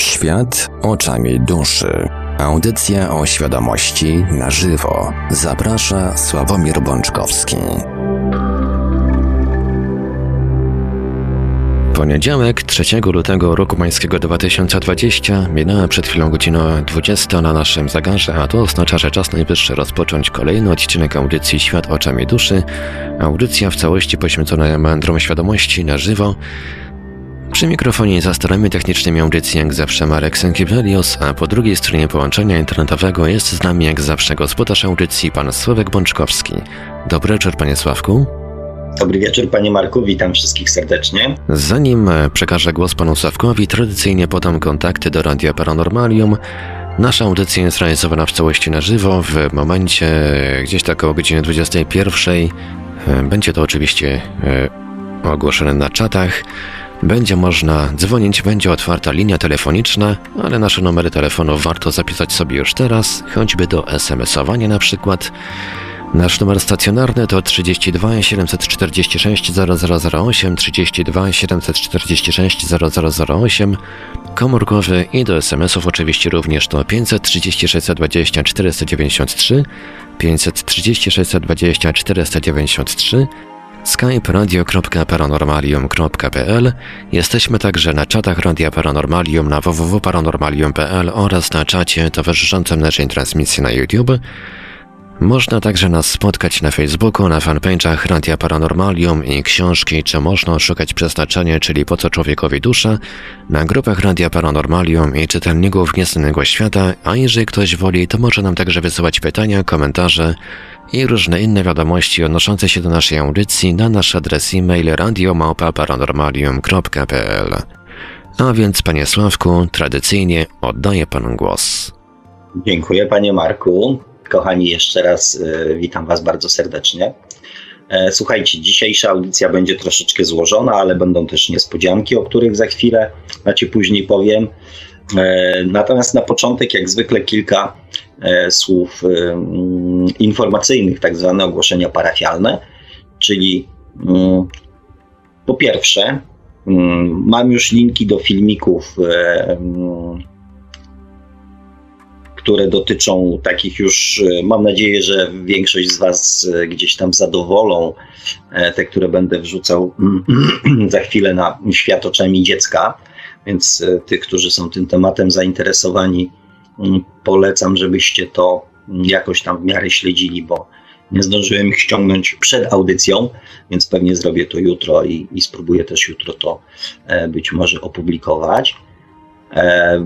Świat oczami duszy. Audycja o świadomości na żywo. Zaprasza Sławomir Bączkowski. Poniedziałek 3 lutego roku pańskiego 2020 minęła przed chwilą godzina 20 na naszym zegarze, a to oznacza, że czas najwyższy rozpocząć kolejny odcinek audycji Świat oczami duszy. Audycja w całości poświęcona mędrom świadomości na żywo. Przy mikrofonie za starami technicznymi audycji jak zawsze Marek Sękiewelios, a po drugiej stronie połączenia internetowego jest z nami jak zawsze gospodarz audycji pan Sławek Bączkowski. Dobry wieczór panie Sławku. Dobry wieczór panie Marku, witam wszystkich serdecznie. Zanim e, przekażę głos panu Sławkowi, tradycyjnie podam kontakty do Radia Paranormalium. Nasza audycja jest realizowana w całości na żywo w momencie e, gdzieś tak około godziny 21. E, będzie to oczywiście ogłoszone na czatach. Będzie można dzwonić, będzie otwarta linia telefoniczna, ale nasze numery telefonów warto zapisać sobie już teraz, choćby do SMS-owania na przykład. Nasz numer stacjonarny to 32 746 0008, 32 746 0008, komórkowy i do SMS-ów oczywiście również to 536 20 493, 536 20 493, skype radio.paranormalium.pl. Jesteśmy także na czatach Radia Paranormalium na www.paranormalium.pl oraz na czacie towarzyszącym naszej transmisji na YouTube. Można także nas spotkać na Facebooku, na fanpage'ach Radia Paranormalium i książki Czy można szukać przeznaczenia, czyli Po co człowiekowi dusza, na grupach Radia Paranormalium i czytelników Nieznanego Świata, a jeżeli ktoś woli, to może nam także wysyłać pytania, komentarze i różne inne wiadomości odnoszące się do naszej audycji na nasz adres e-mail radiomałpa-paranormalium.pl. A więc, panie Sławku, tradycyjnie oddaję panu głos. Dziękuję, panie Marku. Kochani, jeszcze raz y, witam was bardzo serdecznie. E, słuchajcie, dzisiejsza audycja będzie troszeczkę złożona, ale będą też niespodzianki, o których za chwilę, znaczy później powiem. E, natomiast na początek, jak zwykle, kilka e, słów mm, informacyjnych, tak zwane ogłoszenia parafialne, czyli mm, po pierwsze, mm, mam już linki do filmików, e, które dotyczą takich już, mam nadzieję, że większość z Was gdzieś tam zadowolą, te, które będę wrzucał za chwilę na świat oczami dziecka więc e, tych, którzy są tym tematem zainteresowani, mm, polecam, żebyście to jakoś tam w miarę śledzili, bo nie zdążyłem ich ściągnąć przed audycją, więc pewnie zrobię to jutro i, i spróbuję też jutro to e, być może opublikować. E,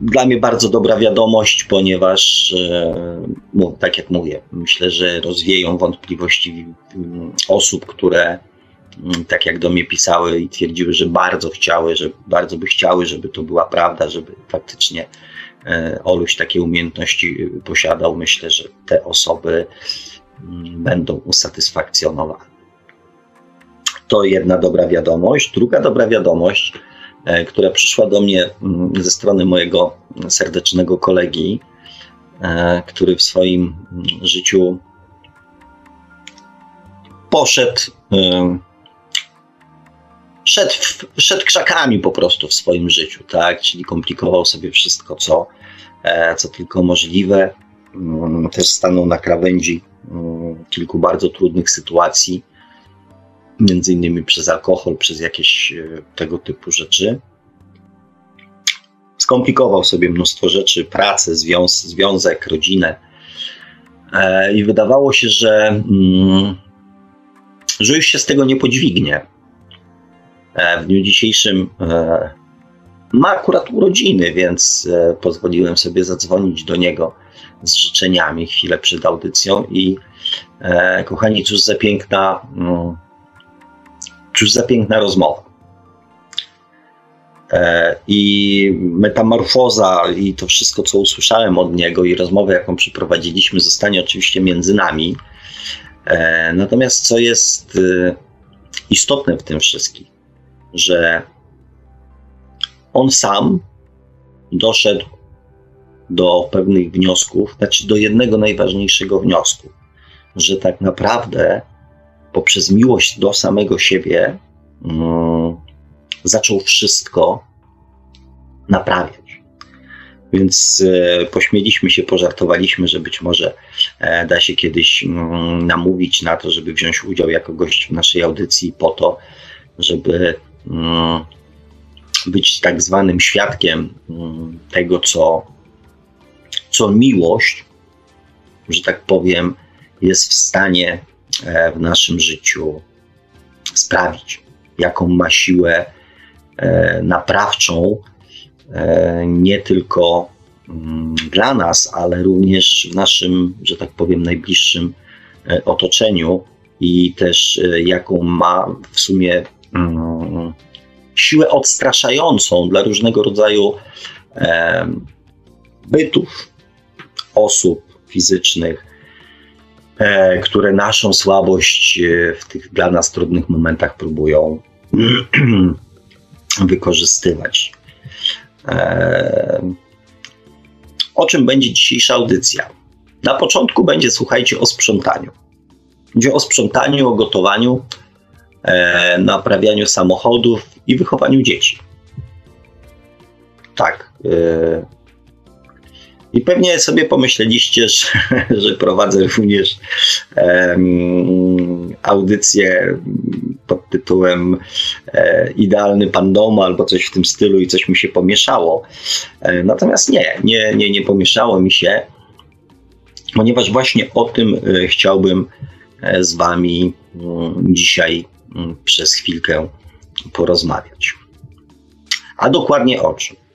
dla mnie bardzo dobra wiadomość, ponieważ, tak jak mówię, myślę, że rozwieją wątpliwości osób, które Mm, tak jak do mnie pisały i twierdziły, że bardzo chciały, że bardzo by chciały, żeby to była prawda, żeby faktycznie e, Oluś takie umiejętności posiadał. Myślę, że te osoby mm, będą usatysfakcjonowane. To jedna dobra wiadomość. Druga dobra wiadomość, e, która przyszła do mnie mm, ze strony mojego serdecznego kolegi, e, który w swoim życiu poszedł szedł, szedł krzakami po prostu w swoim życiu, tak? Czyli komplikował sobie wszystko, co, e, co tylko możliwe. Mm, też stanął na krawędzi mm, kilku bardzo trudnych sytuacji, między innymi przez alkohol, przez jakieś e, tego typu rzeczy. Skomplikował sobie mnóstwo rzeczy, pracę, związ, związek, rodzinę. E, I wydawało się, że, mm, że już się z tego nie podźwignie E, w dniu dzisiejszym ma akurat urodziny, więc pozwoliłem sobie zadzwonić do niego z życzeniami chwilę przed audycją i kochani, cóż za piękna, mm, cóż za piękna rozmowa. I metamorfoza i to wszystko, co usłyszałem od niego i rozmowę, jaką przeprowadziliśmy, zostanie oczywiście między nami. Natomiast co jest istotne w tym wszystkim, że on sam doszedł do pewnych wniosków, znaczy do jednego najważniejszego wniosku, że tak naprawdę poprzez miłość do samego siebie um, zaczął wszystko naprawiać. Więc e, pośmieliśmy się, pożartowaliśmy, że być może e, da się kiedyś mm, namówić na to, żeby wziąć udział jako gość w naszej audycji po to, żeby mm, być tak zwanym świadkiem mm, tego, co, co miłość, że tak powiem, jest w stanie w naszym życiu sprawić, jaką ma siłę naprawczą, E, nie tylko mm, dla nas, ale również w naszym, że tak powiem, najbliższym e, otoczeniu i też e, jaką ma w sumie mm, siłę odstraszającą dla różnego rodzaju bytów, osób fizycznych, które naszą słabość w tych dla nas trudnych momentach próbują wykorzystywać. O czym będzie dzisiejsza audycja? Na początku będzie, słuchajcie, o sprzątaniu. Będzie o sprzątaniu, o gotowaniu, e, naprawianiu samochodów i wychowaniu dzieci. Tak. I pewnie sobie pomyśleliście, że, że prowadzę również um, audycję pod tytułem e, Idealny Pan Dom albo coś w tym stylu i coś mi się pomieszało. E, natomiast nie, nie, nie, nie pomieszało mi się, ponieważ właśnie o tym e, chciałbym z Wami mm, dzisiaj mm, przez chwilkę porozmawiać. A dokładnie o czym?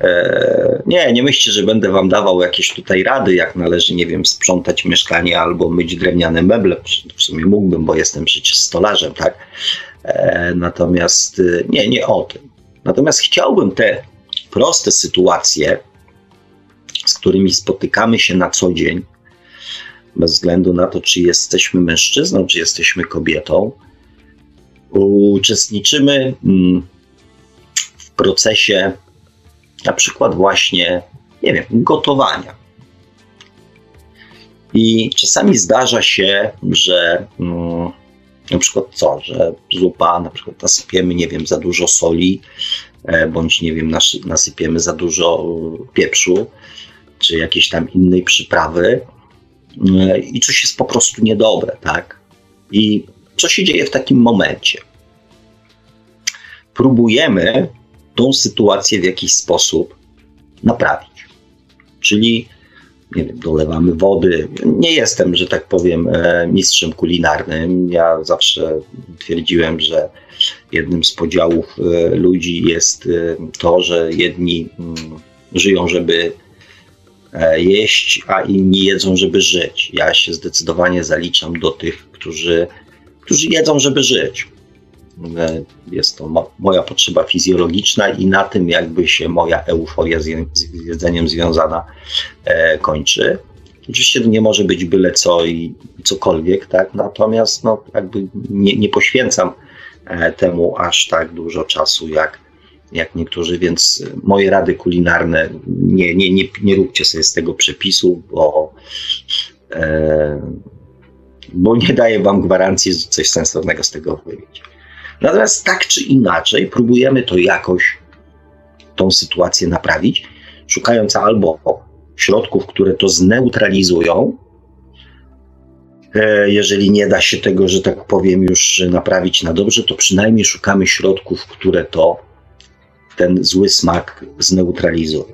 E, nie, nie myślcie, że będę wam dawał jakieś tutaj rady, jak należy, nie wiem, sprzątać mieszkanie albo myć drewniane meble. W sumie mógłbym, bo jestem przecież stolarzem, tak? E, natomiast e, nie, nie o tym. Natomiast chciałbym te proste sytuacje, z którymi spotykamy się na co dzień, bez względu na to, czy jesteśmy mężczyzną, czy jesteśmy kobietą, uczestniczymy mm, w procesie na przykład właśnie, nie wiem, gotowania. I czasami zdarza się, że mm, na przykład co, że zupa, na przykład nasypiemy, nie wiem, za dużo soli, e, bądź nie wiem, nasypiemy za dużo pieprzu, czy jakiejś tam innej przyprawy e, i coś jest po prostu niedobre, tak? I co się dzieje w takim momencie? Próbujemy tą sytuację w jakiś sposób naprawić. Czyli nie wiem, dolewamy wody. Nie jestem, że tak powiem, e, mistrzem kulinarnym. Ja zawsze twierdziłem, że jednym z podziałów e, ludzi jest e, to, że jedni mm, żyją, żeby jeść, a inni jedzą, żeby żyć. Ja się zdecydowanie zaliczam do tych, którzy, którzy jedzą, żeby żyć. Jest to moja potrzeba fizjologiczna i na tym jakby się moja euforia z jedzeniem związana e, kończy. Oczywiście nie może być byle co i cokolwiek, tak? Natomiast no, jakby nie, nie poświęcam e, temu aż tak dużo czasu jak, jak niektórzy, więc moje rady kulinarne nie, nie, nie, nie róbcie sobie z tego przepisu, bo, e, bo nie daję wam gwarancji, że coś sensownego z tego wyjdzie. Natomiast tak czy inaczej próbujemy to jakoś, tą sytuację naprawić, szukając albo środków, które to zneutralizują, e, jeżeli nie da się tego, że tak powiem, już naprawić na dobrze, to przynajmniej szukamy środków, które to ten zły smak zneutralizują.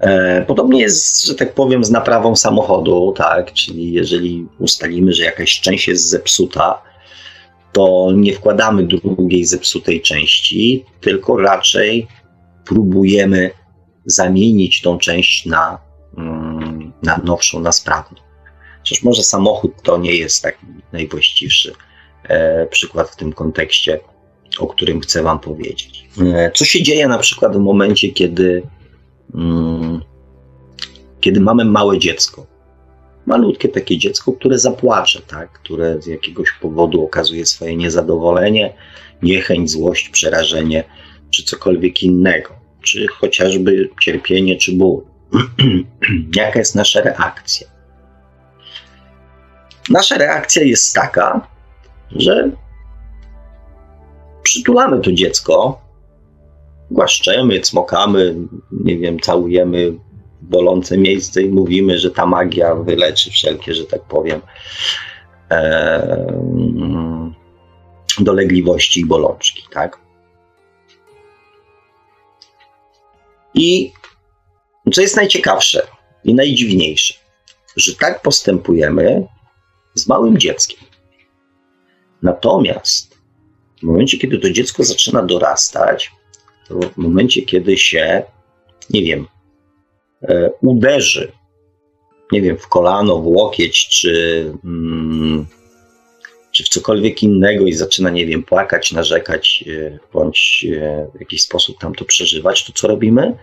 E, podobnie jest, że tak powiem, z naprawą samochodu, tak? Czyli jeżeli ustalimy, że jakaś część jest zepsuta, to nie wkładamy drugiej zepsutej części, tylko raczej próbujemy zamienić tą część na, mm, na nowszą, na sprawną. Chociaż może samochód to nie jest taki najwłaściwszy e, przykład w tym kontekście, o którym chcę Wam powiedzieć. E, co się dzieje na przykład w momencie, kiedy, mm, kiedy mamy małe dziecko? Malutkie takie dziecko, które zapłacze, tak? które z jakiegoś powodu okazuje swoje niezadowolenie, niechęć, złość, przerażenie, czy cokolwiek innego, czy chociażby cierpienie, czy ból. Jaka jest nasza reakcja? Nasza reakcja jest taka, że przytulamy to dziecko, głaszczemy, cmokamy, nie wiem, całujemy bolące miejsce i mówimy, że ta magia wyleczy wszelkie, że tak powiem, e, dolegliwości i bolączki, tak? I co jest najciekawsze i najdziwniejsze, że tak postępujemy z małym dzieckiem. Natomiast w momencie, kiedy to dziecko zaczyna dorastać, to w momencie, kiedy się, nie wiem, uderzy, nie wiem, w kolano, w łokieć, czy, mm, czy w cokolwiek innego i zaczyna, nie wiem, płakać, narzekać, e, bądź e, w jakiś sposób tam to przeżywać, to co robimy?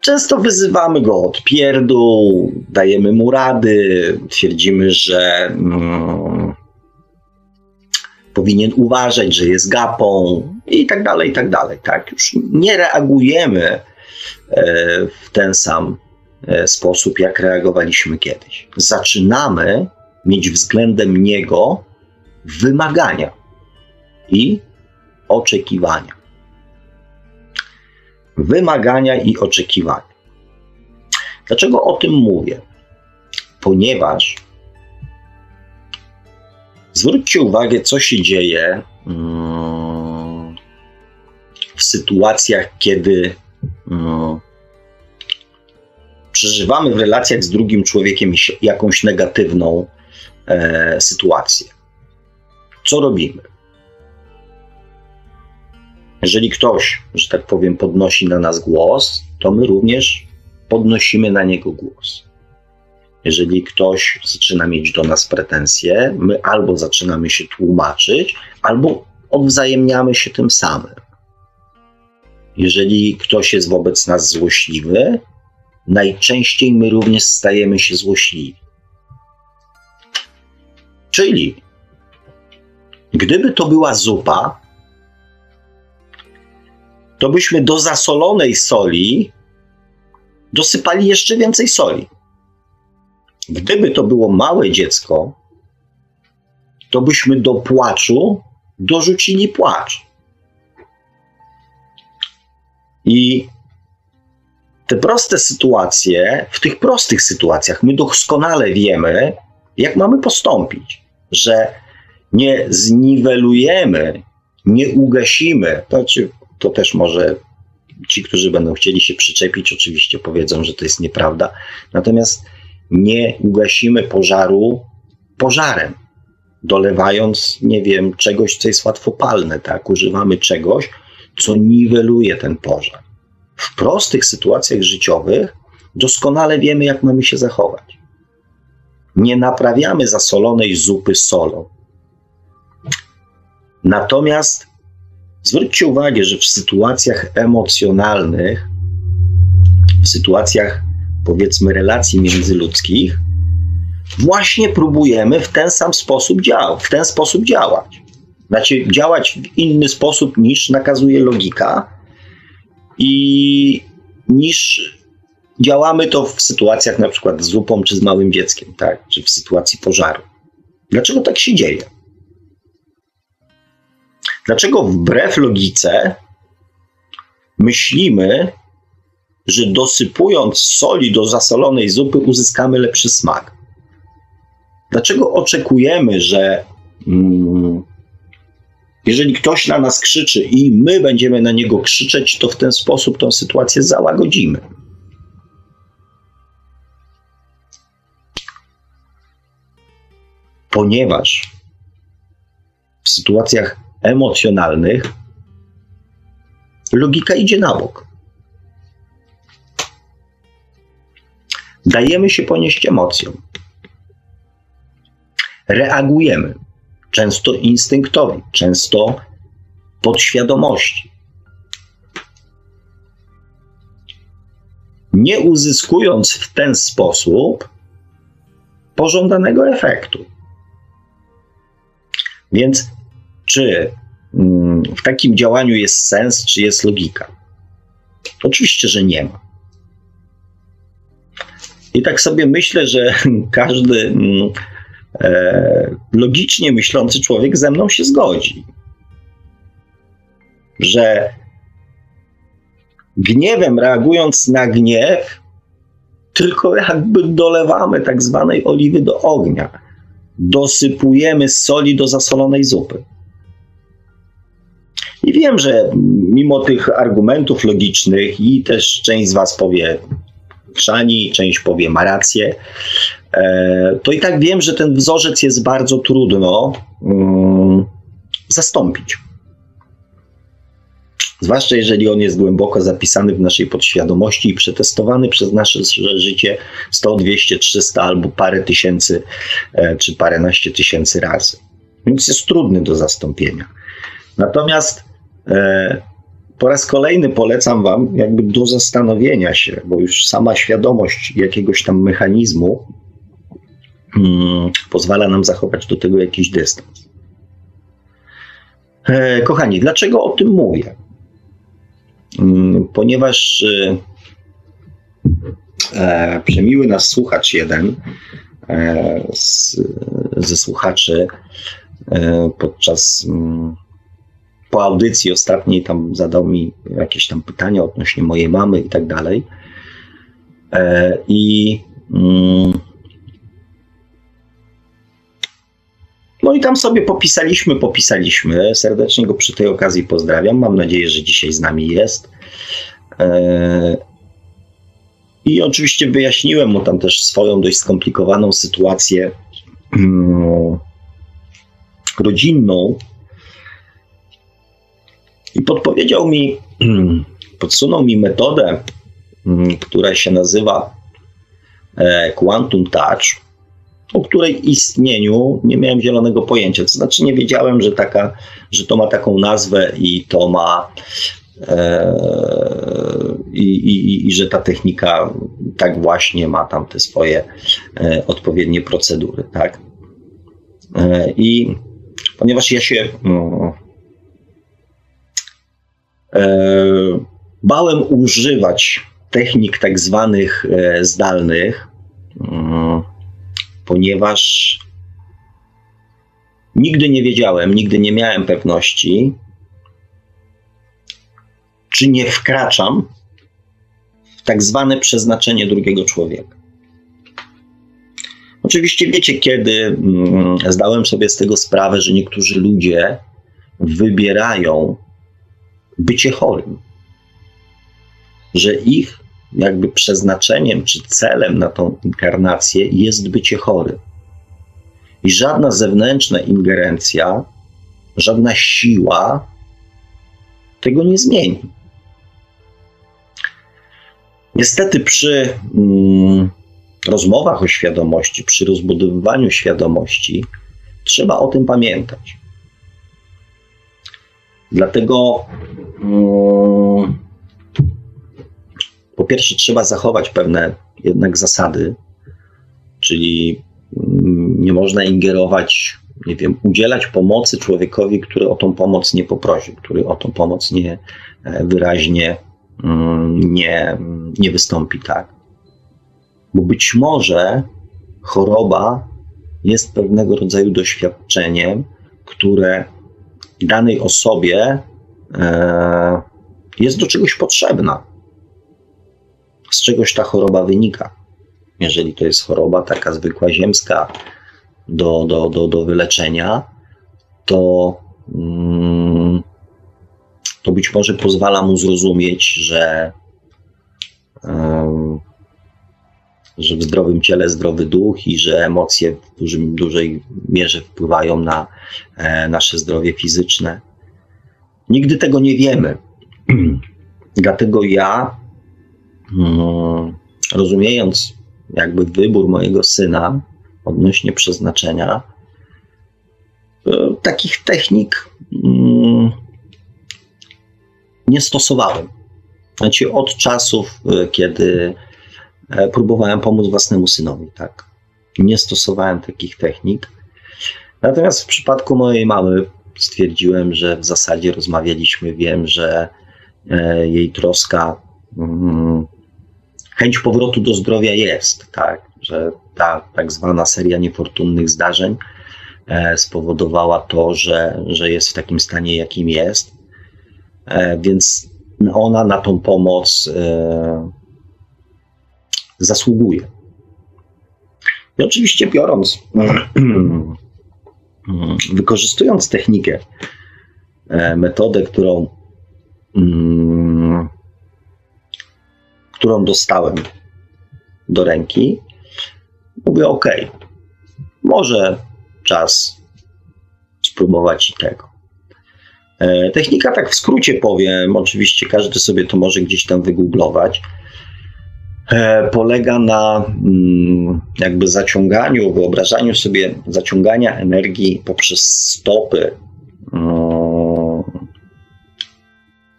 Często wyzywamy go od pierdół, dajemy mu rady, twierdzimy, że mm, powinien uważać, że jest gapą i tak dalej, i tak dalej. Tak? Już nie reagujemy e, w ten sam e, sposób, jak reagowaliśmy kiedyś. Zaczynamy mieć względem niego wymagania i oczekiwania. Wymagania i oczekiwania. Dlaczego o tym mówię? Ponieważ Zwróćcie uwagę, co się dzieje mm, w sytuacjach, kiedy przeżywamy w relacjach z drugim człowiekiem jakąś negatywną e, sytuację. Co robimy? Jeżeli ktoś, że tak powiem, podnosi na nas głos, to my również podnosimy na niego głos. Jeżeli ktoś zaczyna mieć do nas pretensje, my albo zaczynamy się tłumaczyć, albo odwzajemniamy się tym samym. Jeżeli ktoś jest wobec nas złośliwy, najczęściej my również stajemy się złośliwi. Czyli, gdyby to była zupa, to byśmy do zasolonej soli dosypali jeszcze więcej soli. Gdyby to było małe dziecko, to byśmy do płaczu dorzucili płacz. I te proste sytuacje, w tych prostych sytuacjach, my doskonale wiemy, jak mamy postąpić, że nie zniwelujemy, nie ugasimy. To, to też może ci, którzy będą chcieli się przyczepić, oczywiście powiedzą, że to jest nieprawda. Natomiast nie ugasimy pożaru pożarem, dolewając, nie wiem, czegoś, co jest łatwopalne, tak? Używamy czegoś, co niweluje ten pożar. W prostych sytuacjach życiowych doskonale wiemy, jak mamy się zachować. Nie naprawiamy zasolonej zupy solą. Natomiast zwróćcie uwagę, że w sytuacjach emocjonalnych, w sytuacjach powiedzmy relacji międzyludzkich, właśnie próbujemy w ten sam sposób działać, w ten sposób działać. Znaczy działać w inny sposób niż nakazuje logika i niż działamy to w sytuacjach na przykład z zupą czy z małym dzieckiem, tak? czy w sytuacji pożaru. Dlaczego tak się dzieje? Dlaczego wbrew logice myślimy, że dosypując soli do zasolonej zupy uzyskamy lepszy smak. Dlaczego oczekujemy, że mm, jeżeli ktoś na nas krzyczy i my będziemy na niego krzyczeć, to w ten sposób tę sytuację załagodzimy? Ponieważ w sytuacjach emocjonalnych logika idzie na bok. Dajemy się ponieść emocjom. Reagujemy, często instynktowi, często podświadomości. Nie uzyskując w ten sposób pożądanego efektu. Więc czy mm, w takim działaniu jest sens, czy jest logika? Oczywiście, że nie ma. I tak sobie myślę, że każdy mm, logicznie myślący człowiek ze mną się zgodzi, że gniewem reagując na gniew, tylko jakby dolewamy tak zwanej oliwy do ognia. Dosypujemy soli do zasolonej zupy. I wiem, że mimo tych argumentów logicznych, i też część z Was powie chrzani, część powie ma rację, e, to i tak wiem, że ten wzorzec jest bardzo trudno um, zastąpić. Zwłaszcza jeżeli on jest głęboko zapisany w naszej podświadomości i przetestowany przez nasze życie 100, 200, 300 albo parę tysięcy e, czy paręnaście tysięcy razy. Więc jest trudny do zastąpienia. Natomiast e, po raz kolejny polecam Wam jakby do zastanowienia się, bo już sama świadomość jakiegoś tam mechanizmu pozwala nam zachować do tego jakiś dystans. E, kochani, dlaczego o tym mówię? Hmm, ponieważ e, e, przemiły nas słuchacz jeden z, ze słuchaczy podczas. Hmm, po audycji ostatniej tam zadał mi jakieś tam pytania odnośnie mojej mamy i tak dalej. I mm, i tam sobie popisaliśmy, popisaliśmy. Serdecznie go przy tej okazji pozdrawiam. Mam nadzieję, że dzisiaj z nami jest. E, I oczywiście wyjaśniłem mu tam też swoją dość skomplikowaną sytuację mm, rodzinną, i podpowiedział mi, podsunął mi metodę, mm, która się nazywa e, Quantum Touch, o której istnieniu nie miałem zielonego pojęcia. To znaczy nie wiedziałem, że, taka, że to ma taką nazwę i to ma e, i, i, i, że ta technika tak właśnie ma tam te swoje e, odpowiednie procedury, tak? E, I ponieważ ja się no, bałem używać technik tak zwanych zdalnych, mm, ponieważ nigdy nie wiedziałem, nigdy nie miałem pewności, czy nie wkraczam w tak zwane przeznaczenie drugiego człowieka. Oczywiście wiecie, kiedy mm, zdałem sobie z tego sprawę, że niektórzy ludzie wybierają bycie chorym. Że ich jakby przeznaczeniem czy celem na tą inkarnację jest bycie chory. I żadna zewnętrzna ingerencja, żadna siła tego nie zmieni. Niestety, przy mm, rozmowach o świadomości, przy rozbudowywaniu świadomości, trzeba o tym pamiętać. Dlatego mm, po pierwsze trzeba zachować pewne jednak zasady, czyli mm, nie można ingerować, nie wiem, udzielać pomocy człowiekowi, który o tą pomoc nie poprosił, który o tą pomoc nie e, wyraźnie mm, nie, nie wystąpi, tak? Bo być może choroba jest pewnego rodzaju doświadczeniem, które danej osobie e, jest do czegoś potrzebna. Z czegoś ta choroba wynika. Jeżeli to jest choroba taka zwykła ziemska do, do, do, do wyleczenia, to, mm, to być może pozwala mu zrozumieć, że że w zdrowym ciele zdrowy duch i że emocje w dużym, dużej mierze wpływają na e, nasze zdrowie fizyczne. Nigdy tego nie wiemy. Dlatego ja, rozumiejąc jakby wybór mojego syna odnośnie przeznaczenia, takich technik mm, nie stosowałem. Znaczy od czasów, e, kiedy E, próbowałem pomóc własnemu synowi, tak. Nie stosowałem takich technik. Natomiast w przypadku mojej mamy stwierdziłem, że w zasadzie rozmawialiśmy, wiem, że e, jej troska, mm, chęć powrotu do zdrowia jest, tak, że ta tak zwana seria niefortunnych zdarzeń e, spowodowała to, że, że jest w takim stanie, jakim jest. Więc ona na tą pomoc e, zasługuje. I oczywiście biorąc, wykorzystując technikę, e, metodę, którą, mm, którą dostałem do ręki, mówię: OK, może czas spróbować i tego. E, technika, tak w skrócie powiem, oczywiście każdy sobie to może gdzieś tam wygooglować, e, polega na mm, jakby zaciąganiu, wyobrażaniu sobie zaciągania energii poprzez stopy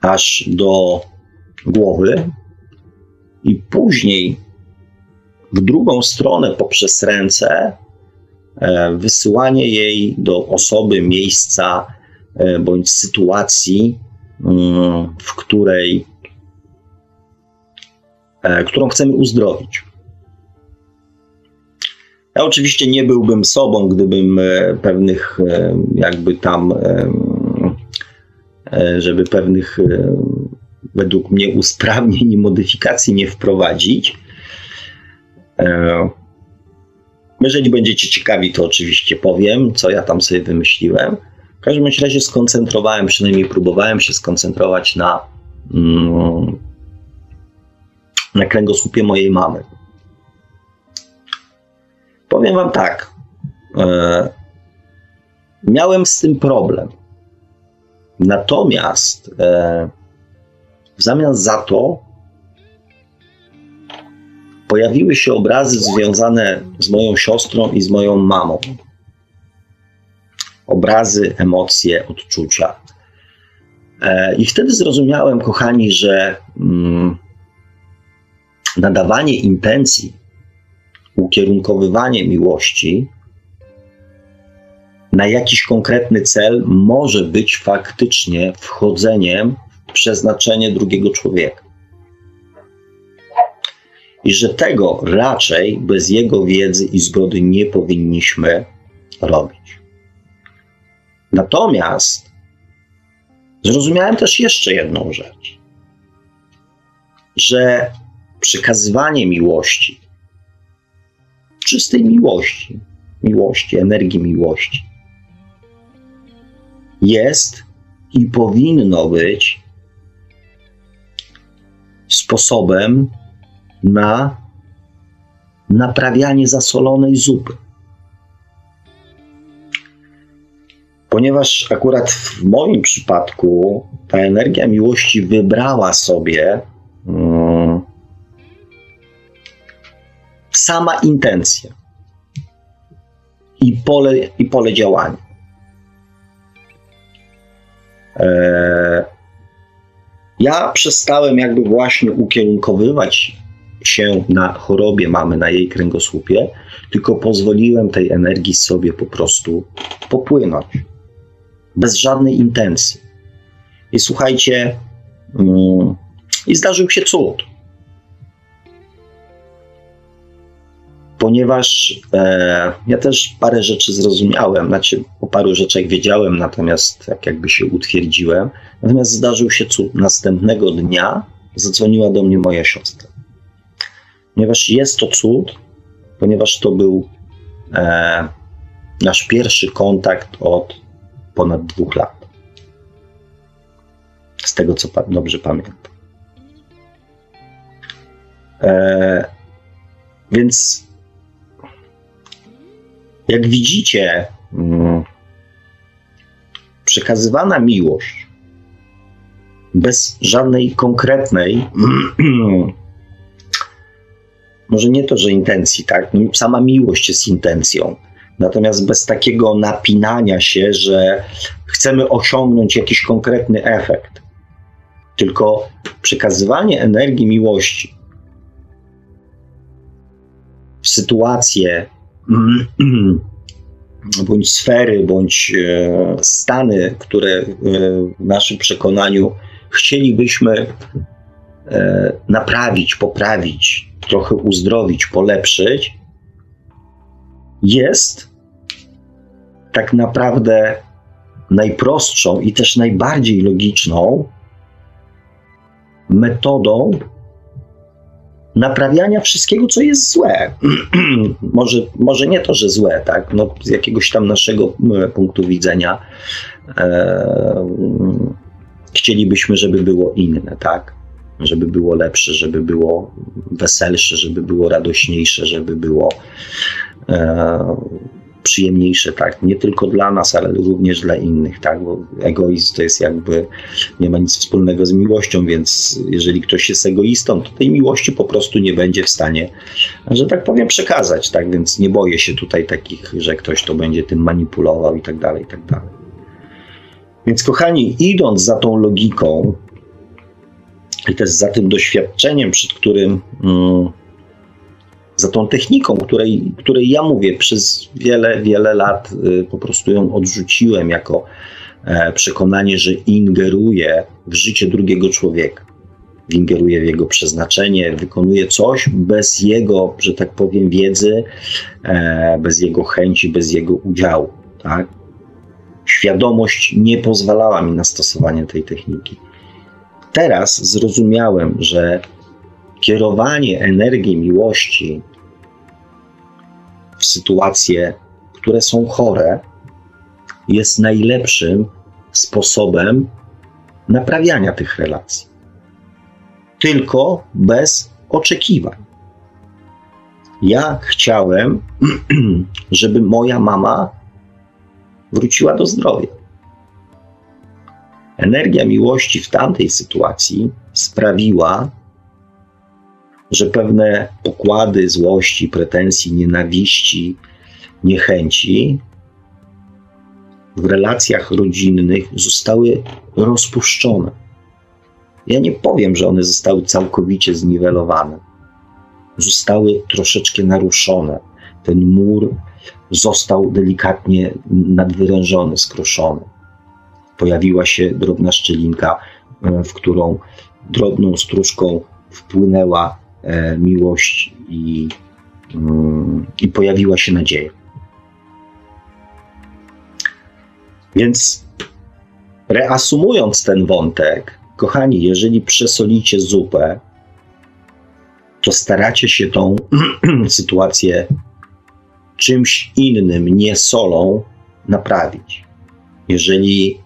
aż do głowy i później w drugą stronę poprzez ręce e, wysyłanie jej do osoby, miejsca, E, bądź sytuacji, mm, w której, e, którą chcemy uzdrowić. Ja oczywiście nie byłbym sobą, gdybym pewnych jakby tam, żeby pewnych według mnie usprawnień i modyfikacji nie wprowadzić. Jeżeli będziecie ciekawi, to oczywiście powiem, co ja tam sobie wymyśliłem. W każdym razie skoncentrowałem, przynajmniej próbowałem się skoncentrować na, mm, na kręgosłupie mojej mamy. Powiem Wam tak. E, miałem z tym problem. Natomiast e, w zamian za to pojawiły się obrazy związane z moją siostrą i z moją mamą obrazy, emocje, odczucia. E, I wtedy zrozumiałem, kochani, że mm, nadawanie intencji, ukierunkowywanie miłości na jakiś konkretny cel może być faktycznie wchodzeniem przeznaczenie drugiego człowieka. I że tego raczej bez jego wiedzy i zgody nie powinniśmy robić. Natomiast zrozumiałem też jeszcze jedną rzecz, że przekazywanie miłości, czystej miłości, miłości, energii miłości, jest i powinno być sposobem na naprawianie zasolonej zupy. ponieważ akurat w moim przypadku ta energia miłości wybrała sobie um, sama intencja i pole, i pole działania. E, ja przestałem jakby właśnie ukierunkowywać się na chorobie mamy, na jej kręgosłupie, tylko pozwoliłem tej energii sobie po prostu popłynąć bez żadnej intencji. I słuchajcie, mm, i zdarzył się cud. Ponieważ e, ja też parę rzeczy zrozumiałem, znaczy o paru rzeczach wiedziałem, natomiast tak jakby się utwierdziłem. Natomiast zdarzył się cud. Następnego dnia zadzwoniła do mnie moja siostra. Ponieważ jest to cud, ponieważ to był e, nasz pierwszy kontakt od ponad dwóch lat. Z tego, co dobrze pamiętam. E, więc jak widzicie, mm, przekazywana miłość bez żadnej konkretnej, może nie to, że intencji, tak? Sama miłość jest intencją, Natomiast bez takiego napinania się, że chcemy osiągnąć jakiś konkretny efekt, tylko przekazywanie energii miłości w sytuacje bądź sfery, bądź e, stany, które e, w naszym przekonaniu chcielibyśmy e, naprawić, poprawić, trochę uzdrowić, polepszyć, jest tak naprawdę najprostszą i też najbardziej logiczną metodą naprawiania wszystkiego, co jest złe. może, może nie to, że złe, tak? No, z jakiegoś tam naszego punktu widzenia e, chcielibyśmy, żeby było inne, tak? Żeby było lepsze, żeby było weselsze, żeby było radośniejsze, żeby było e, przyjemniejsze, tak, nie tylko dla nas, ale również dla innych, tak, bo egoizm to jest jakby, nie ma nic wspólnego z miłością, więc jeżeli ktoś jest egoistą, to tej miłości po prostu nie będzie w stanie, że tak powiem, przekazać, tak, więc nie boję się tutaj takich, że ktoś to będzie tym manipulował i tak dalej, i tak dalej. Więc kochani, idąc za tą logiką i też za tym doświadczeniem, przed którym mm, za tą techniką, której, której ja mówię, przez wiele, wiele lat y, po prostu ją odrzuciłem jako e, przekonanie, że ingeruje w życie drugiego człowieka. Ingeruje w jego przeznaczenie, wykonuje coś bez jego, że tak powiem, wiedzy, e, bez jego chęci, bez jego udziału. Tak? Świadomość nie pozwalała mi na stosowanie tej techniki. Teraz zrozumiałem, że kierowanie energii miłości w sytuacje, które są chore, jest najlepszym sposobem naprawiania tych relacji. Tylko bez oczekiwań. Ja chciałem, żeby moja mama wróciła do zdrowia. Energia miłości w tamtej sytuacji sprawiła, że pewne pokłady złości, pretensji, nienawiści, niechęci w relacjach rodzinnych zostały rozpuszczone. Ja nie powiem, że one zostały całkowicie zniwelowane. Zostały troszeczkę naruszone. Ten mur został delikatnie nadwyrężony, skruszony. Pojawiła się drobna szczelinka, e, w którą drobną stróżką wpłynęła miłość i, mm, i pojawiła się nadzieja. Więc reasumując ten wątek, kochani, jeżeli przesolicie zupę, to staracie się tą sytuację czymś innym, nie solą, naprawić. Jeżeli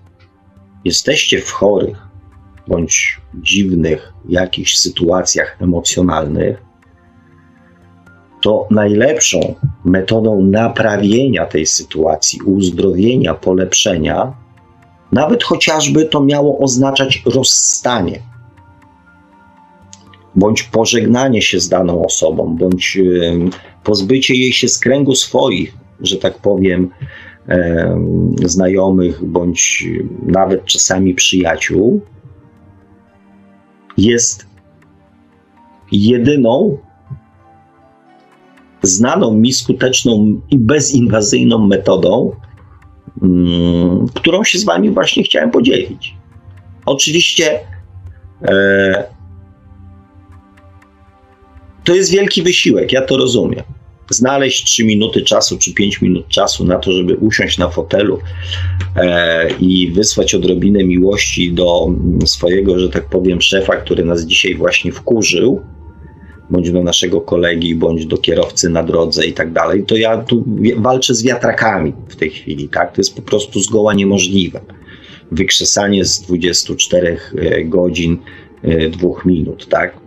jesteście w chorych, bądź dziwnych jakichś sytuacjach emocjonalnych, to najlepszą metodą naprawienia tej sytuacji, uzdrowienia, polepszenia, nawet chociażby to miało oznaczać rozstanie, bądź pożegnanie się z daną osobą, bądź pozbycie jej się z kręgu swoich, że tak powiem, znajomych, bądź nawet czasami przyjaciół, jest jedyną znaną mi skuteczną i bezinwazyjną metodą, mm, którą się z Wami właśnie chciałem podzielić. Oczywiście e, to jest wielki wysiłek, ja to rozumiem znaleźć 3 minuty czasu czy 5 minut czasu na to, żeby usiąść na fotelu e, i wysłać odrobinę miłości do swojego, że tak powiem, szefa, który nas dzisiaj właśnie wkurzył, bądź do naszego kolegi, bądź do kierowcy na drodze i tak dalej, to ja tu walczę z wiatrakami w tej chwili, tak? To jest po prostu zgoła niemożliwe. Wykrzesanie z 24 e, godzin e, dwóch minut, tak?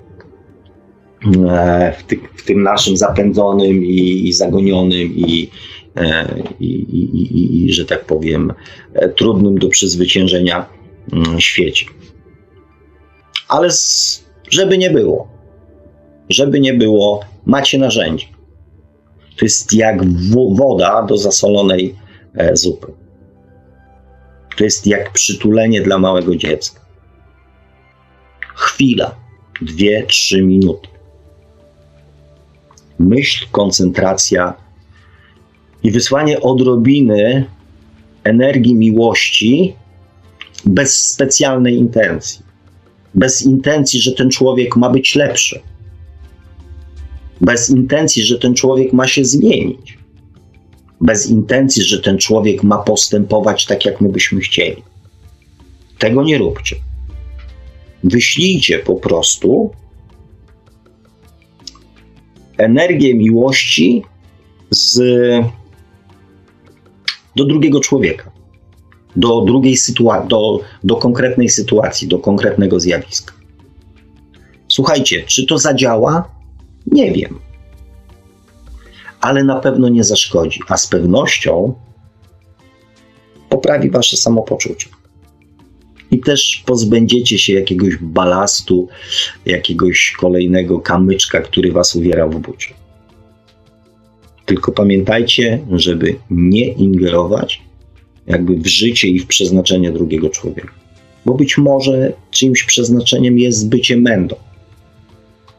E, w, ty, w tym naszym zapędzonym i, i zagonionym i, e, i, i, i, że tak powiem, e, trudnym do przezwyciężenia mm, świecie. Ale z, żeby nie było, żeby nie było, macie narzędzie. To jest jak woda do zasolonej zupy. To jest jak przytulenie dla małego dziecka. Chwila, dwie, trzy minuty myśl, koncentracja i wysłanie odrobiny energii miłości bez specjalnej intencji. Bez intencji, że ten człowiek ma być lepszy. Bez intencji, że ten człowiek ma się zmienić. Bez intencji, że ten człowiek ma postępować tak, jak my byśmy chcieli. Tego nie róbcie. wyślijcie po prostu energię miłości z, do drugiego człowieka, do drugiej sytuacji, do, do konkretnej sytuacji, do konkretnego zjawiska. Słuchajcie, czy to zadziała? Nie wiem. Ale na pewno nie zaszkodzi, a z pewnością poprawi wasze samopoczucie. I też pozbędziecie się jakiegoś balastu, jakiegoś kolejnego kamyczka, który was uwiera w bucie. Tylko pamiętajcie, żeby nie ingerować jakby w życie i w przeznaczenie drugiego człowieka. Bo być może czyimś przeznaczeniem jest bycie mędą,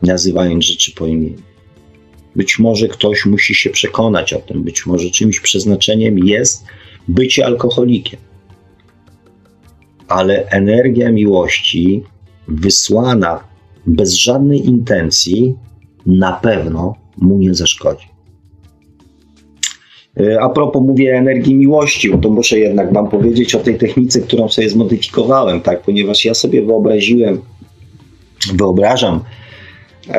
nazywając rzeczy po imieniu. Być może ktoś musi się przekonać o tym, być może czymś przeznaczeniem jest bycie alkoholikiem. Ale energia miłości wysłana bez żadnej intencji na pewno mu nie zaszkodzi. E, a propos mówię energii miłości, to muszę jednak Wam powiedzieć o tej technice, którą sobie zmodyfikowałem, tak? ponieważ ja sobie wyobraziłem, wyobrażam e,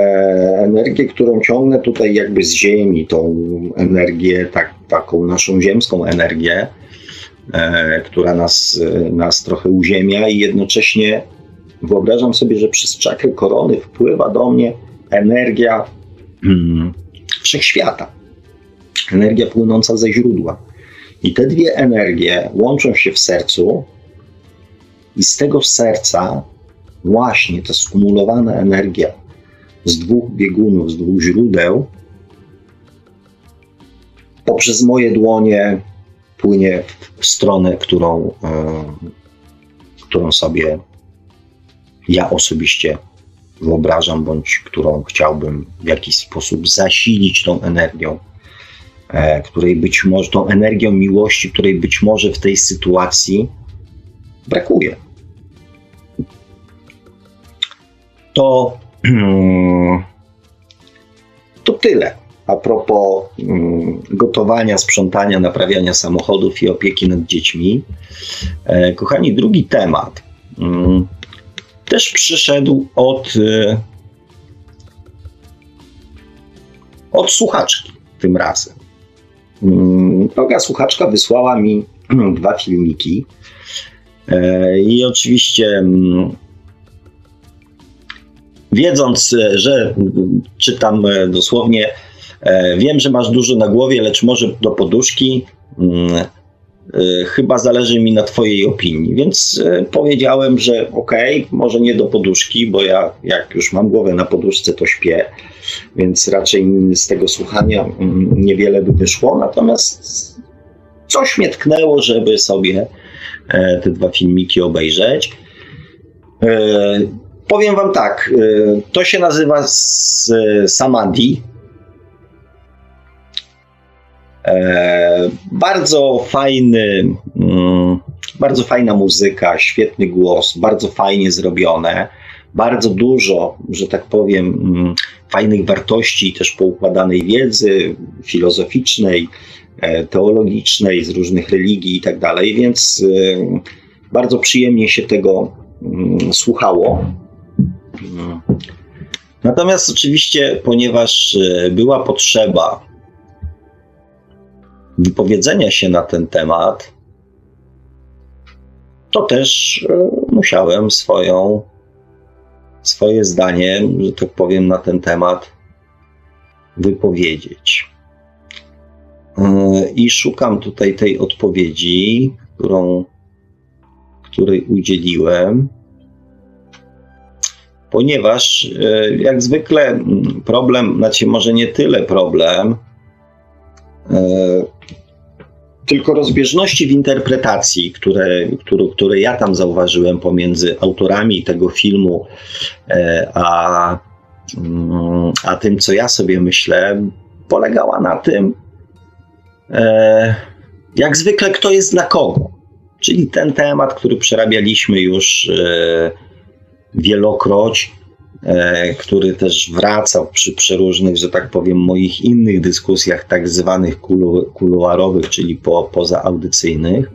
energię, którą ciągnę tutaj jakby z Ziemi, tą energię, tak, taką naszą ziemską energię, która nas, nas trochę uziemia i jednocześnie wyobrażam sobie, że przez czakrę korony wpływa do mnie energia hmm, wszechświata energia płynąca ze źródła. I te dwie energie łączą się w sercu, i z tego serca właśnie ta skumulowana energia z dwóch biegunów, z dwóch źródeł, poprzez moje dłonie płynie w stronę, którą, e, którą sobie ja osobiście wyobrażam, bądź którą chciałbym w jakiś sposób zasilić tą energią E, której być może, tą energią miłości, której być może w tej sytuacji brakuje. To, to tyle. A propos mm, gotowania, sprzątania, naprawiania samochodów i opieki nad dziećmi. E, kochani, drugi temat mm, też przyszedł od, e, od słuchaczki tym razem. Mm, droga słuchaczka wysłała mi dwa filmiki. E, I oczywiście, wiedząc, że czytam dosłownie, wiem, że masz dużo na głowie, lecz może do poduszki. Mm, chyba zależy mi na Twojej opinii, więc powiedziałem, że okej, okay, może nie do poduszki, bo ja jak już mam głowę na poduszce, to śpię więc raczej z tego słuchania mm, niewiele by wyszło. Natomiast coś mnie tknęło, żeby sobie e, te dwa filmiki obejrzeć. E, powiem Wam tak, e, to się nazywa Samadhi. Bardzo fajny, mm, bardzo fajna muzyka, świetny głos, bardzo fajnie zrobione bardzo dużo, że tak powiem, mm, fajnych wartości, też poukładanej wiedzy filozoficznej, e, teologicznej, z różnych religii i tak dalej, więc e, bardzo przyjemnie się tego mm, słuchało. Natomiast oczywiście, ponieważ e, była potrzeba wypowiedzenia się na ten temat, to też musiałem swoją swoje zdanie, że tak powiem, na ten temat wypowiedzieć. E, I szukam tutaj tej odpowiedzi, którą, której udzieliłem, ponieważ e, jak zwykle problem, znaczy może nie tyle problem, e, tylko rozbieżności w interpretacji, które, które, które ja tam zauważyłem pomiędzy autorami tego filmu, e, a, mm, a tym, co ja sobie myślę, polegała na tym, e, jak zwykle, kto jest dla kogo. Czyli ten temat, który przerabialiśmy już e, wielokroć, E, który też wracał przy przeróżnych, że tak powiem, moich innych dyskusjach, tak zwanych kulu, kuluarowych, czyli po, pozaaudycyjnych.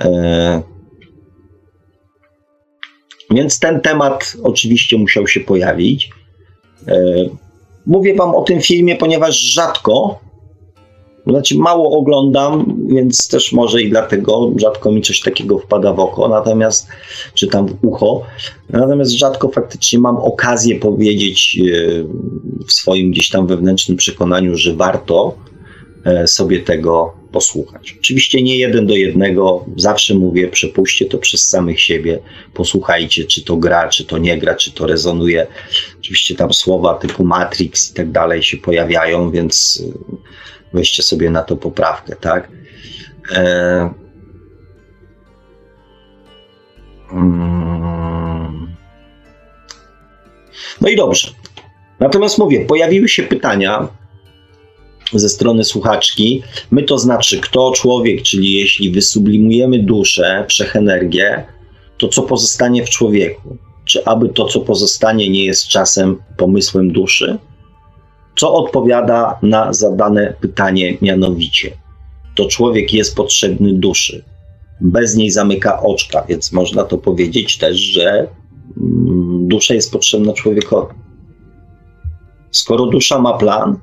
E, Więc ten temat oczywiście musiał się pojawić. E, mówię Wam o tym filmie, ponieważ rzadko, znaczy mało oglądam, więc też może i dlatego rzadko mi coś takiego wpada w oko, natomiast czytam w ucho. Natomiast rzadko faktycznie mam okazję powiedzieć e, w swoim gdzieś tam wewnętrznym przekonaniu, że warto e, sobie tego posłuchać. Oczywiście nie jeden do jednego, zawsze mówię, przepuśćcie to przez samych siebie, posłuchajcie, czy to gra, czy to nie gra, czy to rezonuje. Oczywiście tam słowa typu Matrix i tak dalej się pojawiają, więc weźcie sobie na to poprawkę, tak? E... Mm. No i dobrze. Natomiast mówię, pojawiły się pytania, ze strony słuchaczki. My to znaczy kto człowiek, czyli jeśli wysublimujemy duszę, wszechenergię, to co pozostanie w człowieku? Czy aby to, co pozostanie, nie jest czasem pomysłem duszy? Co odpowiada na zadane pytanie, mianowicie? To człowiek jest potrzebny duszy. Bez niej zamyka oczka, więc można to powiedzieć też, że mm, dusza jest potrzebna człowiekowi. Skoro dusza ma plan,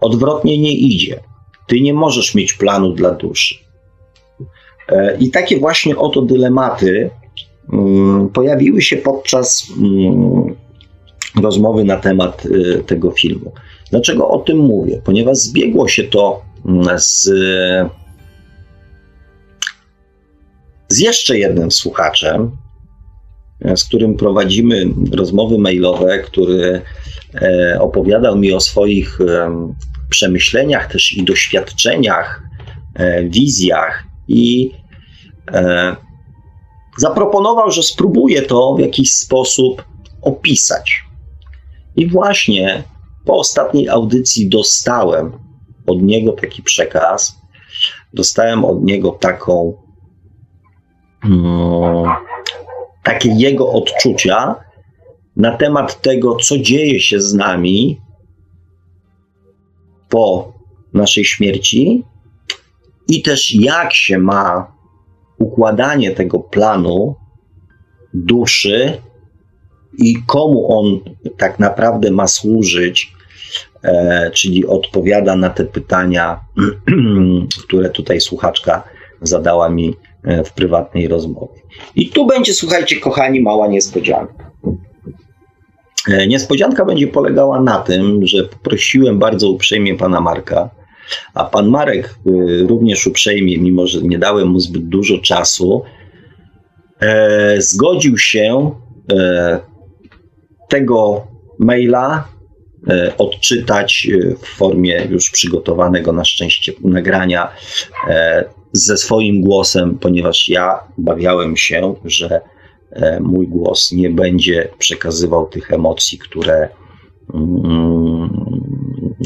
Odwrotnie nie idzie. Ty nie możesz mieć planu dla duszy. E, I takie właśnie oto dylematy mm, pojawiły się podczas mm, rozmowy na temat y, tego filmu. Dlaczego o tym mówię? Ponieważ zbiegło się to mm, z, z jeszcze jednym słuchaczem, z którym prowadzimy rozmowy mailowe, który e, opowiadał mi o swoich przemyśleniach też i doświadczeniach, e, wizjach i e, zaproponował, że spróbuję to w jakiś sposób opisać. I właśnie po ostatniej audycji dostałem od niego taki przekaz, dostałem od niego taką, mm, takie jego odczucia na temat tego, co dzieje się z nami po naszej śmierci i też jak się ma układanie tego planu duszy i komu on tak naprawdę ma służyć, e, czyli odpowiada na te pytania, które tutaj słuchaczka zadała mi e, w prywatnej rozmowie. I tu będzie, słuchajcie, kochani, mała niespodzianka. E, niespodzianka będzie polegała na tym, że poprosiłem bardzo uprzejmie pana Marka, a pan Marek również uprzejmie, mimo że nie dałem mu zbyt dużo czasu, zgodził się tego maila odczytać w formie już przygotowanego na szczęście nagrania ze swoim głosem, ponieważ ja obawiałem się, że E, mój głos nie będzie przekazywał tych emocji, które, mm,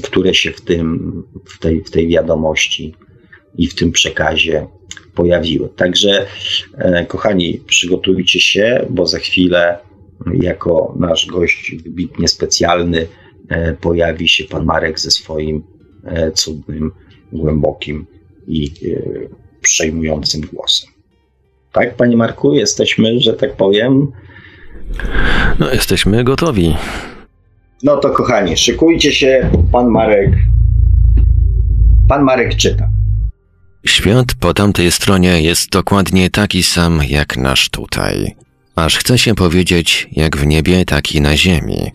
które się w, tym, w, tej, w tej wiadomości i w tym przekazie pojawiły. Także, e, kochani, przygotujcie się, bo za chwilę, jako nasz gość wybitnie specjalny, e, pojawi się pan Marek ze swoim cudnym, głębokim i przejmującym głosem. Tak, panie Marku, jesteśmy, że tak powiem. No, jesteśmy gotowi. No to kochani, szykujcie się, pan Marek. Pan Marek czyta. Świat po tamtej stronie jest dokładnie taki sam jak nasz tutaj. Aż chce się powiedzieć, jak w niebie, tak i na ziemi.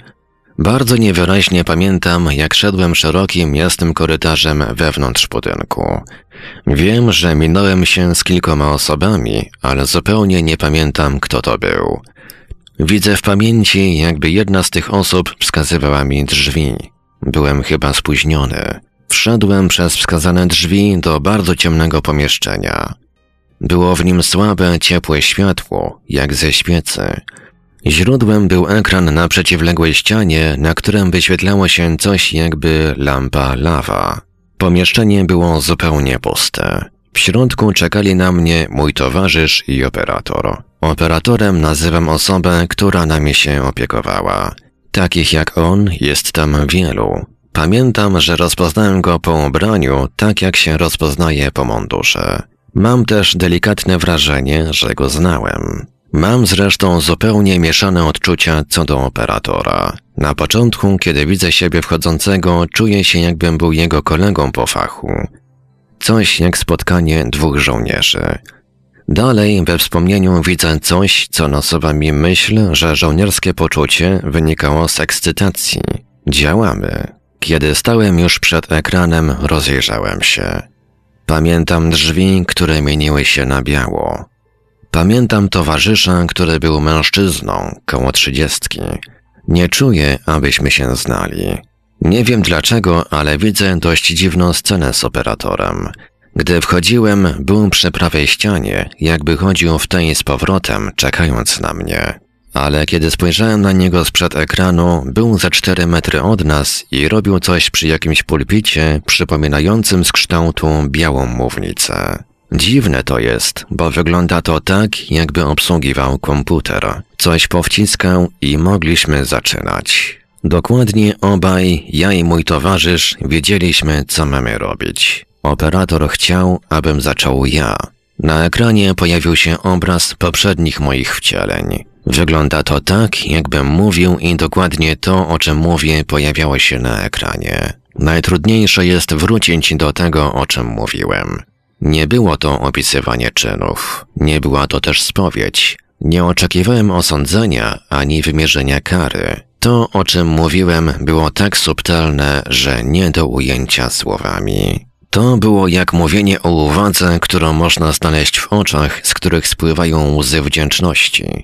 Bardzo niewyraźnie pamiętam, jak szedłem szerokim, jasnym korytarzem wewnątrz budynku. Wiem, że minąłem się z kilkoma osobami, ale zupełnie nie pamiętam, kto to był. Widzę w pamięci, jakby jedna z tych osób wskazywała mi drzwi. Byłem chyba spóźniony. Wszedłem przez wskazane drzwi do bardzo ciemnego pomieszczenia. Było w nim słabe, ciepłe światło, jak ze świecy. Źródłem był ekran na przeciwległej ścianie, na którym wyświetlało się coś jakby lampa lawa. Pomieszczenie było zupełnie puste. W środku czekali na mnie mój towarzysz i operator. Operatorem nazywam osobę, która nami się opiekowała. Takich jak on jest tam wielu. Pamiętam, że rozpoznałem go po ubraniu, tak jak się rozpoznaje po mundurze. Mam też delikatne wrażenie, że go znałem. Mam zresztą zupełnie mieszane odczucia co do operatora. Na początku, kiedy widzę siebie wchodzącego, czuję się jakbym był jego kolegą po fachu. Coś jak spotkanie dwóch żołnierzy. Dalej we wspomnieniu widzę coś, co nasuwa mi myśl, że żołnierskie poczucie wynikało z ekscytacji. Działamy. Kiedy stałem już przed ekranem, rozejrzałem się. Pamiętam drzwi, które mieniły się na biało. Pamiętam towarzysza, który był mężczyzną, koło trzydziestki. Nie czuję, abyśmy się znali. Nie wiem dlaczego, ale widzę dość dziwną scenę z operatorem. Gdy wchodziłem, był przy prawej ścianie, jakby chodził w tej z powrotem, czekając na mnie. Ale kiedy spojrzałem na niego sprzed ekranu, był za cztery metry od nas i robił coś przy jakimś pulpicie przypominającym z kształtu białą mównicę. Dziwne to jest, bo wygląda to tak, jakby obsługiwał komputer. Coś powciskał i mogliśmy zaczynać. Dokładnie obaj, ja i mój towarzysz, wiedzieliśmy, co mamy robić. Operator chciał, abym zaczął ja. Na ekranie pojawił się obraz poprzednich moich wcieleń. Wygląda to tak, jakbym mówił i dokładnie to, o czym mówię, pojawiało się na ekranie. Najtrudniejsze jest wrócić do tego, o czym mówiłem. Nie było to opisywanie czynów, nie była to też spowiedź. Nie oczekiwałem osądzenia ani wymierzenia kary. To, o czym mówiłem, było tak subtelne, że nie do ujęcia słowami. To było jak mówienie o uwadze, którą można znaleźć w oczach, z których spływają łzy wdzięczności.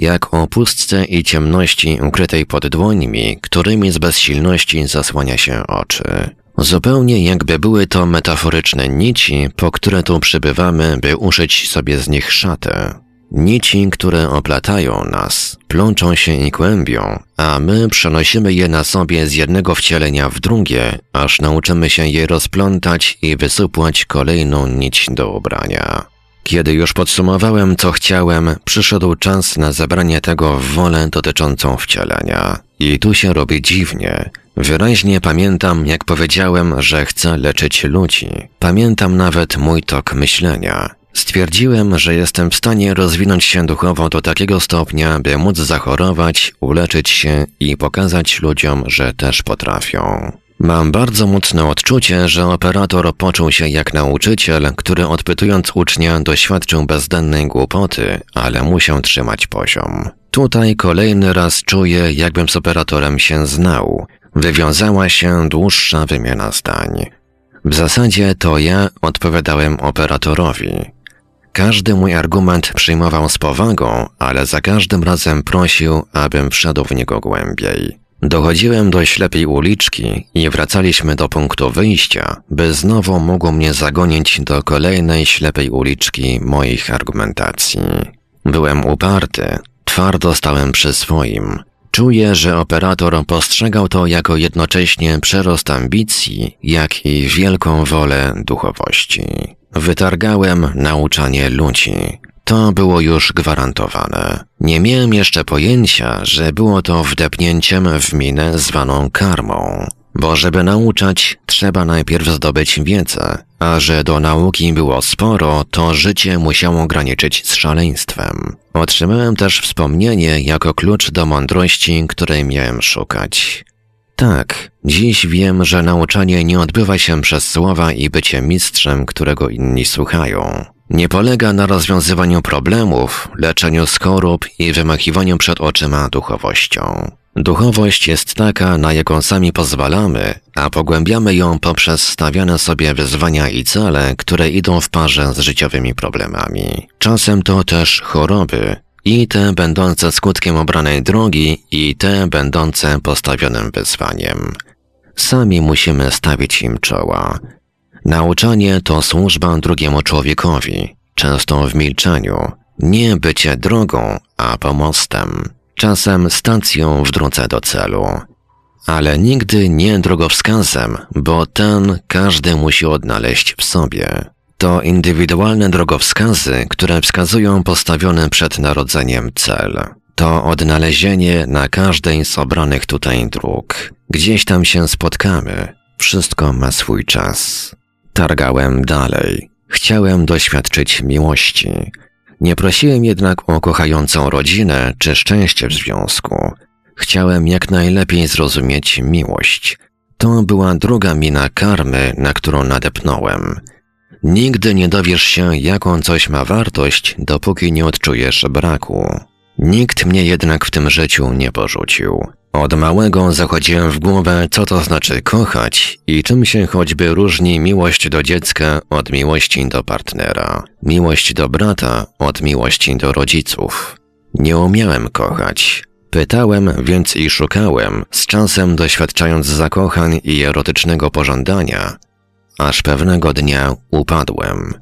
Jak o pustce i ciemności ukrytej pod dłońmi, którymi z bezsilności zasłania się oczy. Zupełnie jakby były to metaforyczne nici, po które tu przybywamy, by uszyć sobie z nich szatę. Nici, które oplatają nas, plączą się i kłębią, a my przenosimy je na sobie z jednego wcielenia w drugie, aż nauczymy się je rozplątać i wysupłać kolejną nić do ubrania. Kiedy już podsumowałem, co chciałem, przyszedł czas na zabranie tego w wolę dotyczącą wcielenia. I tu się robi dziwnie. Wyraźnie pamiętam, jak powiedziałem, że chcę leczyć ludzi. Pamiętam nawet mój tok myślenia. Stwierdziłem, że jestem w stanie rozwinąć się duchowo do takiego stopnia, by móc zachorować, uleczyć się i pokazać ludziom, że też potrafią. Mam bardzo mocne odczucie, że operator poczuł się jak nauczyciel, który odpytując ucznia doświadczył bezdennej głupoty, ale musiał trzymać poziom. Tutaj kolejny raz czuję, jakbym z operatorem się znał. Wywiązała się dłuższa wymiana zdań. W zasadzie to ja odpowiadałem operatorowi. Każdy mój argument przyjmował z powagą, ale za każdym razem prosił, abym wszedł w niego głębiej. Dochodziłem do ślepej uliczki i wracaliśmy do punktu wyjścia, by znowu mógł mnie zagonić do kolejnej ślepej uliczki moich argumentacji. Byłem uparty, twardo stałem przy swoim. Czuję, że operator postrzegał to jako jednocześnie przerost ambicji, jak i wielką wolę duchowości. Wytargałem nauczanie ludzi. To było już gwarantowane. Nie miałem jeszcze pojęcia, że było to wdepnięciem w minę zwaną karmą. Bo żeby nauczać, trzeba najpierw zdobyć wiedzę, a że do nauki było sporo, to życie musiało graniczyć z szaleństwem. Otrzymałem też wspomnienie jako klucz do mądrości, której miałem szukać. Tak, dziś wiem, że nauczanie nie odbywa się przez słowa i bycie mistrzem, którego inni słuchają. Nie polega na rozwiązywaniu problemów, leczeniu skorup i wymachiwaniu przed oczyma duchowością. Duchowość jest taka, na jaką sami pozwalamy, a pogłębiamy ją poprzez stawiane sobie wyzwania i cele, które idą w parze z życiowymi problemami. Czasem to też choroby, i te będące skutkiem obranej drogi, i te będące postawionym wyzwaniem. Sami musimy stawić im czoła. Nauczanie to służba drugiemu człowiekowi, często w milczeniu, nie bycie drogą, a pomostem, czasem stacją w drodze do celu. Ale nigdy nie drogowskazem, bo ten każdy musi odnaleźć w sobie. To indywidualne drogowskazy, które wskazują postawiony przed narodzeniem cel. To odnalezienie na każdej z obranych tutaj dróg. Gdzieś tam się spotkamy. Wszystko ma swój czas. Targałem dalej. Chciałem doświadczyć miłości. Nie prosiłem jednak o kochającą rodzinę czy szczęście w związku. Chciałem jak najlepiej zrozumieć miłość. To była druga mina karmy, na którą nadepnąłem. Nigdy nie dowiesz się, jaką coś ma wartość, dopóki nie odczujesz braku. Nikt mnie jednak w tym życiu nie porzucił. Od małego zachodziłem w głowę, co to znaczy kochać i czym się choćby różni miłość do dziecka od miłości do partnera, miłość do brata od miłości do rodziców. Nie umiałem kochać. Pytałem, więc i szukałem, z czasem doświadczając zakochań i erotycznego pożądania, aż pewnego dnia upadłem.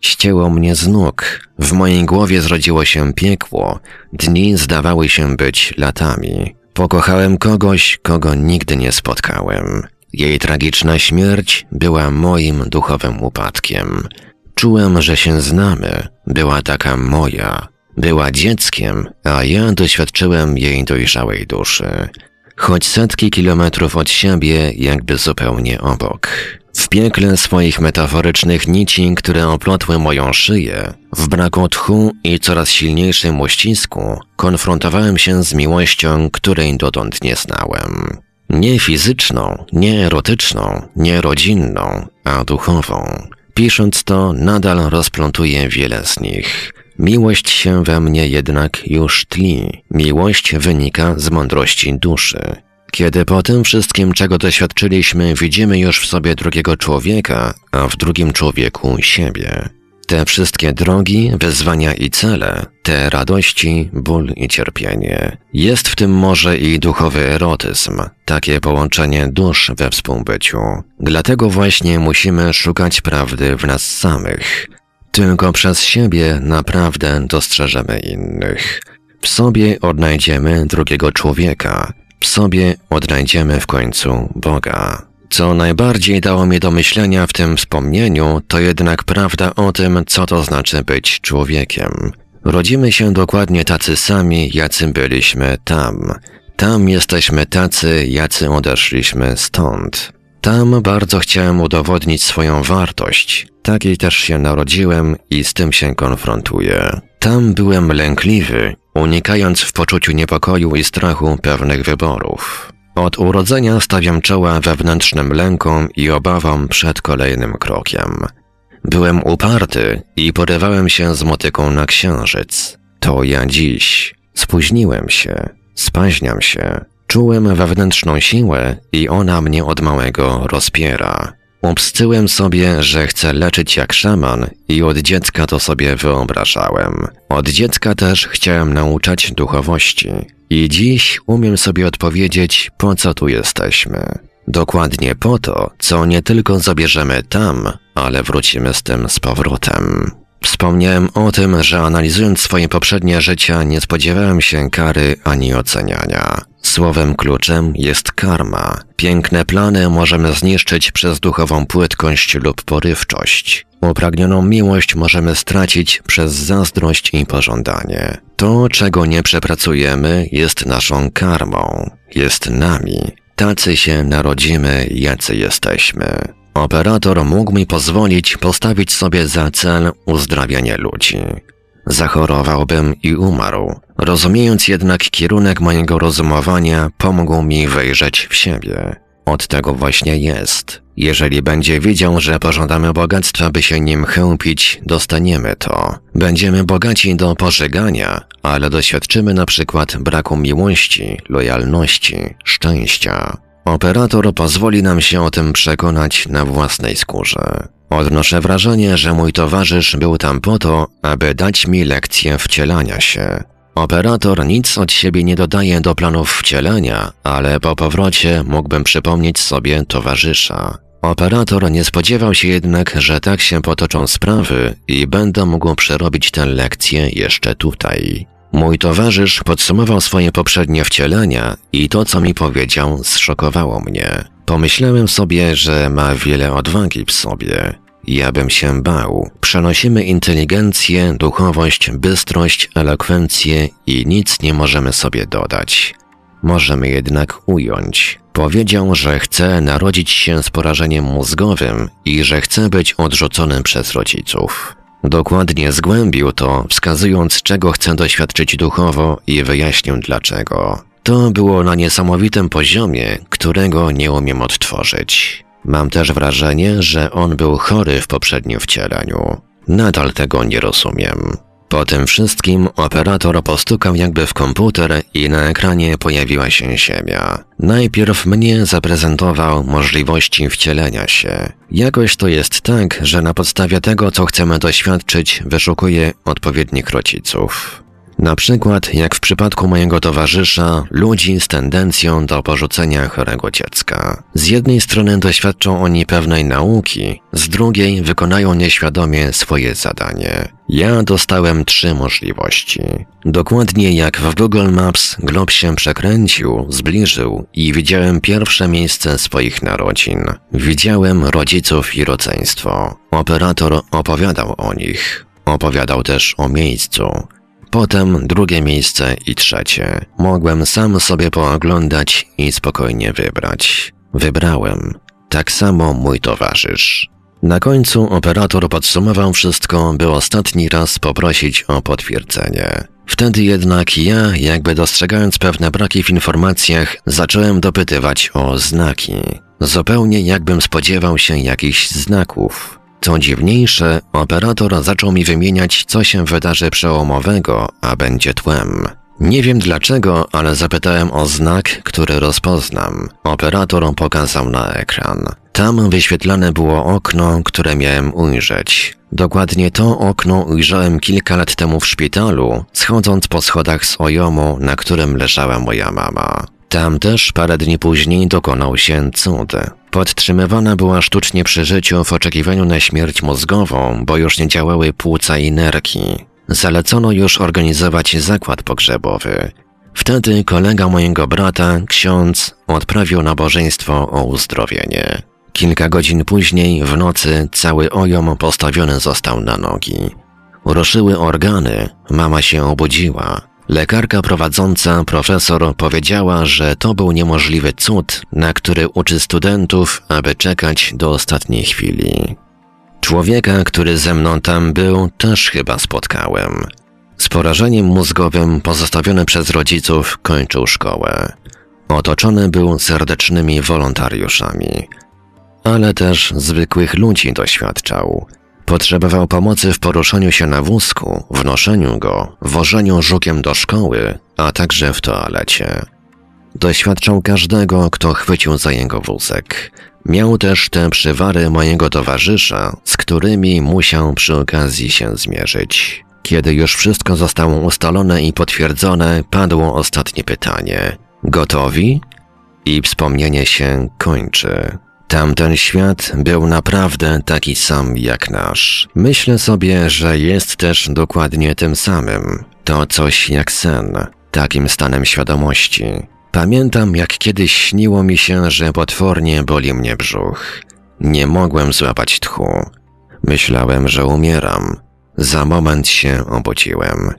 Ścięło mnie z nóg, w mojej głowie zrodziło się piekło, dni zdawały się być latami. Pokochałem kogoś, kogo nigdy nie spotkałem. Jej tragiczna śmierć była moim duchowym upadkiem. Czułem, że się znamy, była taka moja. Była dzieckiem, a ja doświadczyłem jej dojrzałej duszy. Choć setki kilometrów od siebie, jakby zupełnie obok. W piekle swoich metaforycznych nici, które oplotły moją szyję, w braku tchu i coraz silniejszym uścisku, konfrontowałem się z miłością, której dotąd nie znałem. Nie fizyczną, nie erotyczną, nie rodzinną, a duchową. Pisząc to, nadal rozplątuję wiele z nich. Miłość się we mnie jednak już tli. Miłość wynika z mądrości duszy. Kiedy po tym wszystkim, czego doświadczyliśmy, widzimy już w sobie drugiego człowieka, a w drugim człowieku siebie. Te wszystkie drogi, wyzwania i cele, te radości, ból i cierpienie. Jest w tym może i duchowy erotyzm, takie połączenie dusz we współbyciu. Dlatego właśnie musimy szukać prawdy w nas samych. Tylko przez siebie naprawdę dostrzeżemy innych. W sobie odnajdziemy drugiego człowieka, w sobie odnajdziemy w końcu Boga. Co najbardziej dało mi do myślenia w tym wspomnieniu, to jednak prawda o tym, co to znaczy być człowiekiem. Rodzimy się dokładnie tacy sami, jacy byliśmy tam. Tam jesteśmy tacy, jacy odeszliśmy stąd. Tam bardzo chciałem udowodnić swoją wartość. Takiej też się narodziłem i z tym się konfrontuję. Tam byłem lękliwy, unikając w poczuciu niepokoju i strachu pewnych wyborów. Od urodzenia stawiam czoła wewnętrznym lękom i obawom przed kolejnym krokiem. Byłem uparty i porywałem się z motyką na księżyc. To ja dziś. Spóźniłem się, spaźniam się, czułem wewnętrzną siłę i ona mnie od małego rozpiera. Obscyłem sobie, że chcę leczyć jak szaman i od dziecka to sobie wyobrażałem. Od dziecka też chciałem nauczać duchowości. I dziś umiem sobie odpowiedzieć, po co tu jesteśmy. Dokładnie po to, co nie tylko zabierzemy tam, ale wrócimy z tym z powrotem. Wspomniałem o tym, że analizując swoje poprzednie życia nie spodziewałem się kary ani oceniania. Słowem kluczem jest karma. Piękne plany możemy zniszczyć przez duchową płytkość lub porywczość. Upragnioną miłość możemy stracić przez zazdrość i pożądanie. To, czego nie przepracujemy, jest naszą karmą, jest nami. Tacy się narodzimy, jacy jesteśmy. Operator mógł mi pozwolić postawić sobie za cel uzdrawianie ludzi. Zachorowałbym i umarł. Rozumiejąc jednak kierunek mojego rozumowania, pomógł mi wejrzeć w siebie. Od tego właśnie jest. Jeżeli będzie widział, że pożądamy bogactwa, by się nim chępić, dostaniemy to. Będziemy bogaci do pożegania, ale doświadczymy na przykład braku miłości, lojalności, szczęścia. Operator pozwoli nam się o tym przekonać na własnej skórze. Odnoszę wrażenie, że mój towarzysz był tam po to, aby dać mi lekcję wcielania się. Operator nic od siebie nie dodaje do planów wcielenia, ale po powrocie mógłbym przypomnieć sobie towarzysza. Operator nie spodziewał się jednak, że tak się potoczą sprawy i będę mógł przerobić tę lekcję jeszcze tutaj. Mój towarzysz podsumował swoje poprzednie wcielenia i to, co mi powiedział, zszokowało mnie. Pomyślałem sobie, że ma wiele odwagi w sobie. Ja bym się bał. Przenosimy inteligencję, duchowość, bystrość, elokwencję i nic nie możemy sobie dodać. możemy jednak ująć. Powiedział, że chce narodzić się z porażeniem mózgowym i że chce być odrzucony przez rodziców. Dokładnie zgłębił to, wskazując, czego chce doświadczyć duchowo i wyjaśnił dlaczego. To było na niesamowitym poziomie, którego nie umiem odtworzyć. Mam też wrażenie, że on był chory w poprzednim wcieleniu. Nadal tego nie rozumiem. Po tym wszystkim operator postukał jakby w komputer i na ekranie pojawiła się ziemia. Najpierw mnie zaprezentował możliwości wcielenia się. Jakoś to jest tak, że na podstawie tego, co chcemy doświadczyć, wyszukuje odpowiednich rodziców. Na przykład, jak w przypadku mojego towarzysza, ludzi z tendencją do porzucenia chorego dziecka. Z jednej strony doświadczą oni pewnej nauki, z drugiej wykonają nieświadomie swoje zadanie. Ja dostałem trzy możliwości. Dokładnie jak w Google Maps glob się przekręcił, zbliżył i widziałem pierwsze miejsce swoich narodzin. Widziałem rodziców i rodzeństwo. Operator opowiadał o nich. Opowiadał też o miejscu. Potem drugie miejsce i trzecie. Mogłem sam sobie pooglądać i spokojnie wybrać. Wybrałem. Tak samo mój towarzysz. Na końcu operator podsumował wszystko, by ostatni raz poprosić o potwierdzenie. Wtedy jednak ja, jakby dostrzegając pewne braki w informacjach, zacząłem dopytywać o znaki. Zupełnie jakbym spodziewał się jakichś znaków. Co dziwniejsze, operator zaczął mi wymieniać, co się wydarzy przełomowego, a będzie tłem. Nie wiem dlaczego, ale zapytałem o znak, który rozpoznam. Operator pokazał na ekran. Tam wyświetlane było okno, które miałem ujrzeć. Dokładnie to okno ujrzałem kilka lat temu w szpitalu, schodząc po schodach z ojomu, na którym leżała moja mama. Tam też parę dni później dokonał się cud. Podtrzymywana była sztucznie przy życiu w oczekiwaniu na śmierć mózgową, bo już nie działały płuca i nerki. Zalecono już organizować zakład pogrzebowy. Wtedy kolega mojego brata, ksiądz, odprawił nabożeństwo o uzdrowienie. Kilka godzin później, w nocy, cały ojom postawiony został na nogi. Ruszyły organy, mama się obudziła. Lekarka prowadząca, profesor, powiedziała, że to był niemożliwy cud, na który uczy studentów, aby czekać do ostatniej chwili. Człowieka, który ze mną tam był, też chyba spotkałem. Z porażeniem mózgowym pozostawiony przez rodziców kończył szkołę. Otoczony był serdecznymi wolontariuszami, ale też zwykłych ludzi doświadczał – Potrzebował pomocy w poruszaniu się na wózku, w noszeniu go, wożeniu żukiem do szkoły, a także w toalecie. Doświadczał każdego, kto chwycił za jego wózek. Miał też te przywary mojego towarzysza, z którymi musiał przy okazji się zmierzyć. Kiedy już wszystko zostało ustalone i potwierdzone, padło ostatnie pytanie. Gotowi? I wspomnienie się kończy. Tamten świat był naprawdę taki sam jak nasz. Myślę sobie, że jest też dokładnie tym samym. To coś jak sen, takim stanem świadomości. Pamiętam, jak kiedyś śniło mi się, że potwornie boli mnie brzuch. Nie mogłem złapać tchu. Myślałem, że umieram. Za moment się obudziłem.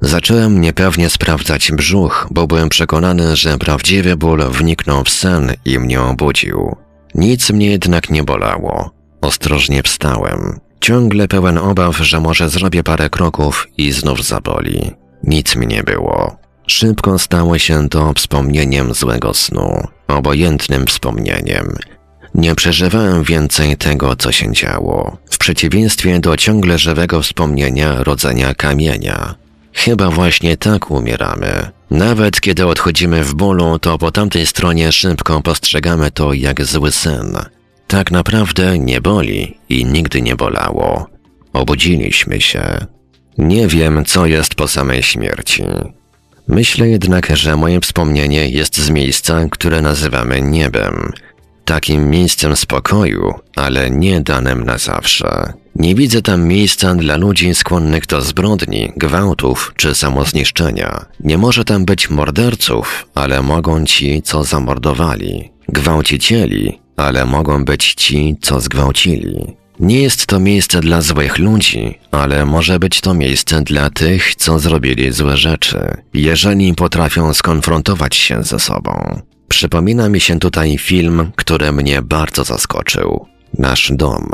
Zacząłem niepewnie sprawdzać brzuch, bo byłem przekonany, że prawdziwy ból wniknął w sen i mnie obudził. Nic mnie jednak nie bolało. Ostrożnie wstałem. Ciągle pełen obaw, że może zrobię parę kroków i znów zaboli. Nic mi nie było. Szybko stało się to wspomnieniem złego snu, obojętnym wspomnieniem. Nie przeżywałem więcej tego, co się działo, w przeciwieństwie do ciągle żywego wspomnienia rodzenia kamienia. Chyba właśnie tak umieramy. Nawet kiedy odchodzimy w bólu, to po tamtej stronie szybko postrzegamy to jak zły sen. Tak naprawdę nie boli i nigdy nie bolało. Obudziliśmy się. Nie wiem, co jest po samej śmierci. Myślę jednak, że moje wspomnienie jest z miejsca, które nazywamy niebem. Takim miejscem spokoju, ale nie danym na zawsze. Nie widzę tam miejsca dla ludzi skłonnych do zbrodni, gwałtów czy samozniszczenia. Nie może tam być morderców, ale mogą ci, co zamordowali. Gwałcicieli, ale mogą być ci, co zgwałcili. Nie jest to miejsce dla złych ludzi, ale może być to miejsce dla tych, co zrobili złe rzeczy, jeżeli potrafią skonfrontować się ze sobą. Przypomina mi się tutaj film, który mnie bardzo zaskoczył. Nasz dom.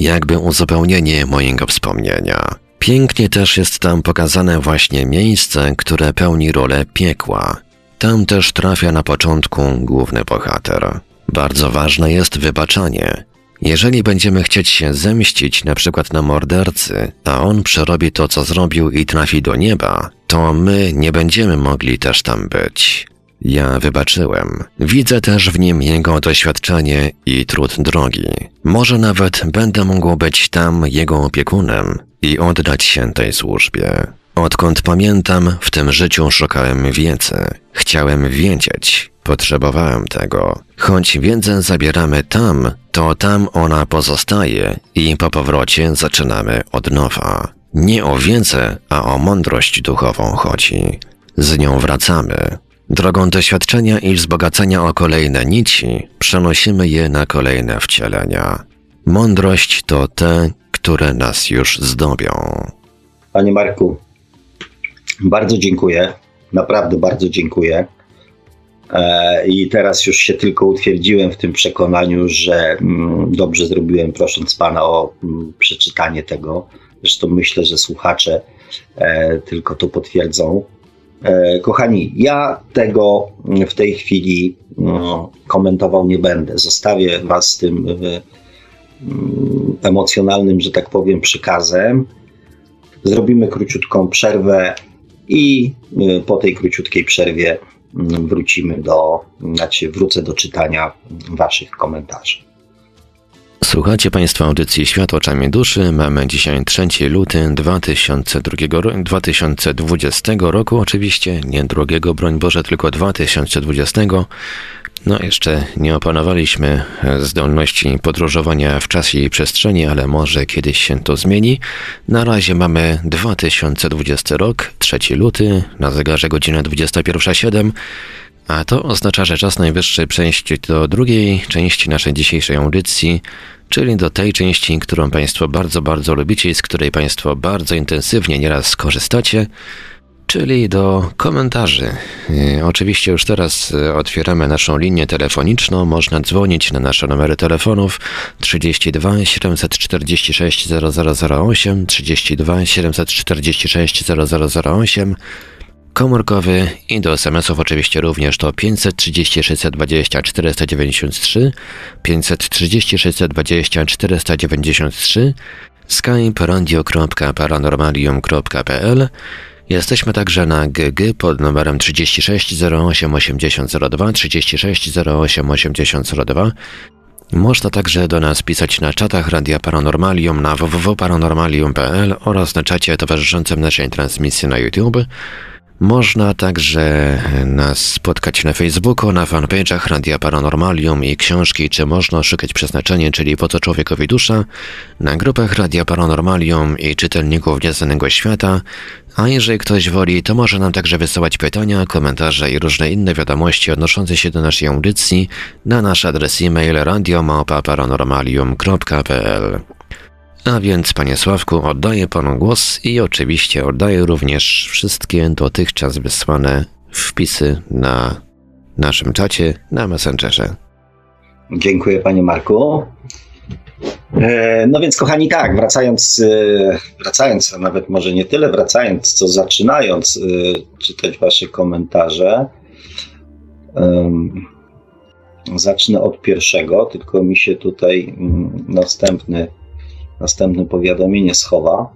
Jakby uzupełnienie mojego wspomnienia. Pięknie też jest tam pokazane właśnie miejsce, które pełni rolę piekła. Tam też trafia na początku główny bohater. Bardzo ważne jest wybaczanie. Jeżeli będziemy chcieć się zemścić na przykład na mordercy, a on przerobi to, co zrobił i trafi do nieba, to my nie będziemy mogli też tam być. Ja wybaczyłem. Widzę też w nim jego doświadczenie i trud drogi. Może nawet będę mógł być tam jego opiekunem i oddać się tej służbie. Odkąd pamiętam, w tym życiu szukałem wiedzy. Chciałem wiedzieć. Potrzebowałem tego. Choć wiedzę zabieramy tam, to tam ona pozostaje i po powrocie zaczynamy od nowa. Nie o wiedzę, a o mądrość duchową chodzi. Z nią wracamy. Drogą doświadczenia i wzbogacenia o kolejne nici przenosimy je na kolejne wcielenia. Mądrość to te, które nas już zdobią. Panie Marku, bardzo dziękuję. Naprawdę bardzo dziękuję. E, I teraz już się tylko utwierdziłem w tym przekonaniu, że mm, dobrze zrobiłem, prosząc Pana o mm, przeczytanie tego. Zresztą myślę, że słuchacze e, tylko to potwierdzą. E, kochani, ja tego w tej chwili no, komentował nie będę. Zostawię Was z tym mm, emocjonalnym, że tak powiem, przekazem. Zrobimy króciutką przerwę i po tej króciutkiej przerwie wrócimy do, znaczy wrócę do czytania Waszych komentarzy. Słuchacie Państwo audycji Świat oczami duszy. Mamy dzisiaj 3 luty 2002, 2020 roku, oczywiście nie drugiego, broń Boże, tylko 2020. No, jeszcze nie opanowaliśmy zdolności podróżowania w czasie i przestrzeni, ale może kiedyś się to zmieni. Na razie mamy 2020 rok, 3 luty, na zegarze godzina 21.07. A to oznacza, że czas najwyższy przejść do drugiej części naszej dzisiejszej audycji, czyli do tej części, którą Państwo bardzo, bardzo lubicie i z której Państwo bardzo intensywnie nieraz skorzystacie, czyli do komentarzy. E, oczywiście już teraz e, otwieramy naszą linię telefoniczną. Można dzwonić na nasze numery telefonów 32 746 0008, 32 746 0008 komórkowy i do SMS-ów oczywiście również to 530 620 493, 530 620 493, skype radio.paranormalium.pl Jesteśmy także na GG pod numerem 36 08 8002, 36 08 8002. Można także do nas pisać na czatach Radia Paranormalium na www.paranormalium.pl oraz na czacie towarzyszącym naszej transmisji na YouTube. Można także nas spotkać na Facebooku, na fanpage'ach Radia Paranormalium i książki Czy można szukać przeznaczenie, czyli Po co człowiekowi dusza, na grupach Radia Paranormalium i czytelników Nieznanego Świata, a jeżeli ktoś woli, to może nam także wysyłać pytania, komentarze i różne inne wiadomości odnoszące się do naszej audycji na nasz adres e-mail radiomałpa-paranormalium.pl a więc, panie Sławku, oddaję panu głos i oczywiście oddaję również wszystkie dotychczas wysłane wpisy na naszym czacie na Messengerze. Dziękuję, panie Marku. E, no więc, kochani, tak, wracając, e, wracając, a nawet może nie tyle wracając, co zaczynając e, czytać wasze komentarze, zacznę od pierwszego, tylko mi się tutaj mm, następny następne powiadomienie schowa.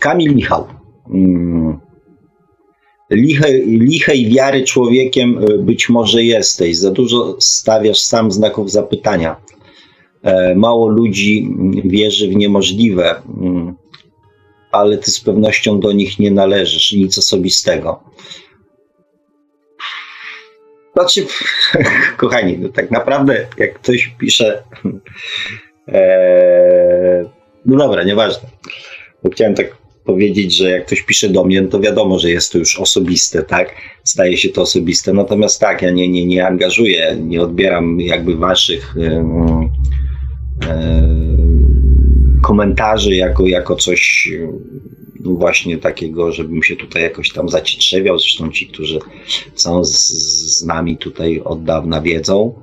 Kamil Michał. Mm. Lichej, lichej wiary człowiekiem e, być może jesteś. Za dużo stawiasz sam znaków zapytania. E, mało ludzi wierzy w niemożliwe, mm. ale ty z pewnością do nich nie należysz. Nic osobistego. Znaczy, kochani, no tak naprawdę, jak ktoś pisze Eee, no dobra, nieważne. Bo chciałem tak powiedzieć, że jak ktoś pisze do mnie, no to wiadomo, że jest to już osobiste, tak? Staje się to osobiste. Natomiast tak, ja nie, nie, nie angażuję, nie odbieram jakby waszych komentarzy jako, jako coś no właśnie takiego, żebym się tutaj jakoś tam zacietrzewiał. Zresztą ci, którzy są z, z nami tutaj od dawna wiedzą.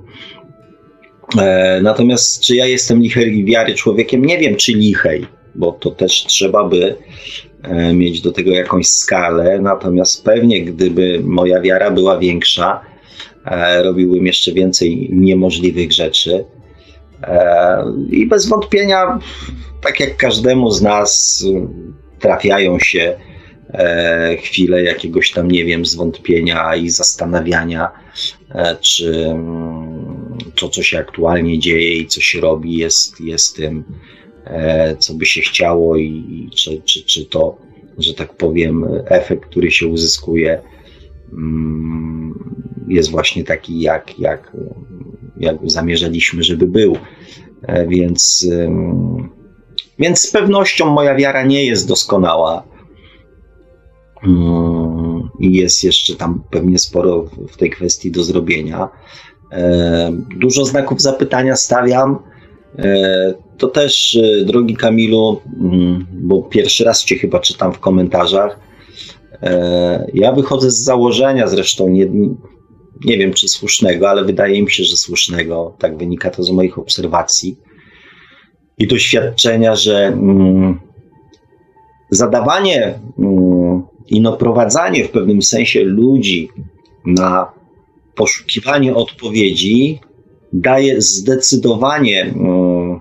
E, natomiast czy ja jestem lichej wiary człowiekiem? Nie wiem, czy lichej, bo to też trzeba by e, mieć do tego jakąś skalę. Natomiast pewnie, gdyby moja wiara była większa, e, robiłbym jeszcze więcej niemożliwych rzeczy. I bez wątpienia, tak jak każdemu z nas, trafiają się chwile jakiegoś tam, nie wiem, zwątpienia i zastanawiania, czy mm, to, co się aktualnie dzieje i co się robi, jest, jest tym, e, co by się chciało, i czy, czy, czy to, że tak powiem, efekt, który się uzyskuje, mm, jest właśnie taki, jak, jak, jak zamierzaliśmy, żeby był. Więc więc z pewnością moja wiara nie jest doskonała. Mm, I jest jeszcze tam pewnie sporo w tej kwestii do zrobienia. E, dużo znaków zapytania stawiam. E, to też, e, drogi Kamilu, mm, bo pierwszy raz Cię chyba czytam w komentarzach. Ja wychodzę z założenia, zresztą nie, nie wiem czy słusznego, ale wydaje mi się, że słusznego. Tak wynika to z moich obserwacji i doświadczenia, że mm, zadawanie mm, i naprowadzanie w pewnym sensie ludzi na poszukiwanie odpowiedzi daje zdecydowanie mm,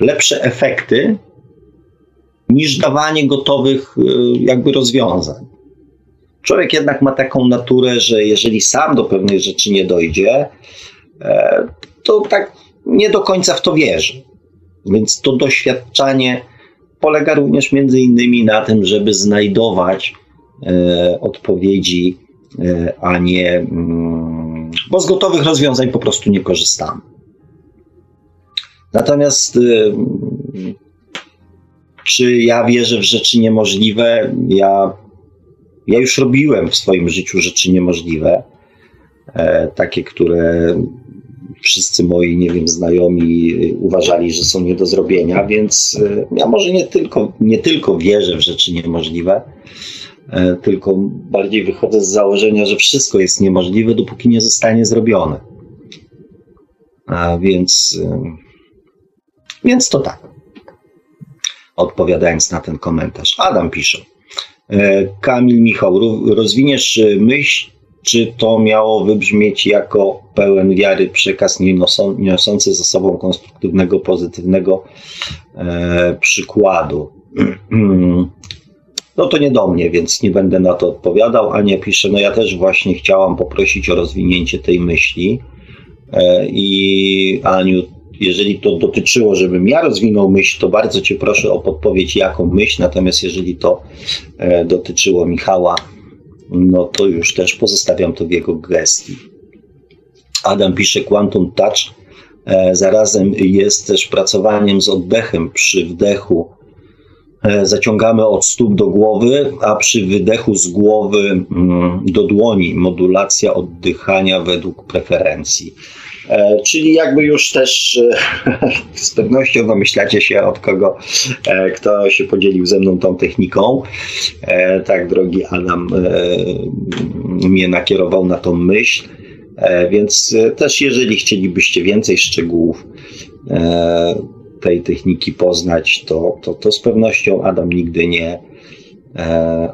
lepsze efekty niż dawanie gotowych y, jakby rozwiązań. Człowiek jednak ma taką naturę, że jeżeli sam do pewnej rzeczy nie dojdzie, e, to tak nie do końca w to wierzy. Więc to doświadczanie polega również między innymi na tym, żeby znajdować e, odpowiedzi, a nie, mm, bo z gotowych rozwiązań po prostu nie korzystamy. Natomiast e, czy ja wierzę w rzeczy niemożliwe? Ja, ja już robiłem w swoim życiu rzeczy niemożliwe, e, takie, które wszyscy moi, nie wiem, znajomi y, uważali, że są nie do zrobienia, więc y, ja może nie tylko, nie tylko wierzę w rzeczy niemożliwe, e, tylko bardziej wychodzę z założenia, że wszystko jest niemożliwe, dopóki nie zostanie zrobione. A więc, y, więc to tak. Odpowiadając na ten komentarz. Adam pisze. E, Kamil Michał, rozwiniesz myśl czy to miało wybrzmieć jako pełen wiary przekaz niosący ze sobą konstruktywnego, pozytywnego e, przykładu. No to nie do mnie, więc nie będę na to odpowiadał. Ania pisze, no ja też właśnie chciałam poprosić o rozwinięcie tej myśli. E, I Aniu, jeżeli to dotyczyło, żebym ja rozwinął myśl, to bardzo Cię proszę o podpowiedź, jaką myśl. Natomiast jeżeli to e, dotyczyło Michała, no to już też pozostawiam to w jego gestii. Adam pisze Quantum Touch e, zarazem jest też pracowaniem z oddechem przy wdechu. E, zaciągamy od stóp do głowy, a przy wydechu z głowy mm, do dłoni. Modulacja oddychania według preferencji. E, czyli jakby już też z pewnością domyślacie się od kogo, kto się podzielił ze mną tą techniką. Tak, drogi Adam mnie nakierował na tą myśl. E, więc e, też jeżeli chcielibyście więcej szczegółów e, tej techniki poznać, to, to, to z pewnością Adam nigdy nie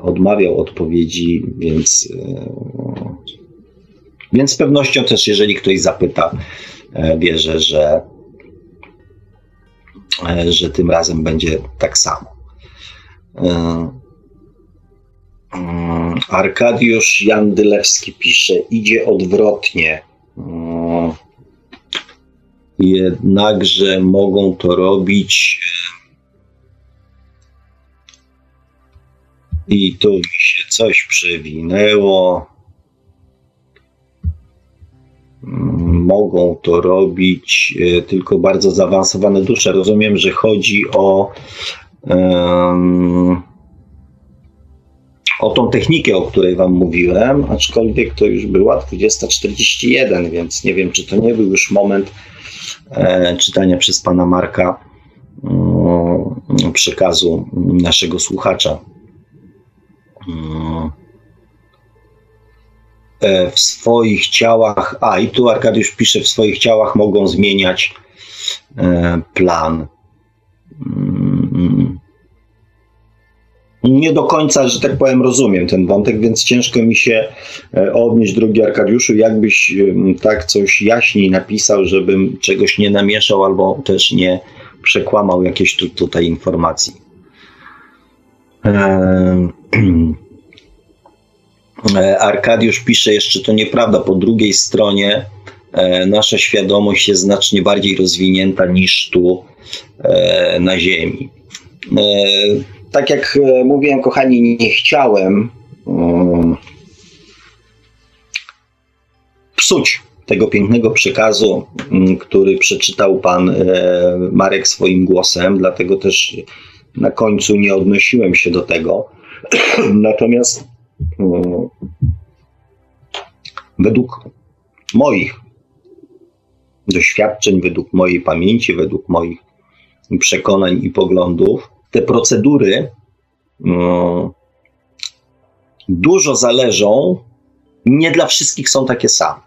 odmawiał odpowiedzi, więc, więc z pewnością też jeżeli ktoś zapyta, wierzę, że, że tym razem będzie tak samo. Mm, Arkadiusz Jandylewski pisze, idzie odwrotnie. Jednakże mogą to robić i tu mi się coś przewinęło. Mm, mogą to robić e, tylko bardzo zaawansowane dusze. Rozumiem, że chodzi o um, o tą technikę, o której Wam mówiłem, aczkolwiek to już była 20.41, więc nie wiem, czy to nie był już moment czytania przez pana Marka przekazu naszego słuchacza. W swoich ciałach, a i tu Arkadiusz pisze, w swoich ciałach mogą zmieniać plan nie do końca, że tak powiem, rozumiem ten wątek, więc ciężko mi się e, odnieść, drugi Arkadiuszu, jakbyś tak coś jaśniej napisał, żebym czegoś nie namieszał albo też nie przekłamał jakiejś tu, tutaj informacji. E, Arkadiusz pisze jeszcze, to nieprawda, po drugiej stronie e, nasza świadomość jest znacznie bardziej rozwinięta niż tu na Ziemi tak jak e, mówiłem, kochani, nie chciałem um, psuć tego pięknego przekazu, um, który przeczytał pan e, Marek swoim głosem, dlatego też na końcu nie odnosiłem się do tego. Natomiast um, według moich doświadczeń, według mojej pamięci, według moich przekonań i poglądów, te procedury no, dużo zależą, nie dla wszystkich są takie same.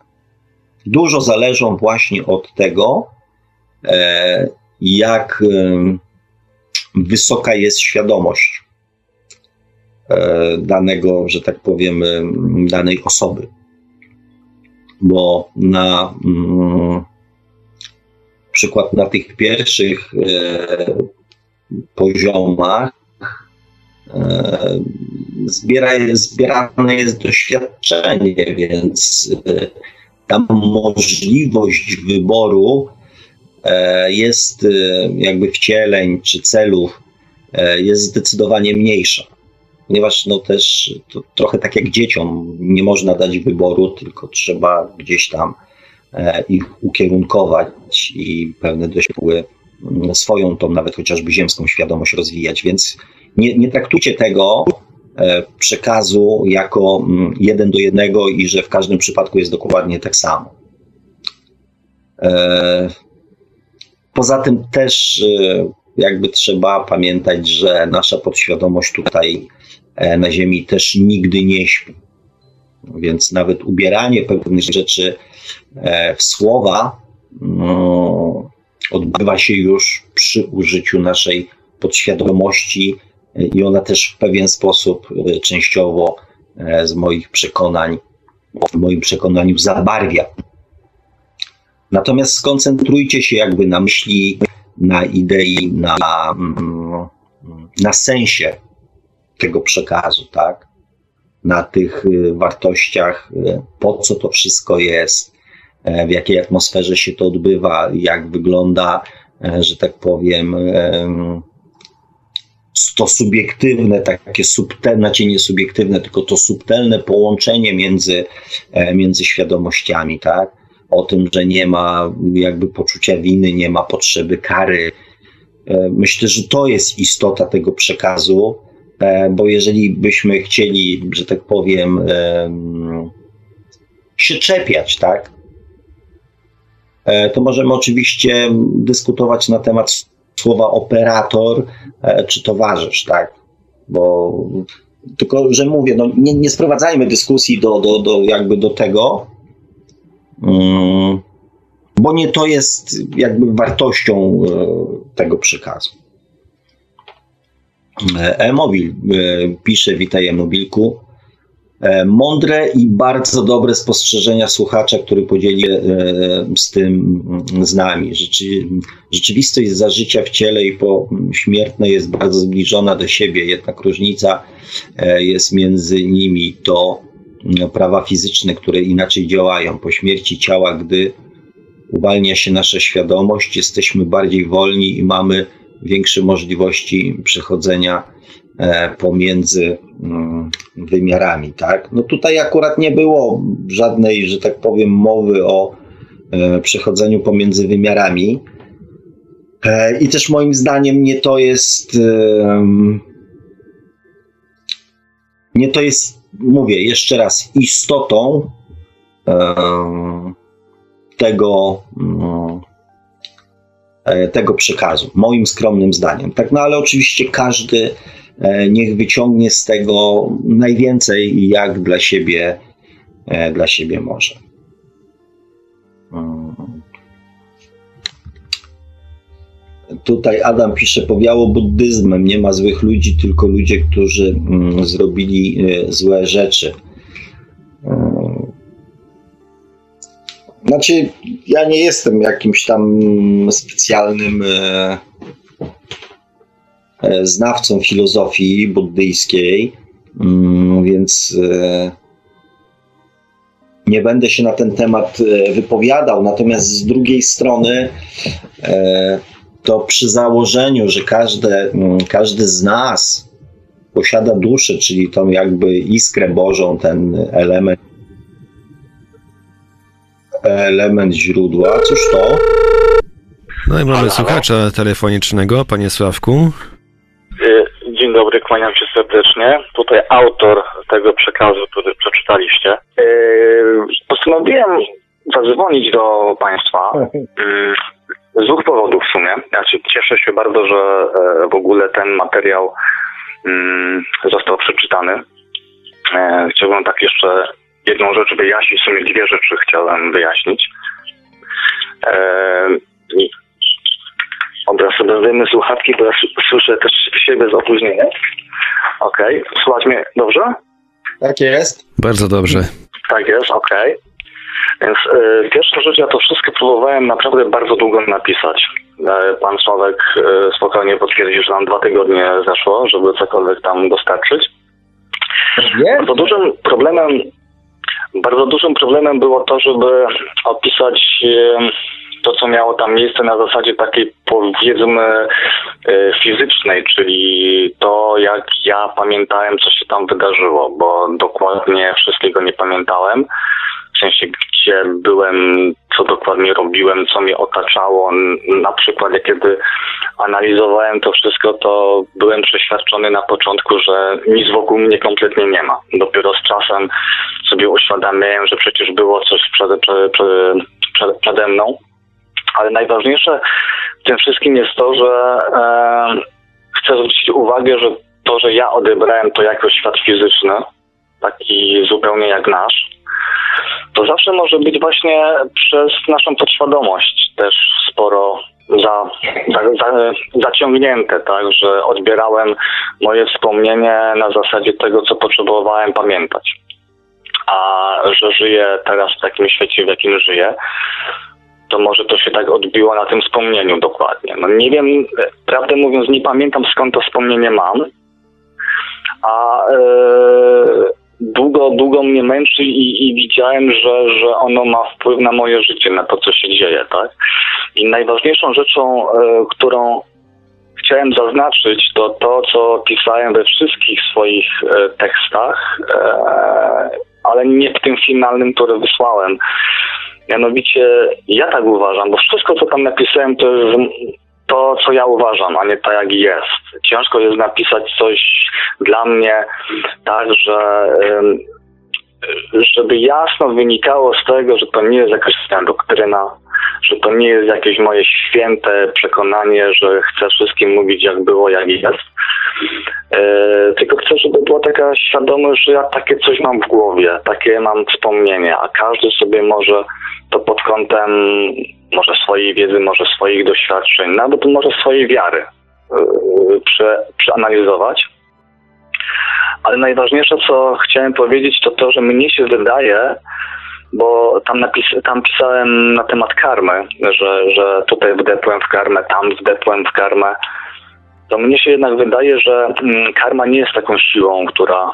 Dużo zależą właśnie od tego, e, jak e, wysoka jest świadomość e, danego, że tak powiem, danej osoby. Bo na mm, przykład na tych pierwszych poziomach e, zbiera, zbierane jest doświadczenie, więc e, tam możliwość wyboru e, jest jakby wcieleń czy celów jest zdecydowanie mniejsza. Ponieważ no też trochę tak jak dzieciom nie można dać wyboru, tylko trzeba gdzieś tam ich ukierunkować i pewne doświadczenia swoją tą nawet chociażby ziemską świadomość rozwijać. Więc nie, nie traktujcie tego e, przekazu jako mm, jeden do jednego i że w każdym przypadku jest dokładnie tak samo. E, poza tym też e, jakby trzeba pamiętać, że nasza podświadomość tutaj na Ziemi też nigdy nie śpi. Więc nawet ubieranie pewnych rzeczy w słowa no, odbywa się już przy użyciu naszej podświadomości i ona też w pewien sposób e, częściowo e, z moich przekonań, w moim przekonaniu zabarwia. Natomiast skoncentrujcie się jakby na myśli, na idei, na, mm, na sensie tego przekazu, tak? Na tych e, wartościach, po co to wszystko jest, w jakiej atmosferze się to odbywa, jak wygląda, e, że tak powiem, to subiektywne, takie subtelne, znaczy nie subiektywne, tylko to subtelne połączenie między, e, między świadomościami, tak? O tym, że nie ma jakby poczucia winy, nie ma potrzeby kary. Myślę, że to jest istota tego przekazu, bo jeżeli byśmy chcieli, że tak powiem, się czepiać, tak? E, to możemy oczywiście dyskutować na temat słowa operator e, czy towarzysz, tak? Bo tylko, że mówię, no nie, nie sprowadzajmy dyskusji do, do, do, jakby do tego, um, bo nie to jest jakby wartością e, tego przekazu. E-mobil pisze, witaj e-mobilku. E, mądre i bardzo dobre spostrzeżenia słuchacza, który podzieli e, z tym mm, z nami. Rzeczy, rzeczywistość za życia w ciele i po śmiertne jest bardzo zbliżona do siebie, jednak różnica e, jest między nimi to mm, prawa fizyczne, które inaczej działają. Po śmierci ciała, gdy uwalnia się nasza świadomość, jesteśmy bardziej wolni i mamy większe możliwości przechodzenia pomiędzy mm, wymiarami, tak? No tutaj akurat nie było żadnej, że tak powiem, mowy o e, przechodzeniu pomiędzy wymiarami. E, I też moim zdaniem nie to jest. Nie to jest, mówię jeszcze raz, istotą tego, mm, tego przekazu, moim skromnym zdaniem. Tak, no ale oczywiście każdy niech wyciągnie z tego najwięcej, jak dla siebie, dla siebie może. Tutaj Adam pisze, powiało buddyzmem, nie ma złych ludzi, tylko ludzie, którzy mm, zrobili y, złe rzeczy. Y, znaczy, ja nie jestem jakimś tam specjalnym znawcą filozofii buddyjskiej, mm, więc nie będę się na ten temat wypowiadał. Natomiast z drugiej strony, to przy założeniu, że każde, mm, każdy z nas posiada duszę, czyli tą jakby iskrę Bożą, ten element, element źródła. Cóż to? No i mamy słuchacza telefonicznego, panie Sławku. Dzień dobry, kłaniam się serdecznie. Tutaj autor tego przekazu, który przeczytaliście. Y, postanowiłem zadzwonić do państwa y, z dwóch powodów w sumie. Znaczy, cieszę się bardzo, że e, w ogóle ten materiał mm, został przeczytany. E, chciałbym tak jeszcze jedną rzecz wyjaśnić, w sumie dwie rzeczy chciałem wyjaśnić. E, Dobra, sobie zdejmę słuchawki, bo ja słyszę też siebie z opóźnieniem. Okej, okay. słuchać mnie dobrze? Tak jest. Bardzo dobrze. Tak jest, okej. Okay. Więc e, pierwsza rzecz, ja to wszystko próbowałem naprawdę bardzo długo napisać. E, pan Sławek e, spokojnie potwierdził, że nam dwa tygodnie zeszło, żeby cokolwiek tam dostarczyć. Bardzo dużym problemem bardzo dużym problemem było to, żeby opisać to, co miało tam miejsce na zasadzie takiej powiedzmy fizycznej, czyli to, jak ja pamiętałem, co się tam wydarzyło, bo dokładnie wszystkiego nie pamiętałem w sensie gdzie byłem, co dokładnie robiłem, co mnie otaczało. Na przykład, kiedy analizowałem to wszystko, to byłem przeświadczony na początku, że nic wokół mnie kompletnie nie ma. Dopiero z czasem sobie uświadamiałem, że przecież było coś przede, przede, przede, przede mną. Ale najważniejsze w tym wszystkim jest to, że e, chcę zwrócić uwagę, że to, że ja odebrałem to jako świat fizyczny, taki zupełnie jak nasz, to zawsze może być właśnie przez naszą podświadomość też sporo za, za, za, zaciągnięte, tak, że odbierałem moje wspomnienie na zasadzie tego, co potrzebowałem pamiętać. A że żyję teraz w takim świecie, w jakim żyję, to może to się tak odbiło na tym wspomnieniu dokładnie. No nie wiem, prawdę mówiąc, nie pamiętam skąd to wspomnienie mam, a yy, długo, długo mnie męczy i, i widziałem, że, że ono ma wpływ na moje życie, na to, co się dzieje, tak? I najważniejszą rzeczą, e, którą chciałem zaznaczyć, to to, co pisałem we wszystkich swoich e, tekstach, e, ale nie w tym finalnym, który wysłałem. Mianowicie ja tak uważam, bo wszystko, co tam napisałem, to jest to, co ja uważam, a nie tak, jak jest. Ciężko jest napisać coś dla mnie tak, że żeby jasno wynikało z tego, że to nie jest jakaś doktryna, że to nie jest jakieś moje święte przekonanie, że chcę wszystkim mówić jak było, jak jest. E, tylko chcę, żeby była taka świadomość, że ja takie coś mam w głowie, takie mam wspomnienie, a każdy sobie może to pod kątem może swojej wiedzy, może swoich doświadczeń, nawet może swojej wiary yy, prze, przeanalizować. Ale najważniejsze, co chciałem powiedzieć, to to, że mnie się wydaje, bo tam, napis, tam pisałem na temat karmy, że, że tutaj wdepłem w karmę, tam wdepłem w karmę, to mnie się jednak wydaje, że mm, karma nie jest taką siłą, która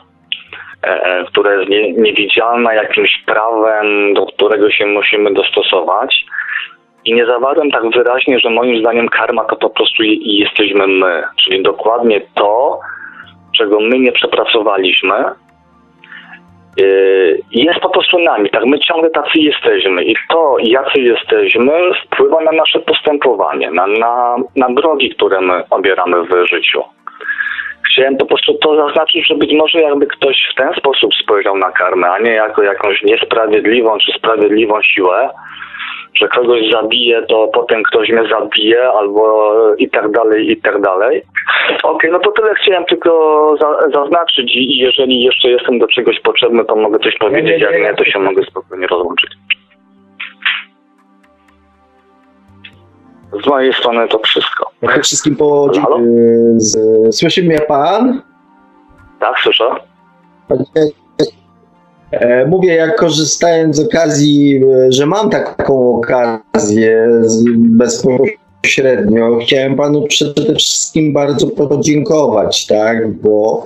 E, e, która jest nie, niewidzialna jakimś prawem, do którego się musimy dostosować. I nie zawarłem tak wyraźnie, że moim zdaniem karma to po prostu jesteśmy my, czyli dokładnie to, czego my nie przepracowaliśmy, jest po prostu nami, tak? My ciągle tacy jesteśmy i to, jacy jesteśmy, wpływa na nasze postępowanie, na, na, na drogi, które my obieramy w życiu. Chciałem po prostu to zaznaczyć, że być może jakby ktoś w ten sposób spojrzał na karmę, a nie jako jakąś niesprawiedliwą czy sprawiedliwą siłę, że kogoś zabiję, to potem ktoś mnie zabije, albo i tak dalej, i tak dalej. Okej, no to tyle chciałem tylko za, zaznaczyć i jeżeli jeszcze jestem do czegoś potrzebny, to mogę coś powiedzieć, jak nie, to się mogę spokojnie rozłączyć. Z mojej strony to wszystko. Przede wszystkim po... Z, słyszy mnie pan? Tak, słyszę? E, Mówię, jak korzystając z okazji, e, że mam taką okazję bezpośrednio, chciałem panu przede wszystkim bardzo podziękować, tak, bo,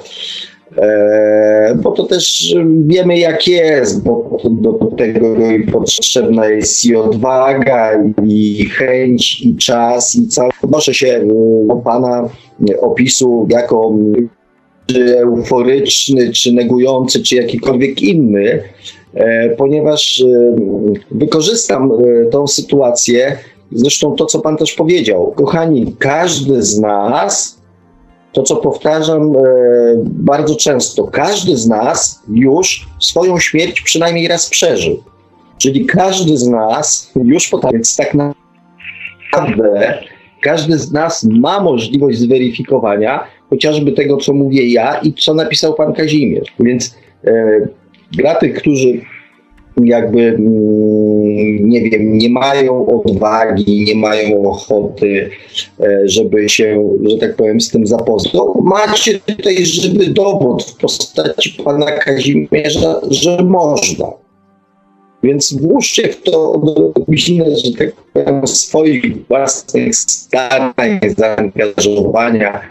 e, bo to też wiemy jak jest, bo do tego potrzebna jest i odwaga, i chęć, i czas, i cały. Odnoszę się do pana opisu jako czy euforyczny, czy negujący, czy jakikolwiek inny, e, ponieważ e, wykorzystam e, tą sytuację, zresztą to, co Pan też powiedział. Kochani, każdy z nas, to co powtarzam bardzo często, każdy z nas już swoją śmierć przynajmniej raz przeżył. Czyli każdy z nas już potrafi, więc tak naprawdę każdy z nas ma możliwość zweryfikowania, chociażby tego, co mówię ja i co napisał pan Kazimierz. Więc e, dla tych, którzy jakby, mm, nie wiem, nie mają odwagi, nie mają ochoty, e, żeby się, że tak powiem, z tym zapoznał, macie tutaj żywy dowód w postaci pana Kazimierza, że można. Więc włóżcie w to odrobinę, że tak powiem, swoich własnych starań, zaangażowania,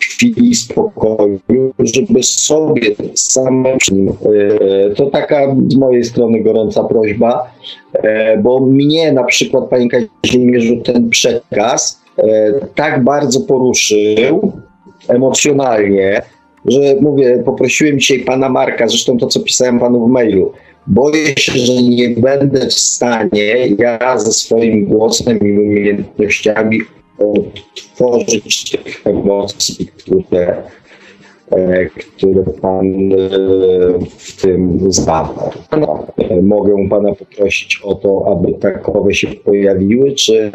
chwili spokoju, żeby sobie samym, e, to taka z mojej strony gorąca prośba, e, bo mnie na przykład, panie Kazimierzu, ten przekaz e, tak bardzo poruszył emocjonalnie, że mówię, poprosiłem dzisiaj pana Marka, zresztą to, co pisałem panu w mailu, boję się, że nie będę w stanie ja ze swoim głosem i umiejętnościami odtworzyć tych emocji, które, e, które Pan e, w tym zawarł. Mogę Pana poprosić o to, aby takowe się pojawiły, czy,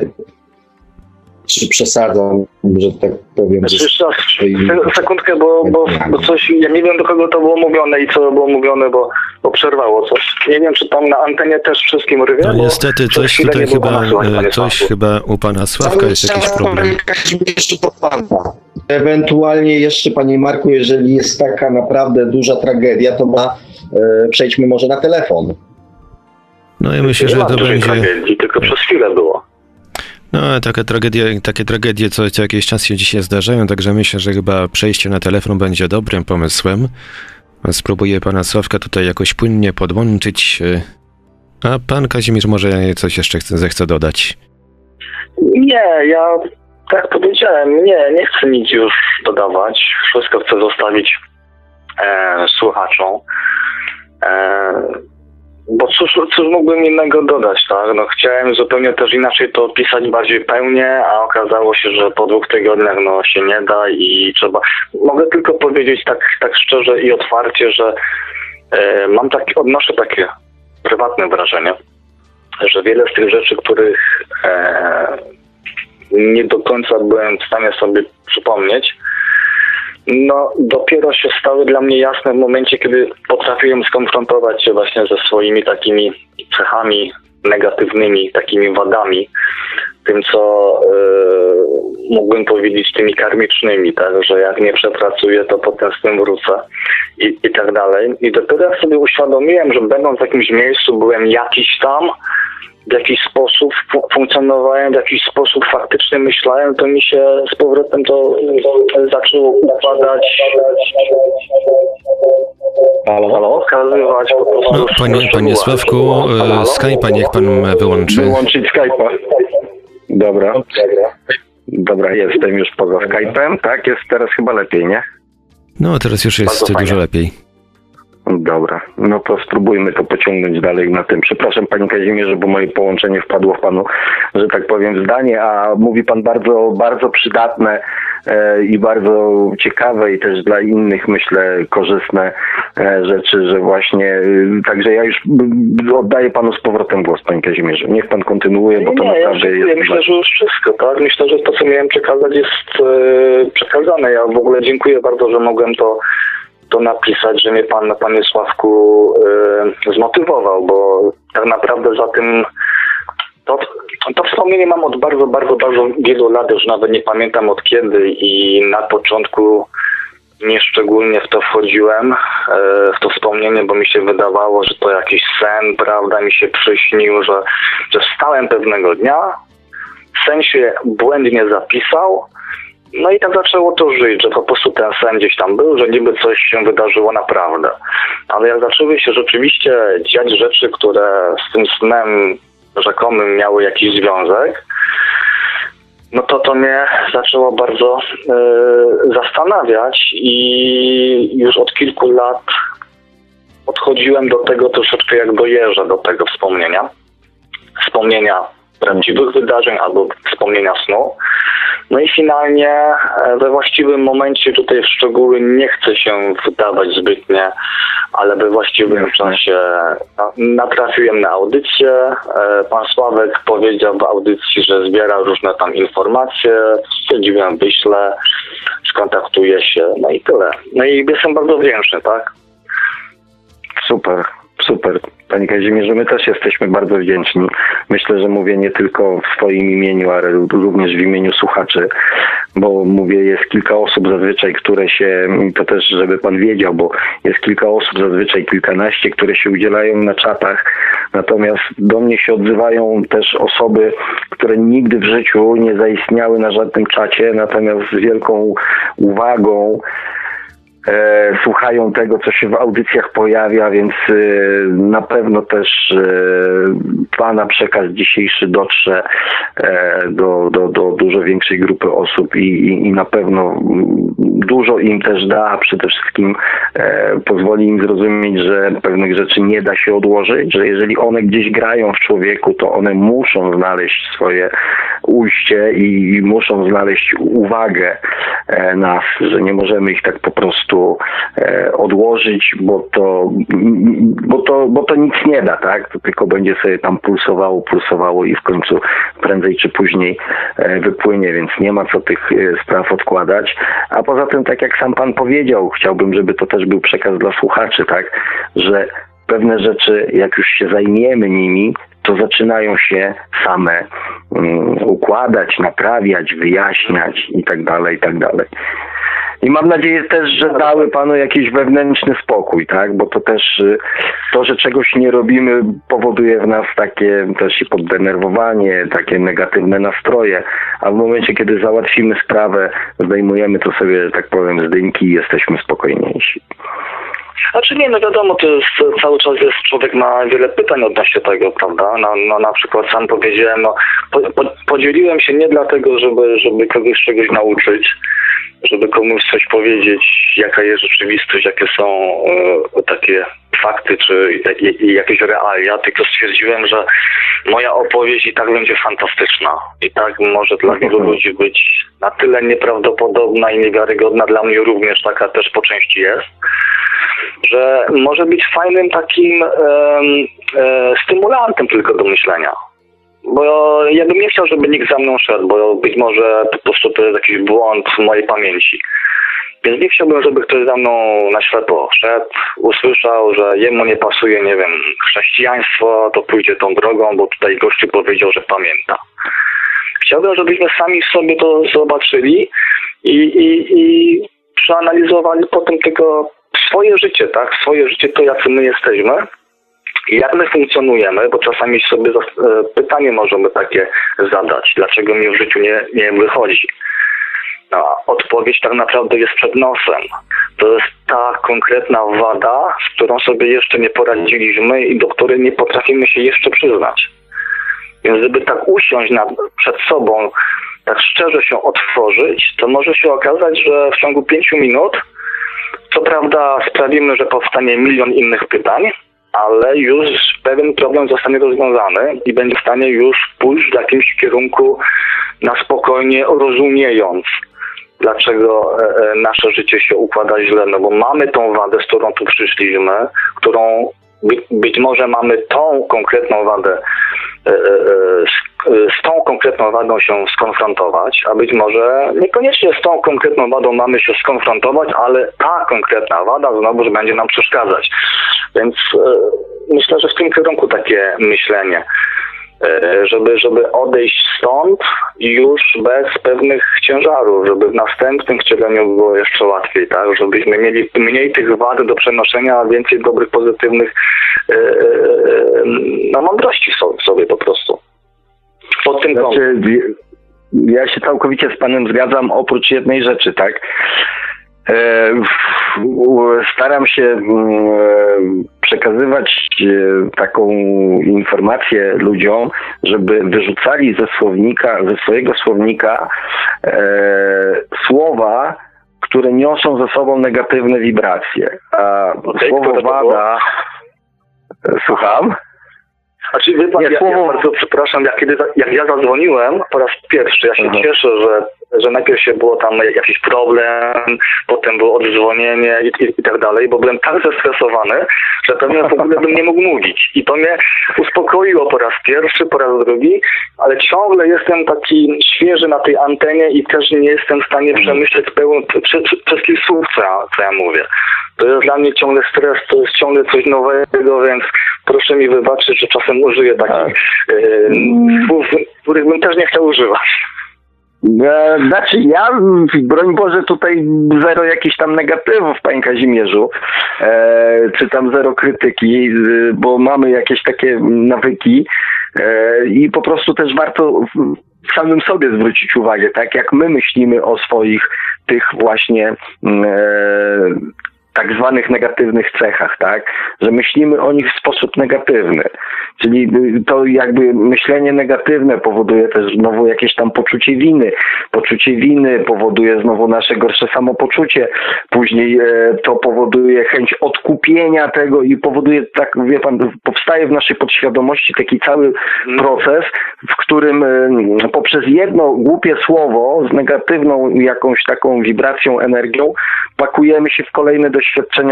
czy przesadzam, że tak powiem, Znaczy, swoimi... sekundkę, bo, bo, bo coś, ja nie wiem do kogo to było mówione i co było mówione, bo, bo przerwało coś. Nie wiem, czy tam na antenie też wszystkim rwie, No niestety coś tutaj chyba, e, coś chyba u pana Sławka jest jakiś problem. Ewentualnie jeszcze, Panie Marku, jeżeli jest taka naprawdę duża tragedia, to ma, e, przejdźmy może na telefon. No i myślę, że to dużej będzie... tragedii, tylko przez chwilę było. No, taka tragedia, takie tragedie co, co jakiś czas się dzisiaj zdarzają, także myślę, że chyba przejście na telefon będzie dobrym pomysłem. Spróbuję pana Sławka tutaj jakoś płynnie podłączyć. e, A pan Kazimierz może coś jeszcze chce, zechce dodać. Nie, ja tak powiedziałem, nie, nie chcę nic już dodawać. Wszystko chcę zostawić e, słuchaczom. E, bo cóż, cóż mógłbym innego dodać, tak? No, chciałem zupełnie też inaczej to opisać bardziej pełnie, a okazało się, że po dwóch tygodniach no, się nie da i trzeba. Mogę tylko powiedzieć tak, tak szczerze i otwarcie, że e, mam takie, odnoszę takie prywatne wrażenie, że wiele z tych rzeczy, których e, nie do końca byłem w stanie sobie przypomnieć, no dopiero się stały dla mnie jasne w momencie, kiedy potrafiłem skonfrontować się właśnie ze swoimi takimi cechami negatywnymi, takimi wadami, tym co yy, mógłbym powiedzieć tymi karmicznymi, tak, że jak nie przepracuję, to potem z tym wrócę i, i tak dalej. I dopiero jak sobie uświadomiłem, że będąc w jakimś miejscu, byłem jakiś tam, w jakiś sposób fu- funkcjonowałem, w jakiś sposób faktycznie myślałem, to mi się z powrotem to, to zaczęło układać. Halo? Halo, okazywać po prostu. No, panie, panie Sławku, e, Skype'a niech pan wyłączy. Wyłączyć Skype'a. Dobra. Dobra, jestem już poza Skype'em. Tak, jest teraz chyba lepiej, nie? No, teraz już jest Bardzo dużo fajnie. lepiej. Dobra, no to spróbujmy to pociągnąć dalej na tym. Przepraszam Panie Kazimierzu, bo moje połączenie wpadło w Panu, że tak powiem, zdanie, a mówi Pan bardzo, bardzo przydatne e, i bardzo ciekawe i też dla innych myślę korzystne e, rzeczy, że właśnie y, także ja już oddaję panu z powrotem głos, panie Kazimierzu. Niech pan kontynuuje, bo to nie, naprawdę ja jest... Myślę, że już wszystko, tak? Myślę, że to, co miałem przekazać jest e, przekazane. Ja w ogóle dziękuję bardzo, że mogłem to to napisać, że mnie pan, panie Sławku, e, zmotywował, bo tak naprawdę za tym to, to wspomnienie mam od bardzo, bardzo, bardzo wielu lat, już nawet nie pamiętam od kiedy i na początku nieszczególnie w to wchodziłem, e, w to wspomnienie, bo mi się wydawało, że to jakiś sen, prawda, mi się przyśnił, że, że wstałem pewnego dnia, sen się błędnie zapisał, no i tak zaczęło to żyć, że po prostu ten sen gdzieś tam był, że niby coś się wydarzyło naprawdę. Ale jak zaczęły się rzeczywiście dziać rzeczy, które z tym snem rzekomym miały jakiś związek, no to to mnie zaczęło bardzo y, zastanawiać i już od kilku lat podchodziłem do tego troszeczkę jak do jeża, do tego wspomnienia. Wspomnienia prawdziwych wydarzeń albo wspomnienia snu. No i finalnie e, we właściwym momencie, tutaj w szczegóły nie chcę się wydawać zbytnie, ale we właściwym czasie natrafiłem na audycję. E, pan Sławek powiedział w audycji, że zbiera różne tam informacje. Stwierdziłem, wyślę, skontaktuję się, no i tyle. No i jestem bardzo wdzięczny, tak? Super, super. Panie Kazimierzu, my też jesteśmy bardzo wdzięczni. Myślę, że mówię nie tylko w swoim imieniu, ale również w imieniu słuchaczy, bo mówię, jest kilka osób zazwyczaj, które się, to też żeby pan wiedział, bo jest kilka osób, zazwyczaj kilkanaście, które się udzielają na czatach, natomiast do mnie się odzywają też osoby, które nigdy w życiu nie zaistniały na żadnym czacie, natomiast z wielką uwagą, słuchają tego, co się w audycjach pojawia, więc e, na pewno też e, Pana przekaz dzisiejszy dotrze e, do, do, do dużo większej grupy osób i, i, i na pewno dużo im też da, a przede wszystkim e, pozwoli im zrozumieć, że pewnych rzeczy nie da się odłożyć, że jeżeli one gdzieś grają w człowieku, to one muszą znaleźć swoje ujście i, muszą znaleźć uwagę e, nas, że nie możemy ich tak po prostu e, odłożyć, bo to, bo, to, bo to nic nie da, tak? To tylko będzie sobie tam pulsowało, pulsowało i w końcu prędzej czy później e, wypłynie, więc nie ma co tych e, spraw odkładać. A poza tym, tak jak sam pan powiedział, chciałbym, żeby to też był przekaz dla słuchaczy, tak, że pewne rzeczy, jak już się zajmiemy nimi, to zaczynają się same um, układać, naprawiać, wyjaśniać i tak dalej, i tak dalej. I mam nadzieję też, że dały panu jakiś wewnętrzny spokój, tak? Bo to też y, to, że czegoś nie robimy, powoduje w nas takie też i poddenerwowanie, takie negatywne nastroje, a w momencie, kiedy załatwimy sprawę, zdejmujemy to sobie, tak powiem, z dynki i jesteśmy spokojniejsi. Znaczy nie, no wiadomo, to jest, cały czas jest, człowiek ma wiele pytań odnośnie tego, prawda? No, no na przykład sam powiedziałem, no po, po, podzieliłem się nie dlatego, żeby, żeby kogoś czegoś nauczyć, żeby komuś coś powiedzieć, jaka jest rzeczywistość, jakie są e, takie fakty, czy jakieś realia, tylko stwierdziłem, że moja opowieść i tak będzie fantastyczna. I tak może dla wielu ludzi być na tyle nieprawdopodobna i niewiarygodna, dla mnie również taka też po części jest, że może być fajnym takim e, e, stymulantem tylko do myślenia. Bo ja bym nie chciał, żeby nikt za mną szedł, bo być może po prostu to jest jakiś błąd w mojej pamięci. Więc nie chciałbym, żeby ktoś za mną na ślepo szedł, usłyszał, że jemu nie pasuje, nie wiem, chrześcijaństwo, to pójdzie tą drogą, bo tutaj gościu powiedział, że pamięta. Chciałbym, żebyśmy sami sobie to zobaczyli i, i, i przeanalizowali potem tego swoje życie, tak? Swoje życie, to jacy my jesteśmy jak my funkcjonujemy, bo czasami sobie e, pytanie możemy takie zadać, dlaczego mi w życiu nie, nie wychodzi. No, odpowiedź tak naprawdę jest przed nosem. To jest ta konkretna wada, z którą sobie jeszcze nie poradziliśmy i do której nie potrafimy się jeszcze przyznać. Więc gdyby tak usiąść nad, przed sobą, tak szczerze się otworzyć, to może się okazać, że w ciągu pięciu minut, co prawda sprawimy, że powstanie milion innych pytań, ale już pewien problem zostanie rozwiązany i będzie w stanie już pójść w jakimś kierunku na spokojnie, rozumiejąc dlaczego e, e, nasze życie się układa źle, no bo mamy tą wadę, z którą tu przyszliśmy, którą być może mamy tą konkretną wadę, e, z tą konkretną wadą się skonfrontować, a być może niekoniecznie z tą konkretną wadą mamy się skonfrontować, ale ta konkretna wada znowuż będzie nam przeszkadzać. Więc myślę, że w tym kierunku takie myślenie. E, żeby, żeby odejść stąd już bez pewnych ciężarów, żeby w następnym wcieleniu było jeszcze łatwiej, tak? Żebyśmy mieli mniej tych wad do przenoszenia, a więcej dobrych, pozytywnych e, e, no, mądrości w sobie po prostu. Pod tym znaczy, Ja się całkowicie z panem zgadzam, oprócz jednej rzeczy, tak? Staram się mm, przekazywać e, taką informację ludziom, żeby wyrzucali ze słownika, ze swojego słownika e, słowa, które niosą ze sobą negatywne wibracje. A słowo wada. Słucham? Znaczy, wie pan, ja, ja, bardzo przepraszam, jak, kiedy, jak ja zadzwoniłem po raz pierwszy, ja się Aha. cieszę, że że najpierw się było tam jakiś problem, potem było oddzwonienie i, i, i tak dalej, bo byłem tak zestresowany, że pewnie w ogóle bym nie mógł mówić. I to mnie uspokoiło po raz pierwszy, po raz drugi, ale ciągle jestem taki świeży na tej antenie i też nie jestem w stanie przemyśleć pełen, wszystkich słów, co ja, co ja mówię. To jest dla mnie ciągle stres, to jest ciągle coś nowego, więc proszę mi wybaczyć, że czasem użyję takich tak. y, słów, których bym też nie chciał używać. E, znaczy ja, broń Boże, tutaj zero jakichś tam negatywów, panie Kazimierzu, e, czy tam zero krytyki, bo mamy jakieś takie nawyki e, i po prostu też warto w samym sobie zwrócić uwagę, tak? Jak my myślimy o swoich tych właśnie mm, e, tak zwanych negatywnych cechach, tak? Że myślimy o nich w sposób negatywny. Czyli to jakby myślenie negatywne powoduje też znowu jakieś tam poczucie winy. Poczucie winy powoduje znowu nasze gorsze samopoczucie. Później e, to powoduje chęć odkupienia tego i powoduje, tak wie pan, powstaje w naszej podświadomości taki cały proces, w którym e, poprzez jedno głupie słowo z negatywną jakąś taką wibracją, energią pakujemy się w kolejne doświadczenia,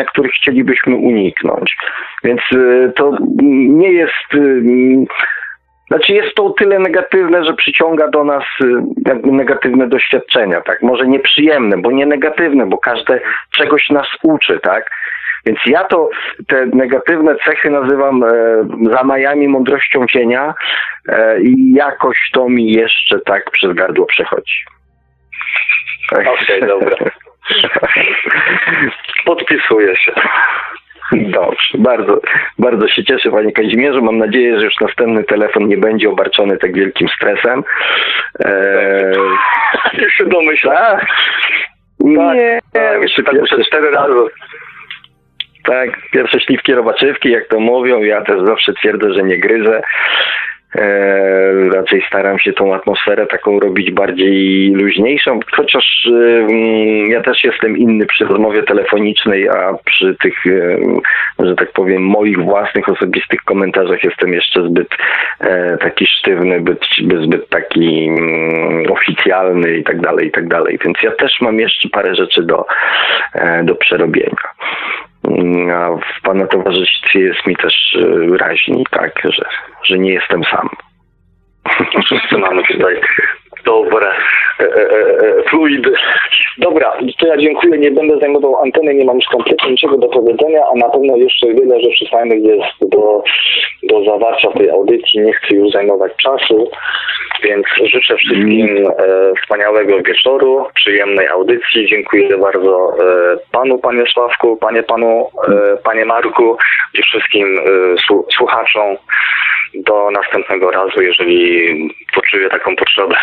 których chcielibyśmy uniknąć. Więc y, to nie jest. Y, znaczy jest to o tyle negatywne, że przyciąga do nas y, jakby negatywne doświadczenia, tak? Może nieprzyjemne, bo nie negatywne, bo każde czegoś nas uczy, tak? Więc ja to te negatywne cechy nazywam e, zamajami mądrością cienia e, i jakoś to mi jeszcze tak przez gardło przechodzi. Okej, okay, dobra. Podpisuję się. Dobrze, bardzo, bardzo się cieszę Panie Kazimierzu. Mam nadzieję, że już następny telefon nie będzie obarczony tak wielkim stresem. Eee... Już się domyślam. Tak? Nie, tak, jeszcze tak pierwsze cztery razy. Tak, pierwsze śliwki robaczywki, jak to mówią. Ja też zawsze twierdzę, że nie gryzę. E, raczej staram się tą atmosferę taką robić bardziej luźniejszą, chociaż e, ja też jestem inny przy rozmowie telefonicznej, a przy tych, e, że tak powiem, moich własnych osobistych komentarzach jestem jeszcze zbyt taki sztywny, zbyt, zbyt taki mm, oficjalny i tak dalej, i tak dalej. Więc ja też mam jeszcze parę rzeczy do, do przerobienia. A w Pana towarzystwie jest mi też e, raźni, tak, że, że nie jestem sam. Wszyscy mamy tutaj dobre e, e, e, fluidy. Dobra, to ja dziękuję, nie będę zajmował anteny, nie mam już kompletnie niczego do powiedzenia, a na pewno jeszcze wiele rzeczy fajnych jest do, do zawarcia tej audycji. Nie chcę już zajmować czasu, więc życzę wszystkim e, wspaniałego wieczoru, przyjemnej audycji. Dziękuję bardzo e, panu, panie Sławku, panie panu, e, panie Marku i wszystkim słuchaczom. Do następnego razu, jeżeli poczuję taką potrzebę.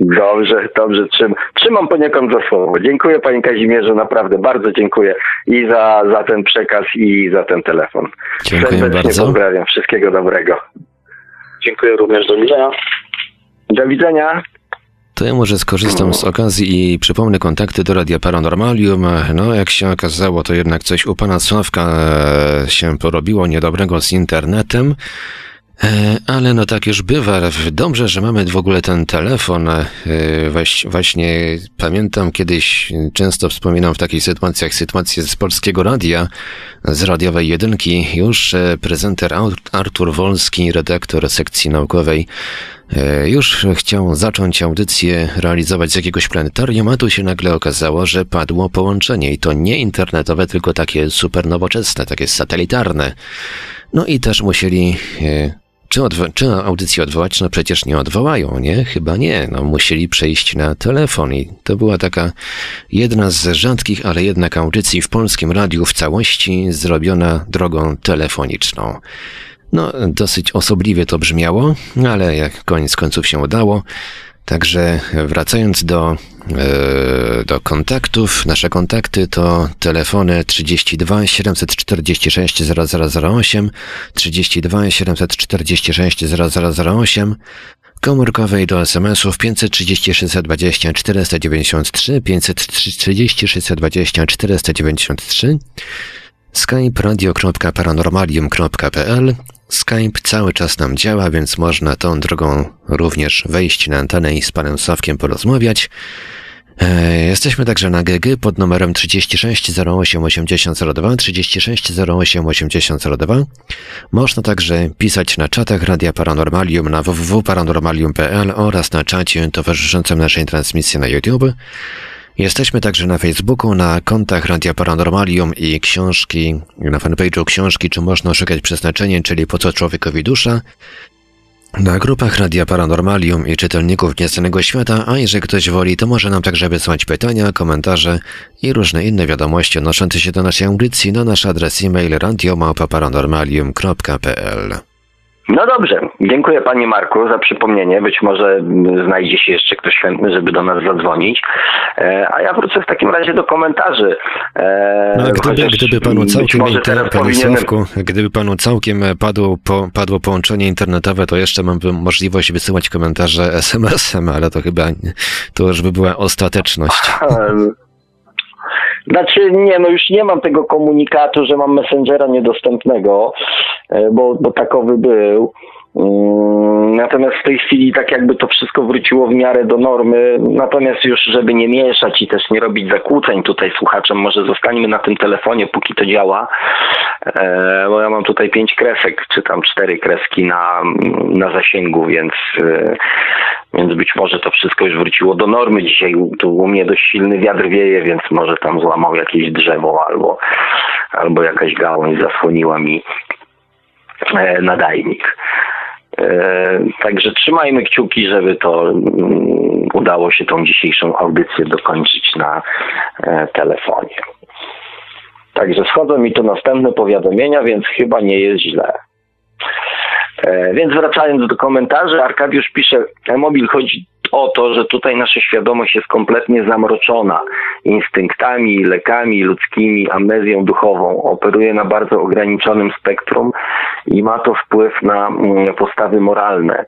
Dobrze, dobrze, trzym, trzymam poniekąd za słowo. Dziękuję Panie Kazimierzu, naprawdę bardzo dziękuję i za, za ten przekaz i za ten telefon. Dziękuję Serdecznie bardzo. pozdrawiam, wszystkiego dobrego. Dziękuję również, do widzenia. Do widzenia. To ja może skorzystam z okazji i przypomnę kontakty do Radia Paranormalium. No, jak się okazało, to jednak coś u pana Sławka e, się porobiło niedobrego z internetem. E, ale no tak już bywa. Dobrze, że mamy w ogóle ten telefon. E, właśnie pamiętam kiedyś, często wspominam w takich sytuacjach sytuację z polskiego radia, z radiowej jedynki. Już e, prezenter Artur Wolski, redaktor sekcji naukowej, już chciał zacząć audycję realizować z jakiegoś planetarium, a tu się nagle okazało, że padło połączenie i to nie internetowe, tylko takie super nowoczesne, takie satelitarne. No i też musieli czy, odwo- czy odwołać? No przecież nie odwołają, nie? Chyba nie. No musieli przejść na telefon i to była taka jedna z rzadkich, ale jednak audycji w polskim radiu w całości zrobiona drogą telefoniczną. No, dosyć osobliwie to brzmiało, ale jak koniec końców się udało. Także wracając do, e, do kontaktów, nasze kontakty to telefony 32 746 0008, 32 746 0008, komórkowej do SMS-ów 530 620 493, 530 620 493, skype radio.paranormalium.pl Skype cały czas nam działa, więc można tą drogą również wejść na antenę i z panem Sławkiem porozmawiać. E, jesteśmy także na GG pod numerem 36 08 8002, 36 08 8002. Można także pisać na czatach Radia Paranormalium na www.paranormalium.pl oraz na czacie towarzyszącym naszej transmisji na YouTube. Jesteśmy także na Facebooku, na kontach Radia Paranormalium i książki, na fanpage'u książki, czy można szukać przeznaczenie, czyli po co człowiekowi dusza. Na grupach Radia Paranormalium i czytelników Nieznanego Świata, a jeżeli ktoś woli, to może nam także wysłać pytania, komentarze i różne inne wiadomości odnoszące się do naszej audycji na nasz adres e-mail radiomałpa-paranormalium.pl. No dobrze, dziękuję Panie Marku za przypomnienie. Być może znajdzie się jeszcze ktoś chętny, żeby do nas zadzwonić. E, a ja wrócę w takim razie do komentarzy. E, no, gdyby, gdyby panu całkiem, inter... panie Sławku, gdyby panu całkiem padło, po, padło połączenie internetowe, to jeszcze mam możliwość wysyłać komentarze SMS-em, ale to chyba to już by była ostateczność. Znaczy nie, no już nie mam tego komunikatu, że mam Messengera niedostępnego, e, bo, bo takowy był. Mm, natomiast w tej chwili tak jakby to wszystko wróciło w miarę do normy. Natomiast już żeby nie mieszać i też nie robić zakłóceń tutaj słuchaczom, może zostańmy na tym telefonie, póki to działa. E, bo ja mam tutaj pięć kresek, czy tam cztery kreski na, na zasięgu, więc, e, więc być może to wszystko już wróciło do normy. Dzisiaj tu u mnie dość silny wiatr wieje, więc może tam złamał jakieś drzewo albo, albo jakaś gałąź zasłoniła mi e, nadajnik. Także trzymajmy kciuki, żeby to mm, udało się tą dzisiejszą audycję dokończyć na telefonie. Także schodzą mi tu następne powiadomienia, więc chyba nie jest źle. E, więc wracając do komentarzy, Arkadiusz pisze, e-mobil chodzi o to, że tutaj nasza świadomość jest kompletnie zamroczona instynktami, lekami ludzkimi, amnezją duchową. Operuje na bardzo ograniczonym spektrum i ma to wpływ na mm, postawy moralne.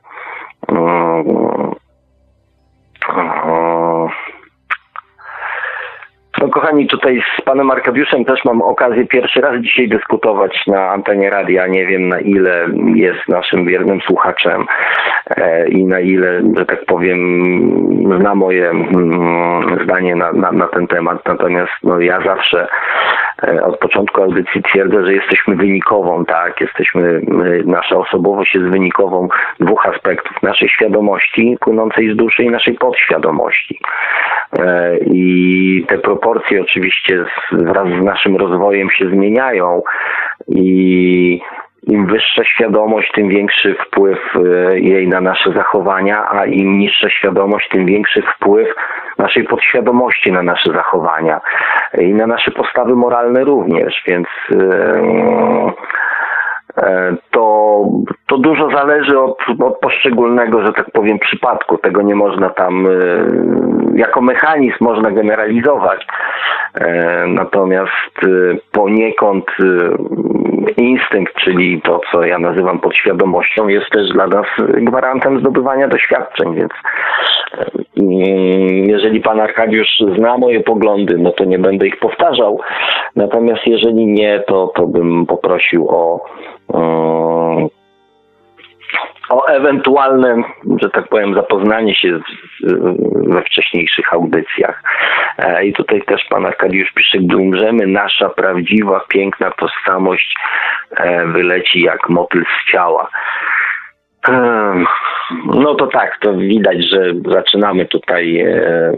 Mm, no kochani, tutaj z panem Arkadiuszem też mam okazję pierwszy raz dzisiaj dyskutować na antenie radia. Nie wiem na ile jest naszym wiernym słuchaczem e, i na ile, że tak powiem, zna moje mm, zdanie na, na, na ten temat. Natomiast no, ja zawsze e, od początku audycji twierdzę, że jesteśmy wynikową, tak? Jesteśmy, nasza osobowość jest wynikową dwóch aspektów. Naszej świadomości płynącej z duszy i naszej podświadomości. E, I te proporcje oczywiście wraz z naszym rozwojem się zmieniają i im wyższa świadomość, tym większy wpływ e, jej na nasze zachowania, a im niższa świadomość, tym większy wpływ naszej podświadomości na nasze zachowania i na nasze postawy moralne również, więc E, to, to dużo zależy od, od poszczególnego, że tak powiem, przypadku. Tego nie można tam, e, jako mechanizm można generalizować. E, natomiast poniekąd instynkt, czyli to, co ja nazywam podświadomością, jest też dla nas gwarantem zdobywania doświadczeń, więc jeżeli pan Arkadiusz zna moje poglądy, no to nie będę ich powtarzał. Natomiast jeżeli nie, to, to bym poprosił o o ewentualne, że tak powiem, zapoznanie się z, we wcześniejszych audycjach. E, I tutaj też pan Arkadiusz pisze, gdy umrzemy, nasza prawdziwa, piękna tożsamość e, wyleci jak motyl z ciała. No to tak, to widać, że zaczynamy tutaj e,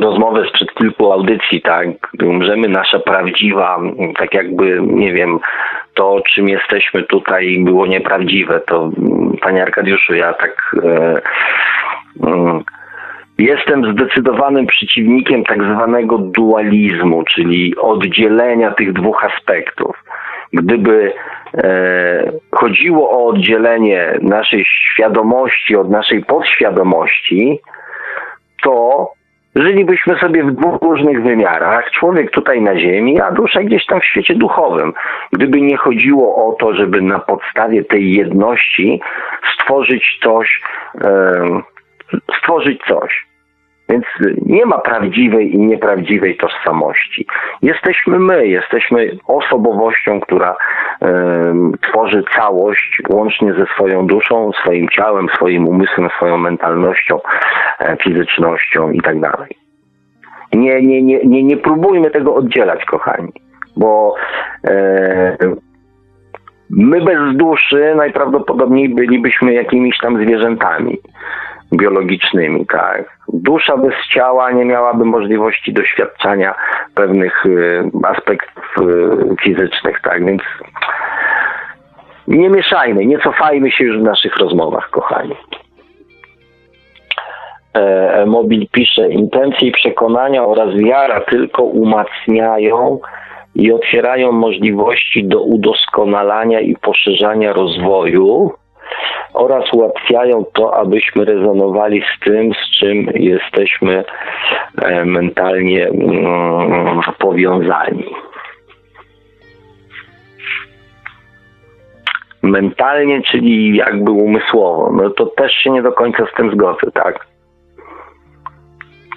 rozmowę sprzed kilku audycji, tak? Gdy umrzemy, nasza prawdziwa, tak jakby, nie wiem, to czym jesteśmy tutaj było nieprawdziwe. To, panie Arkadiuszu, ja tak. E, e, Jestem zdecydowanym przeciwnikiem tak zwanego dualizmu, czyli oddzielenia tych dwóch aspektów. Gdyby e, chodziło o oddzielenie naszej świadomości od naszej podświadomości, to żylibyśmy sobie w dwóch różnych wymiarach. Człowiek tutaj na ziemi, a dusza gdzieś tam w świecie duchowym. Gdyby nie chodziło o to, żeby na podstawie tej jedności stworzyć coś, stworzyć coś. Więc nie ma prawdziwej i nieprawdziwej tożsamości. Jesteśmy my, jesteśmy osobowością, która tworzy całość łącznie ze swoją duszą, swoim ciałem, swoim umysłem, swoją mentalnością, e, fizycznością i tak. Nie, nie, nie, nie, nie próbujmy tego oddzielać, kochani, bo e, my bez duszy najprawdopodobniej bylibyśmy jakimiś tam zwierzętami biologicznymi, tak. Dusza bez ciała nie miałaby możliwości doświadczania pewnych y, aspektów y, fizycznych, tak, więc nie mieszajmy, nie cofajmy się już w naszych rozmowach, kochani. E, Mobil pisze, intencje i przekonania oraz wiara tylko umacniają i otwierają możliwości do udoskonalania i poszerzania rozwoju, oraz ułatwiają to, abyśmy rezonowali z tym, z czym jesteśmy e, mentalnie mm, powiązani. Mentalnie, czyli jakby umysłowo, no to też się nie do końca z tym zgodzę, tak?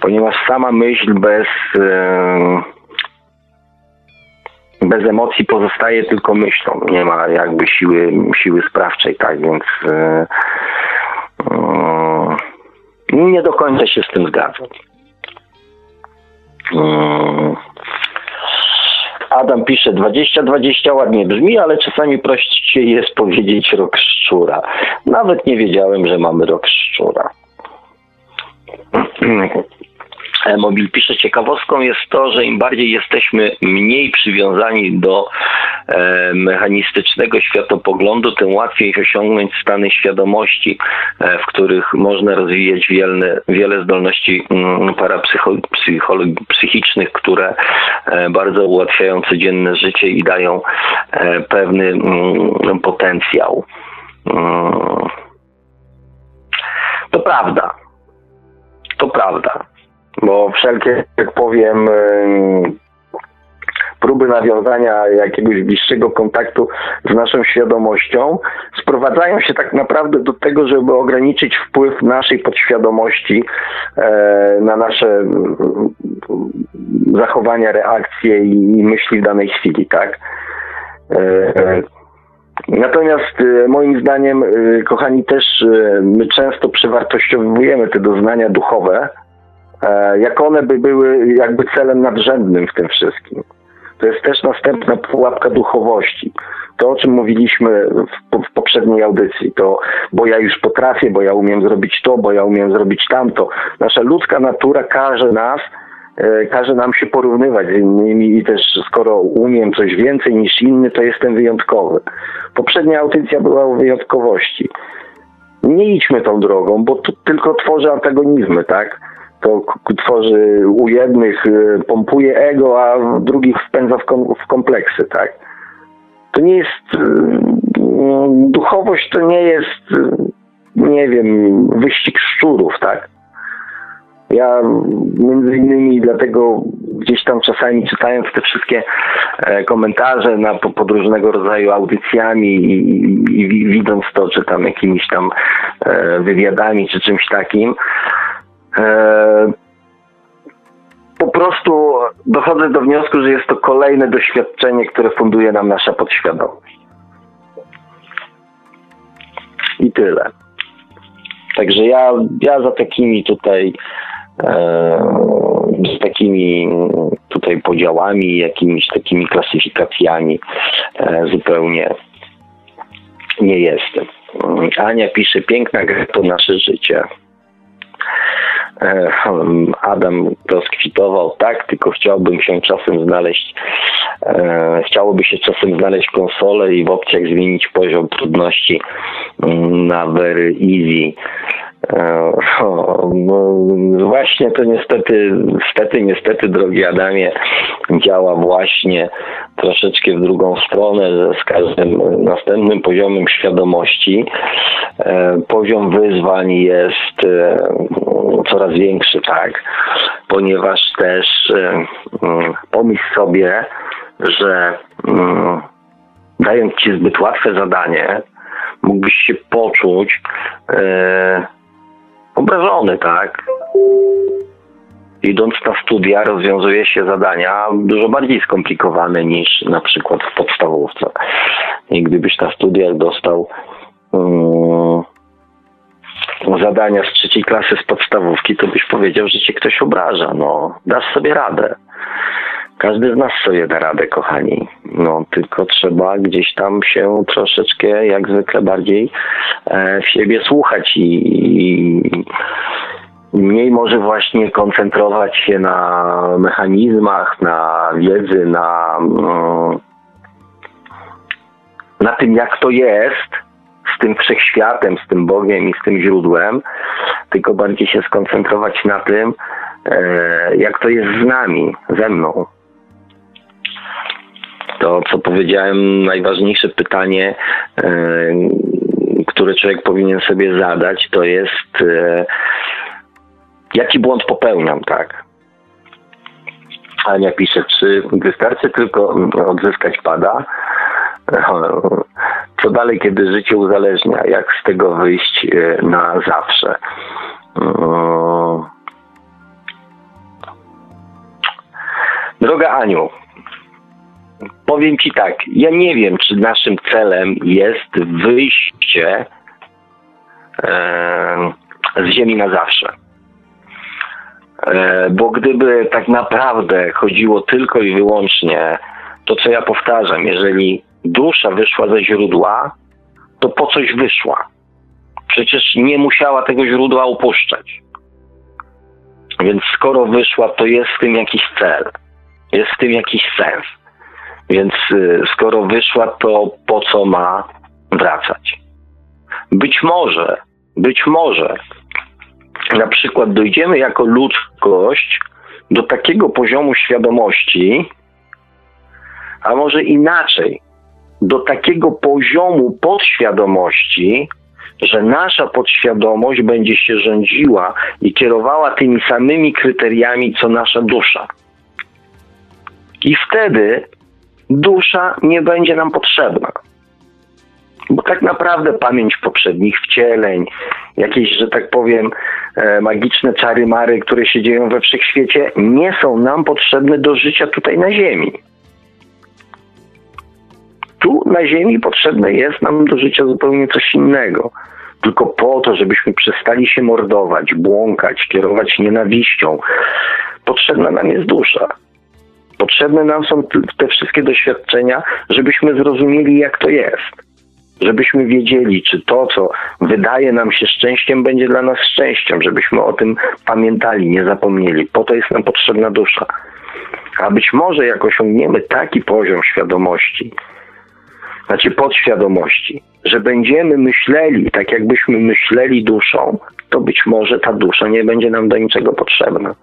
Ponieważ sama myśl bez. Yy, bez emocji pozostaje tylko myślą. Nie ma jakby siły, siły sprawczej, tak więc yy, yy, nie do końca się z tym zgadzam. Yy. Adam pisze, 20-20 ładnie brzmi, ale czasami prościej jest powiedzieć rok szczura. Nawet nie wiedziałem, że mamy rok szczura. E, mobil pisze, ciekawostką jest to, że im bardziej jesteśmy mniej przywiązani do e, mechanistycznego światopoglądu, tym łatwiej osiągnąć stany świadomości, e, w których można rozwijać wiele, wiele zdolności mm, parapsychicznych, które e, bardzo ułatwiają codzienne życie i dają e, pewny mm, potencjał. Mm. To prawda. To prawda bo wszelkie, jak powiem, próby nawiązania jakiegoś bliższego kontaktu z naszą świadomością sprowadzają się tak naprawdę do tego, żeby ograniczyć wpływ naszej podświadomości e, na nasze zachowania, reakcje i myśli w danej chwili, tak? E, natomiast e, moim zdaniem, kochani, też my często przewartościowujemy te doznania duchowe, jak one by były jakby celem nadrzędnym w tym wszystkim. To jest też następna pułapka duchowości. To, o czym mówiliśmy w, w, poprzedniej audycji, to bo ja już potrafię, bo ja umiem zrobić to, bo ja umiem zrobić tamto. Nasza ludzka natura każe nas, e, każe nam się porównywać z innymi i też skoro umiem coś więcej niż inny, to jestem wyjątkowy. Poprzednia audycja była o wyjątkowości. Nie idźmy tą drogą, bo to tylko tworzy antagonizmy, tak? To tworzy u jednych, y, pompuje ego, a drugich wpędza w, kom w kompleksy, tak? To nie jest, y, duchowość to nie jest, y, nie wiem, wyścig szczurów, tak? Ja między innymi dlatego gdzieś tam czasami czytając te wszystkie e, komentarze na, pod różnego rodzaju audycjami i, i, i widząc to, czy tam jakimiś tam e, wywiadami, czy czymś takim, po prostu dochodzę do wniosku, że jest to kolejne doświadczenie, które funduje nam nasza podświadomość. I tyle. Także ja, ja za takimi tutaj e, z takimi tutaj podziałami, jakimiś takimi klasyfikacjami e, zupełnie nie jestem. Ania pisze, piękna gra to nasze życie. E, Adam rozkwitował, tak, tylko chciałbym się czasem znaleźć, e, chciałoby się czasem znaleźć konsolę i w opcjach zmienić poziom trudności mm, na very easy. E, no, właśnie to niestety, niestety, niestety, drogi Adamie, działa właśnie troszeczkę w drugą stronę, że z każdym następnym poziomem świadomości e, poziom wyzwań jest e, coraz większy, tak, ponieważ też mm, pomyśl sobie, że mm, dając ci zbyt łatwe zadanie, mógłbyś się poczuć obrażony, tak? Idąc na studia rozwiązuje się zadania dużo bardziej skomplikowane niż na przykład w podstawówce. I gdybyś na studiach dostał um, zadania z trzeciej klasy z podstawówki, to byś powiedział, że cię ktoś obraża. No, dasz sobie radę. Każdy z nas sobie da radę, kochani. No, tylko trzeba gdzieś tam się troszeczkę, jak zwykle, bardziej e, w siebie słuchać i, i mniej może właśnie koncentrować się na mechanizmach, na wiedzy, na, mm, na tym, jak to jest z tym wszechświatem, z tym Bogiem i z tym źródłem, tylko bardziej się skoncentrować na tym, e, jak to jest z nami, ze mną to, co powiedziałem, najważniejsze pytanie, e, które człowiek powinien sobie zadać, to jest e, jaki błąd popełniam, tak? Ania pisze, czy wystarczy tylko odzyskać pada? Co dalej, kiedy życie uzależnia? Jak z tego wyjść e, na zawsze? Droga Aniu, powiem Ci tak, ja nie wiem, czy naszym celem jest wyjście e, z Ziemi na zawsze. E, bo gdyby tak naprawdę chodziło tylko i wyłącznie to, co ja powtarzam, jeżeli dusza wyszła ze źródła, to po coś wyszła. Przecież nie musiała tego źródła opuszczać. Więc skoro wyszła, to jest w tym jakiś cel, jest w tym jakiś sens. Więc y, skoro wyszła, to po co ma wracać? Być może, być może na przykład dojdziemy jako ludzkość do takiego poziomu świadomości, a może inaczej, do takiego poziomu podświadomości, że nasza podświadomość będzie się rządziła i kierowała tymi samymi kryteriami, co nasza dusza. I wtedy dusza nie będzie nam potrzebna. Bo tak naprawdę pamięć poprzednich wcieleń, jakieś, że tak powiem, e, magiczne czary-mary, które się dzieją we wszechświecie, nie są nam potrzebne do życia tutaj na Ziemi. Tu na Ziemi potrzebne jest nam do życia zupełnie coś innego. Tylko po to, żebyśmy przestali się mordować, błąkać, kierować nienawiścią. Potrzebna nam jest dusza. Potrzebne nam są te wszystkie doświadczenia, żebyśmy zrozumieli, jak to jest. Żebyśmy wiedzieli, czy to, co wydaje nam się szczęściem, będzie dla nas szczęściem, żebyśmy o tym pamiętali, nie zapomnieli. Po to jest nam potrzebna dusza. A być może jak osiągniemy taki poziom świadomości, znaczy podświadomości, że będziemy myśleli tak, jakbyśmy myśleli duszą, to być może ta dusza nie będzie nam do niczego potrzebna.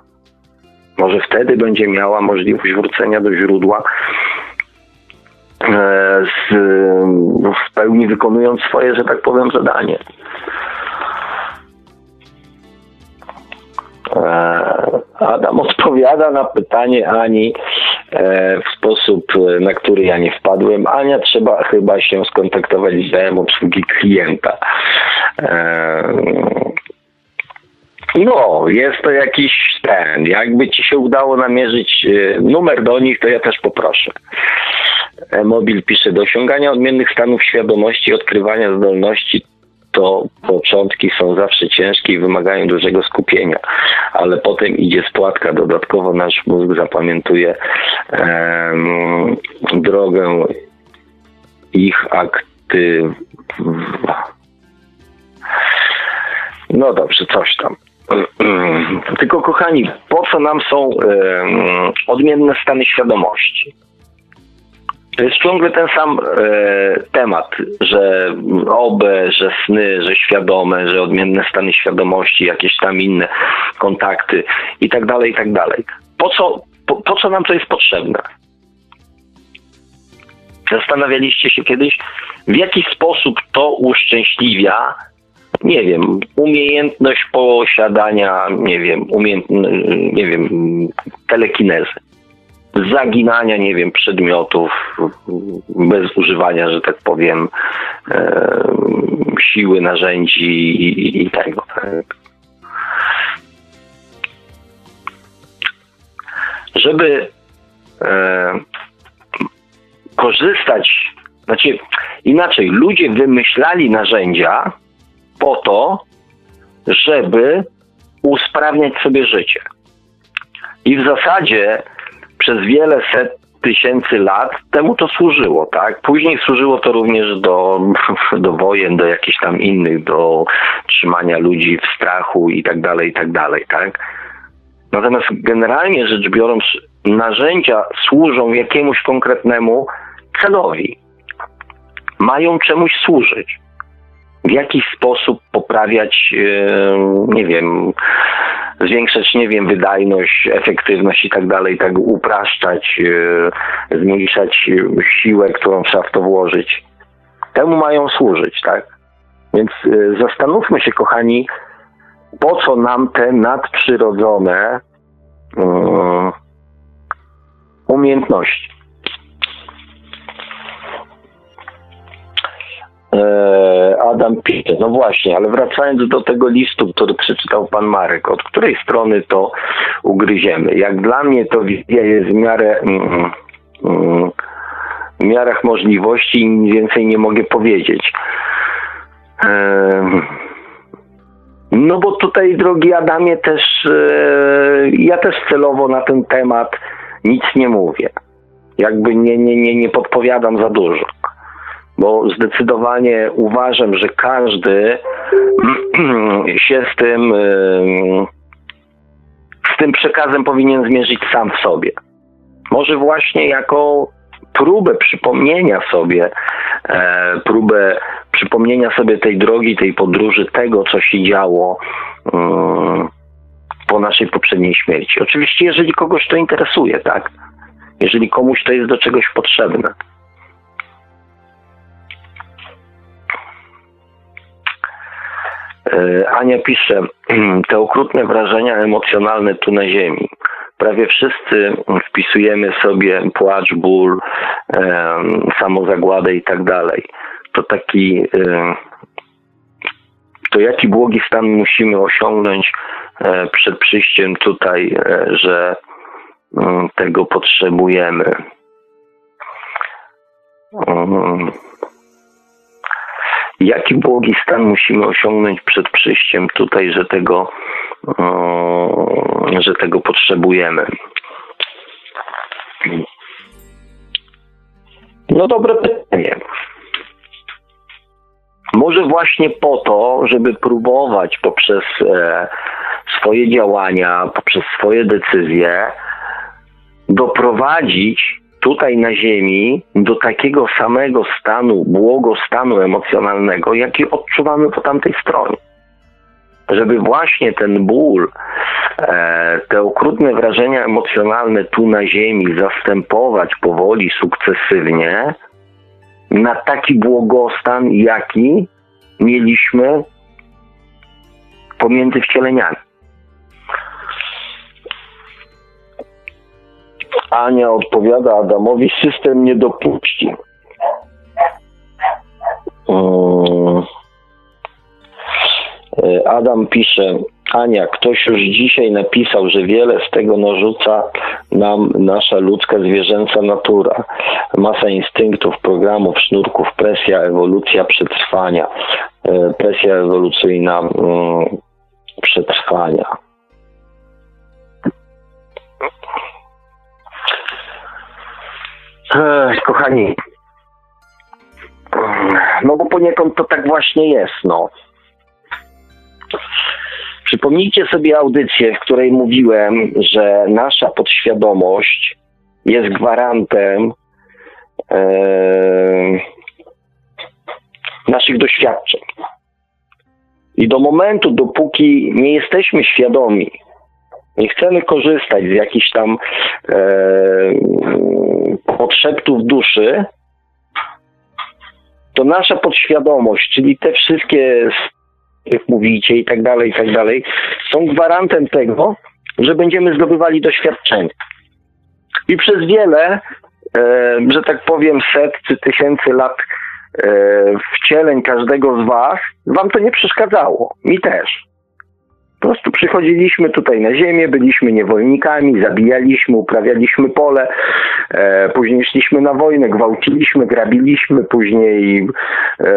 Może wtedy będzie miała możliwość wrócenia do źródła e, z, w pełni wykonując swoje, że tak powiem, zadanie. E, Adam odpowiada na pytanie Ani e, w sposób, na który ja nie wpadłem. Ania, trzeba chyba się skontaktować z obsługi klienta. No, jest to jakiś ten. Jakby ci się udało namierzyć y, numer do nich, to ja też poproszę. Mobil pisze, do osiągania odmiennych stanów świadomości, odkrywania zdolności, to początki są zawsze ciężkie i wymagają dużego skupienia, ale potem idzie spłatka. Dodatkowo nasz mózg zapamiętuje em, drogę ich aktyw. No dobrze, coś tam. Tylko kochani, po co nam są odmienne stany świadomości? To jest ciągle ten sam e, temat, że OB, że sny, że świadome, że odmienne stany świadomości, jakieś tam inne kontakty i tak dalej, i tak dalej. Po co, po, po co nam to jest potrzebne? Zastanawialiście się kiedyś, w jaki sposób to uszczęśliwia, nie wiem, umiejętność posiadania, nie wiem, umiejęt, nie wiem, telekinezy zaginania, nie wiem, przedmiotów bez używania, że tak powiem, e, siły, narzędzi i, i tego. Żeby e, korzystać, znaczy inaczej, ludzie wymyślali narzędzia po to, żeby usprawniać sobie życie. I w zasadzie przez wiele set tysięcy lat temu to służyło, tak? Później służyło to również do, do wojen, do jakichś tam innych, do trzymania ludzi w strachu i tak dalej, i tak dalej, tak? Natomiast generalnie rzecz biorąc, narzędzia służą jakiemuś konkretnemu celowi. Mają czemuś służyć. W jakiś sposób poprawiać, nie wiem, zwiększać, nie wiem, wydajność, efektywność i tak dalej, tak upraszczać, e, zmniejszać siłę, którą trzeba w to włożyć. Temu mają służyć, tak? Więc e, zastanówmy się, kochani, po co nam te nadprzyrodzone um, umiejętności. Adam pisze, no właśnie, ale wracając do tego listu, który przeczytał pan Marek, od której strony to ugryziemy? Jak dla mnie to wizja jest w miarę mm, mm, w miarach możliwości i nic więcej nie mogę powiedzieć. E, no bo tutaj, drogi Adamie, też e, ja też celowo na ten temat nic nie mówię. Jakby nie, nie, nie, nie podpowiadam za dużo bo zdecydowanie uważam, że każdy się z tym, z tym przekazem powinien zmierzyć sam w sobie. Może właśnie jako próbę przypomnienia sobie, e, próbę przypomnienia sobie tej drogi, tej podróży, tego, co się działo po naszej poprzedniej śmierci. Oczywiście, jeżeli kogoś to interesuje, tak? Jeżeli komuś to jest do czegoś potrzebne. Ania pisze, te okrutne wrażenia emocjonalne tu na ziemi. Prawie wszyscy wpisujemy sobie płacz, ból, e, samozagładę i tak dalej. To taki, e, to jaki błogi stan musimy osiągnąć e, przed przyjściem tutaj, e, że mm, tego potrzebujemy. Um, jaki błogi stan musimy osiągnąć przed przyjściem tutaj, że tego, że tego potrzebujemy. No dobre pytanie. Może właśnie po to, żeby próbować poprzez e, swoje działania, poprzez swoje decyzje doprowadzić tutaj na Ziemi do takiego samego stanu, błogostanu emocjonalnego, jaki odczuwamy po tamtej stronie. Żeby właśnie ten ból, e, te okrutne wrażenia emocjonalne tu na Ziemi zastępować powoli, sukcesywnie na taki błogostan, jaki mieliśmy pomiędzy wcieleniami. Ania odpowiada Adamowi, system nie dopuści. Mm. E, Adam pisze, Ania, ktoś już dzisiaj napisał, że wiele z tego narzuca nam nasza ludzka zwierzęca natura. Masa instynktów, programów, sznurków, presja, ewolucja przetrwania, e, presja ewolucyjna mm, przetrwania. Ech, kochani, no bo poniekąd to tak właśnie jest, no. Przypomnijcie sobie audycję, w której mówiłem, że nasza podświadomość jest gwarantem e, naszych doświadczeń. I do momentu, dopóki nie jesteśmy świadomi, nie chcemy korzystać z jakichś tam e, podszeptów duszy, to nasza podświadomość, czyli te wszystkie jak mówicie i tak dalej, i tak dalej, są gwarantem tego, że będziemy zdobywali doświadczenie. I przez wiele, e, że tak powiem, set czy tysięcy lat e, wcieleń każdego z Was, Wam to nie przeszkadzało. Mi też. Po prostu przychodziliśmy tutaj na ziemię, byliśmy niewolnikami, zabijaliśmy, uprawialiśmy pole, e, później szliśmy na wojnę, gwałciliśmy, grabiliśmy, później e,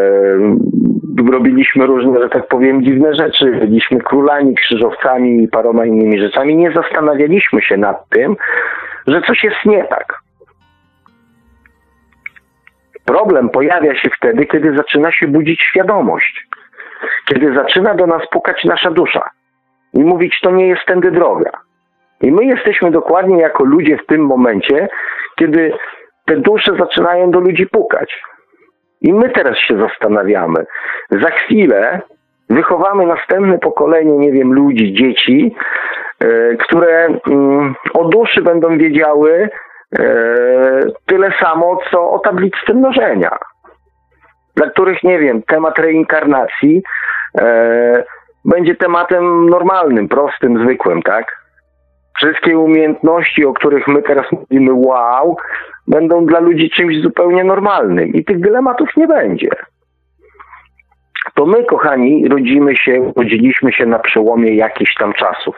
robiliśmy różne, że tak powiem, dziwne rzeczy, byliśmy królami, krzyżowcami i paroma innymi rzeczami. Nie zastanawialiśmy się nad tym, że coś jest nie tak. Problem pojawia się wtedy, kiedy zaczyna się budzić świadomość, kiedy zaczyna do nas pukać nasza dusza i mówić, to nie jest tędy droga. I my jesteśmy dokładnie jako ludzie w tym momencie, kiedy te dusze zaczynają do ludzi pukać. I my teraz się zastanawiamy. Za chwilę wychowamy następne pokolenie, nie wiem, ludzi, dzieci, e, które mm, o duszy będą wiedziały e, tyle samo, co o tablicy mnożenia. Dla których, nie wiem, temat reinkarnacji e, będzie tematem normalnym, prostym, zwykłym, tak? Wszystkie umiejętności, o których my teraz mówimy, wow, będą dla ludzi czymś zupełnie normalnym i tych dylematów nie będzie. To my, kochani, rodzimy się, rodziliśmy się na przełomie jakichś tam czasów.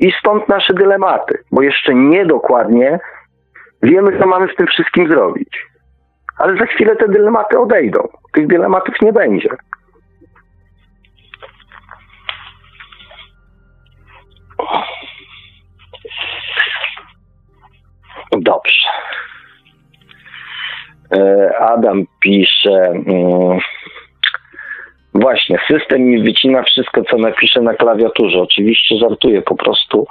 I stąd nasze dylematy, bo jeszcze nie dokładnie wiemy, co mamy z tym wszystkim zrobić. Ale za chwilę te dylematy odejdą. Tych dylematów nie będzie. Dobrze. E, Adam pisze. Mm, właśnie, system mi wycina wszystko, co napiszę na klawiaturze. Oczywiście żartuję po prostu.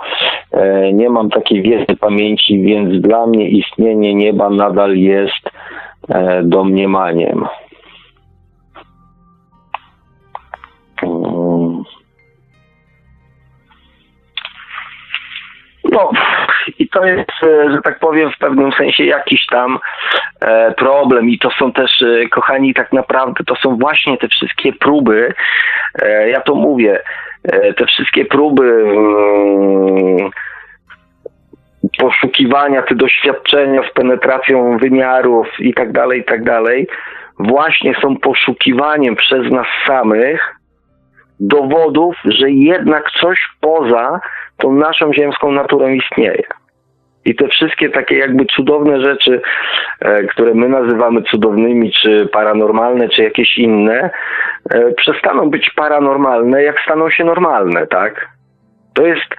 E, nie mam takiej wiedzy pamięci, więc dla mnie istnienie nieba nadal jest e, domniemaniem. No, i to jest, e, że tak powiem, w pewnym sensie jakiś tam e, problem. I to są też, e, kochani, tak naprawdę to są właśnie te wszystkie próby. Ja to mówię, te wszystkie próby mm, poszukiwania, te doświadczenia z penetracją wymiarów i tak dalej, i tak dalej, właśnie są poszukiwaniem przez nas samych dowodów, że jednak coś poza tą naszą ziemską naturą istnieje. I te wszystkie takie jakby cudowne rzeczy, e, które my nazywamy cudownymi, czy paranormalne, czy jakieś inne, e, przestaną być paranormalne, jak staną się normalne, tak? To jest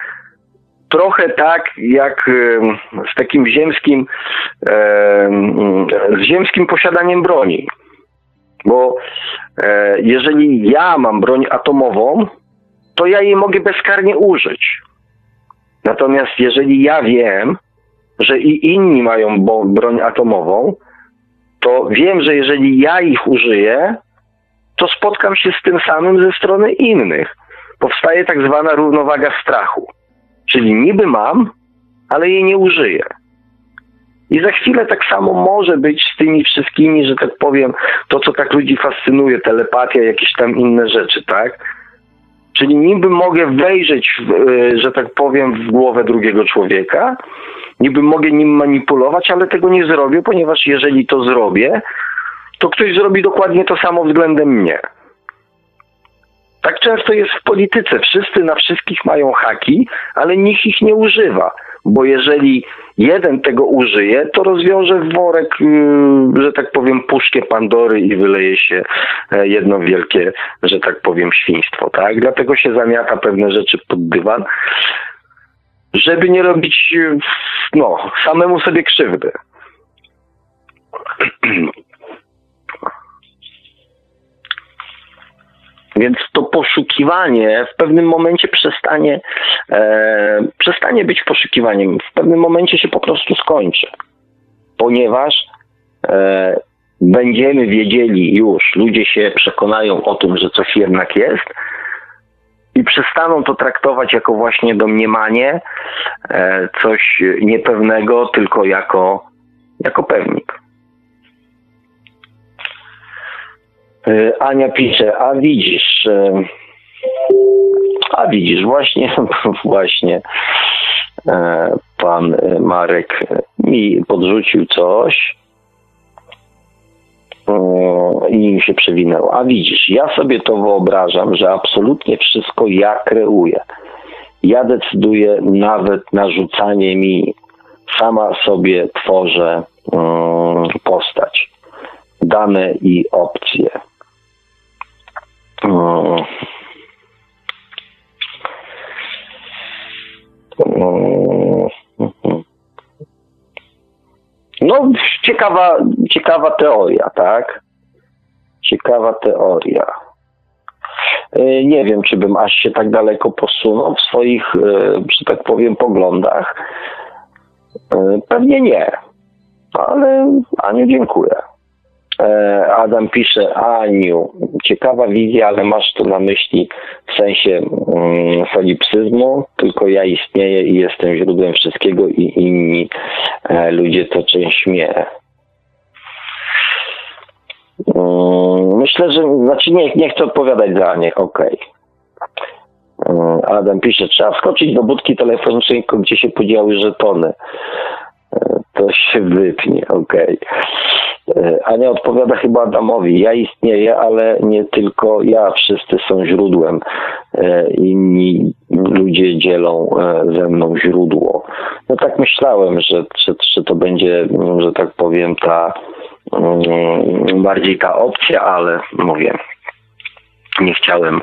trochę tak, jak e, z takim ziemskim, z ziemskim posiadaniem broni. Bo jeżeli ja mam broń atomową, to ja jej mogę bezkarnie użyć. Natomiast jeżeli ja wiem, że i inni mają broń atomową, to wiem, że jeżeli ja ich użyję, to spotkam się z tym samym ze strony innych. Powstaje tak zwana równowaga strachu. Czyli niby mam, ale jej nie użyję. I za chwilę tak samo może być z tymi wszystkimi, że tak powiem, to co tak ludzi fascynuje, telepatia, jakieś tam inne rzeczy, tak? Czyli niby mogę wejrzeć, e, że tak powiem, w głowę drugiego człowieka, niby mogę nim manipulować, ale tego nie zrobię, ponieważ jeżeli to zrobię, to ktoś zrobi dokładnie to samo względem mnie. Tak często jest w polityce. Wszyscy na wszystkich mają haki, ale nikt ich nie używa. Bo jeżeli jeden tego użyje, to rozwiąże worek, y, że tak powiem, puszkę Pandory i wyleje się e, jedno wielkie, że tak powiem, świństwo. Tak? Dlatego się zamiata pewne rzeczy pod dywan, żeby nie robić y, no, samemu sobie krzywdy. Więc to poszukiwanie w pewnym momencie przestanie, e, przestanie być poszukiwaniem. W pewnym momencie się po prostu skończy. Ponieważ e, będziemy wiedzieli już, ludzie się przekonają o tym, że coś jednak jest i przestaną to traktować jako właśnie domniemanie, e, coś niepewnego, tylko jako, jako pewnik. Ania pisze, a widzisz, e, a widzisz, właśnie, właśnie e, pan Marek mi podrzucił coś i mi się przewinęło. A widzisz, ja sobie to wyobrażam, że absolutnie wszystko ja kreuję. Ja decyduję nawet narzucanie mi, sama sobie tworzę postać, dane i opcje. No, ciekawa, ciekawa teoria, tak? Ciekawa teoria. E, nie wiem, czy bym aż się tak daleko posunął w swoich, e, że tak powiem, poglądach. E, pewnie nie. Ale Aniu, dziękuję. E, Adam pisze, Aniu, ciekawa wizja, ale masz to na myśli w sensie mm, solipsyzmu, tylko ja istnieję i jestem źródłem wszystkiego i inni e, ludzie to część mnie. Mm, myślę, że, znaczy nie, nie chcę odpowiadać za nie, okej. Okay. Mm, Adam pisze, trzeba wskoczyć do budki telefonicznej, gdzie się podziały żetony. E, to się wypnie, okej. Okay. E, Ania odpowiada chyba Adamowi. Ja istnieję, ale nie tylko ja. Wszyscy są źródłem. E, inni ludzie dzielą ze mną źródło. No tak myślałem, że, że, że to będzie, że tak powiem, ta mm, bardziej ta opcja, ale mówię, nie chciałem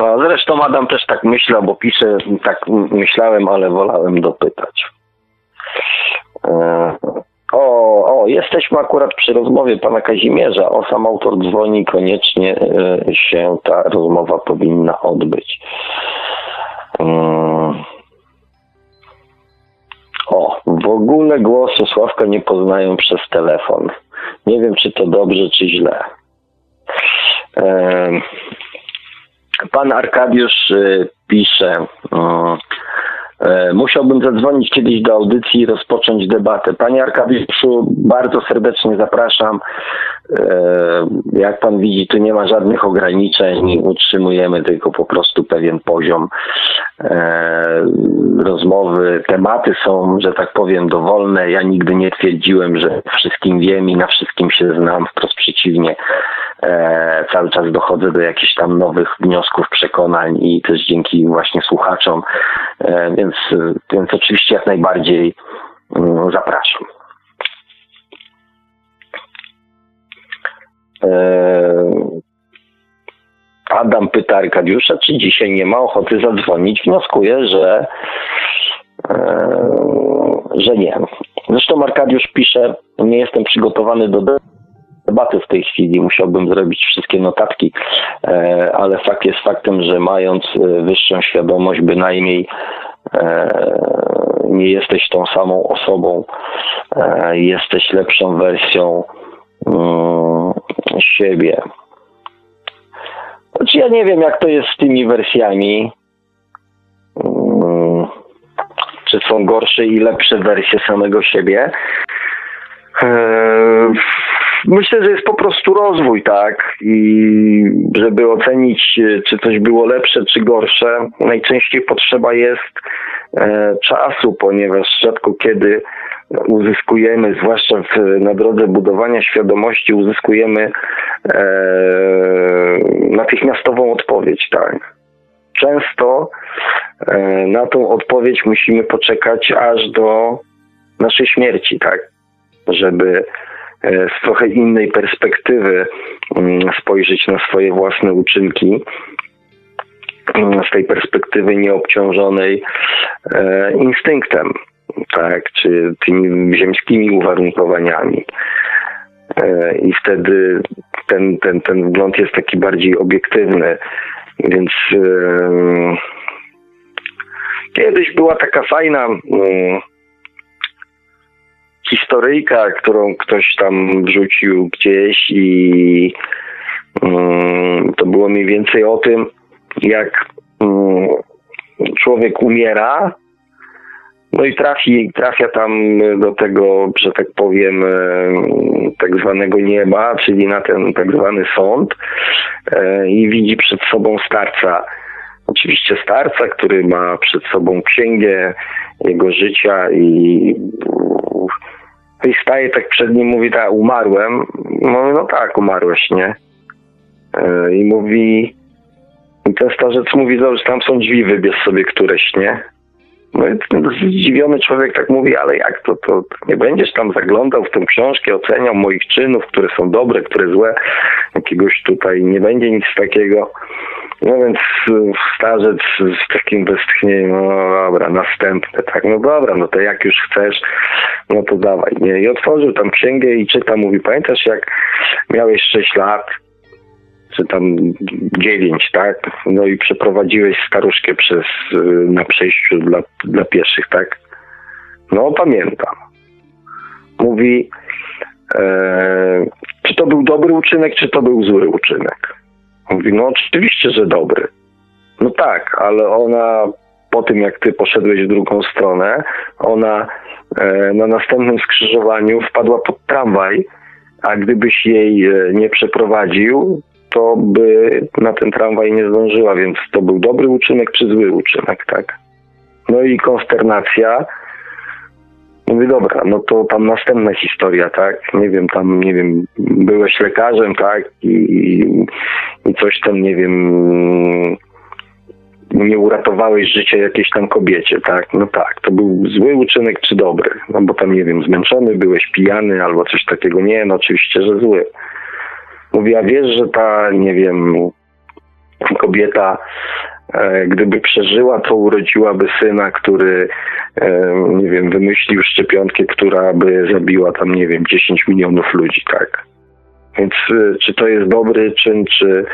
a zresztą Adam też tak myślał, bo pisze, tak myślałem, ale wolałem dopytać. E, o, o, jesteśmy akurat przy rozmowie pana Kazimierza. O, sam autor dzwoni, koniecznie e, się ta rozmowa powinna odbyć. E, o, w ogóle głosu Sławka nie poznają przez telefon. Nie wiem, czy to dobrze, czy źle. Pan Arkadiusz pisze, musiałbym zadzwonić kiedyś do audycji i rozpocząć debatę. Panie Arkadiuszu, bardzo serdecznie zapraszam. E, jak pan widzi, tu nie ma żadnych ograniczeń, utrzymujemy tylko po prostu pewien poziom e, rozmowy. Tematy są, że tak powiem, dowolne. Ja nigdy nie twierdziłem, że wszystkim wiem i na wszystkim się znam, wprost przeciwnie. Cały czas dochodzę do jakichś tam nowych wniosków, przekonań i też dzięki właśnie słuchaczom, więc, więc oczywiście jak najbardziej mm, zapraszam. Adam pyta Arkadiusza, czy dzisiaj nie ma ochoty zadzwonić. Wnioskuję, że, e, że nie. Zresztą Arkadiusz pisze, nie jestem przygotowany do debaty w tej chwili, musiałbym zrobić wszystkie notatki, e, ale fakt jest faktem, że mając wyższą świadomość, bynajmniej nie jesteś tą samą osobą, jesteś lepszą wersją siebie. Znaczy ja nie wiem, jak to jest z tymi wersjami. Mm, czy są gorsze i lepsze wersje samego siebie? Eee, myślę, że jest po prostu rozwój, tak? I żeby ocenić, czy coś było lepsze, czy gorsze, najczęściej potrzeba jest e, czasu, ponieważ rzadko kiedy uzyskujemy, zwłaszcza w, na drodze budowania świadomości, uzyskujemy e, natychmiastową odpowiedź, tak. Często e, na tą odpowiedź musimy poczekać aż do naszej śmierci, tak, żeby e, z trochę innej perspektywy mm, spojrzeć na swoje własne uczynki, mm, z tej perspektywy nieobciążonej e, instynktem, tak, czy tymi ziemskimi uwarunkowaniami. E, I wtedy ten, ten, ten wgląd jest taki bardziej obiektywny. Więc kiedyś była taka fajna historyjka, którą ktoś tam wrzucił gdzieś i to było mniej więcej o tym, jak człowiek umiera, no i trafi, trafia tam do tego, że tak powiem, tak zwanego nieba, czyli na ten tak zwany sąd e, i widzi przed sobą starca. Oczywiście starca, który ma przed sobą księgę jego życia i i staje tak przed nim, mówi, tak, umarłem. Mówi, no tak, umarłeś, nie? E, I mówi, i ten starzec mówi, że tam są drzwi, wybierz sobie któreś, nie? No i ten zdziwiony człowiek tak mówi, ale jak to, to nie będziesz tam zaglądał w tę książkę, oceniał moich czynów, które są dobre, które złe, jakiegoś tutaj nie będzie nic takiego. No więc starzec z takim westchnieniem, no dobra, następne, tak, no dobra, no to jak już chcesz, no to dawaj, nie? I otworzył tam księgę i czyta, mówi, pamiętasz jak miałeś 6 lat, czy tam dziewięć, tak? No i przeprowadziłeś staruszkę przez, y, na przejściu dla, dla pieszych, tak? No pamiętam. Mówi, e, czy to był dobry uczynek, czy to był zły uczynek? Mówi, no oczywiście, że dobry. No tak, ale ona po tym, jak ty poszedłeś w drugą stronę, ona e, na następnym skrzyżowaniu wpadła pod tramwaj, a gdybyś jej e, nie przeprowadził, to by na ten tramwaj nie zdążyła, więc to był dobry uczynek czy zły uczynek, tak? No i konsternacja. Mówię, dobra, no to tam następna historia, tak? Nie wiem, tam, nie wiem, byłeś lekarzem, tak? I, i coś tam, nie wiem, nie uratowałeś życia jakiejś tam kobiecie, tak? No tak, to był zły uczynek czy dobry? No bo tam, nie wiem, zmęczony byłeś, pijany albo coś takiego. Nie, no oczywiście, że zły. Mówi, a wiesz, że ta, nie wiem, kobieta, e, gdyby przeżyła, to urodziłaby syna, który, e, nie wiem, wymyślił szczepionkę, która by zabiła tam, nie wiem, 10 milionów ludzi, tak? Więc e, czy to jest dobry czyn, czy,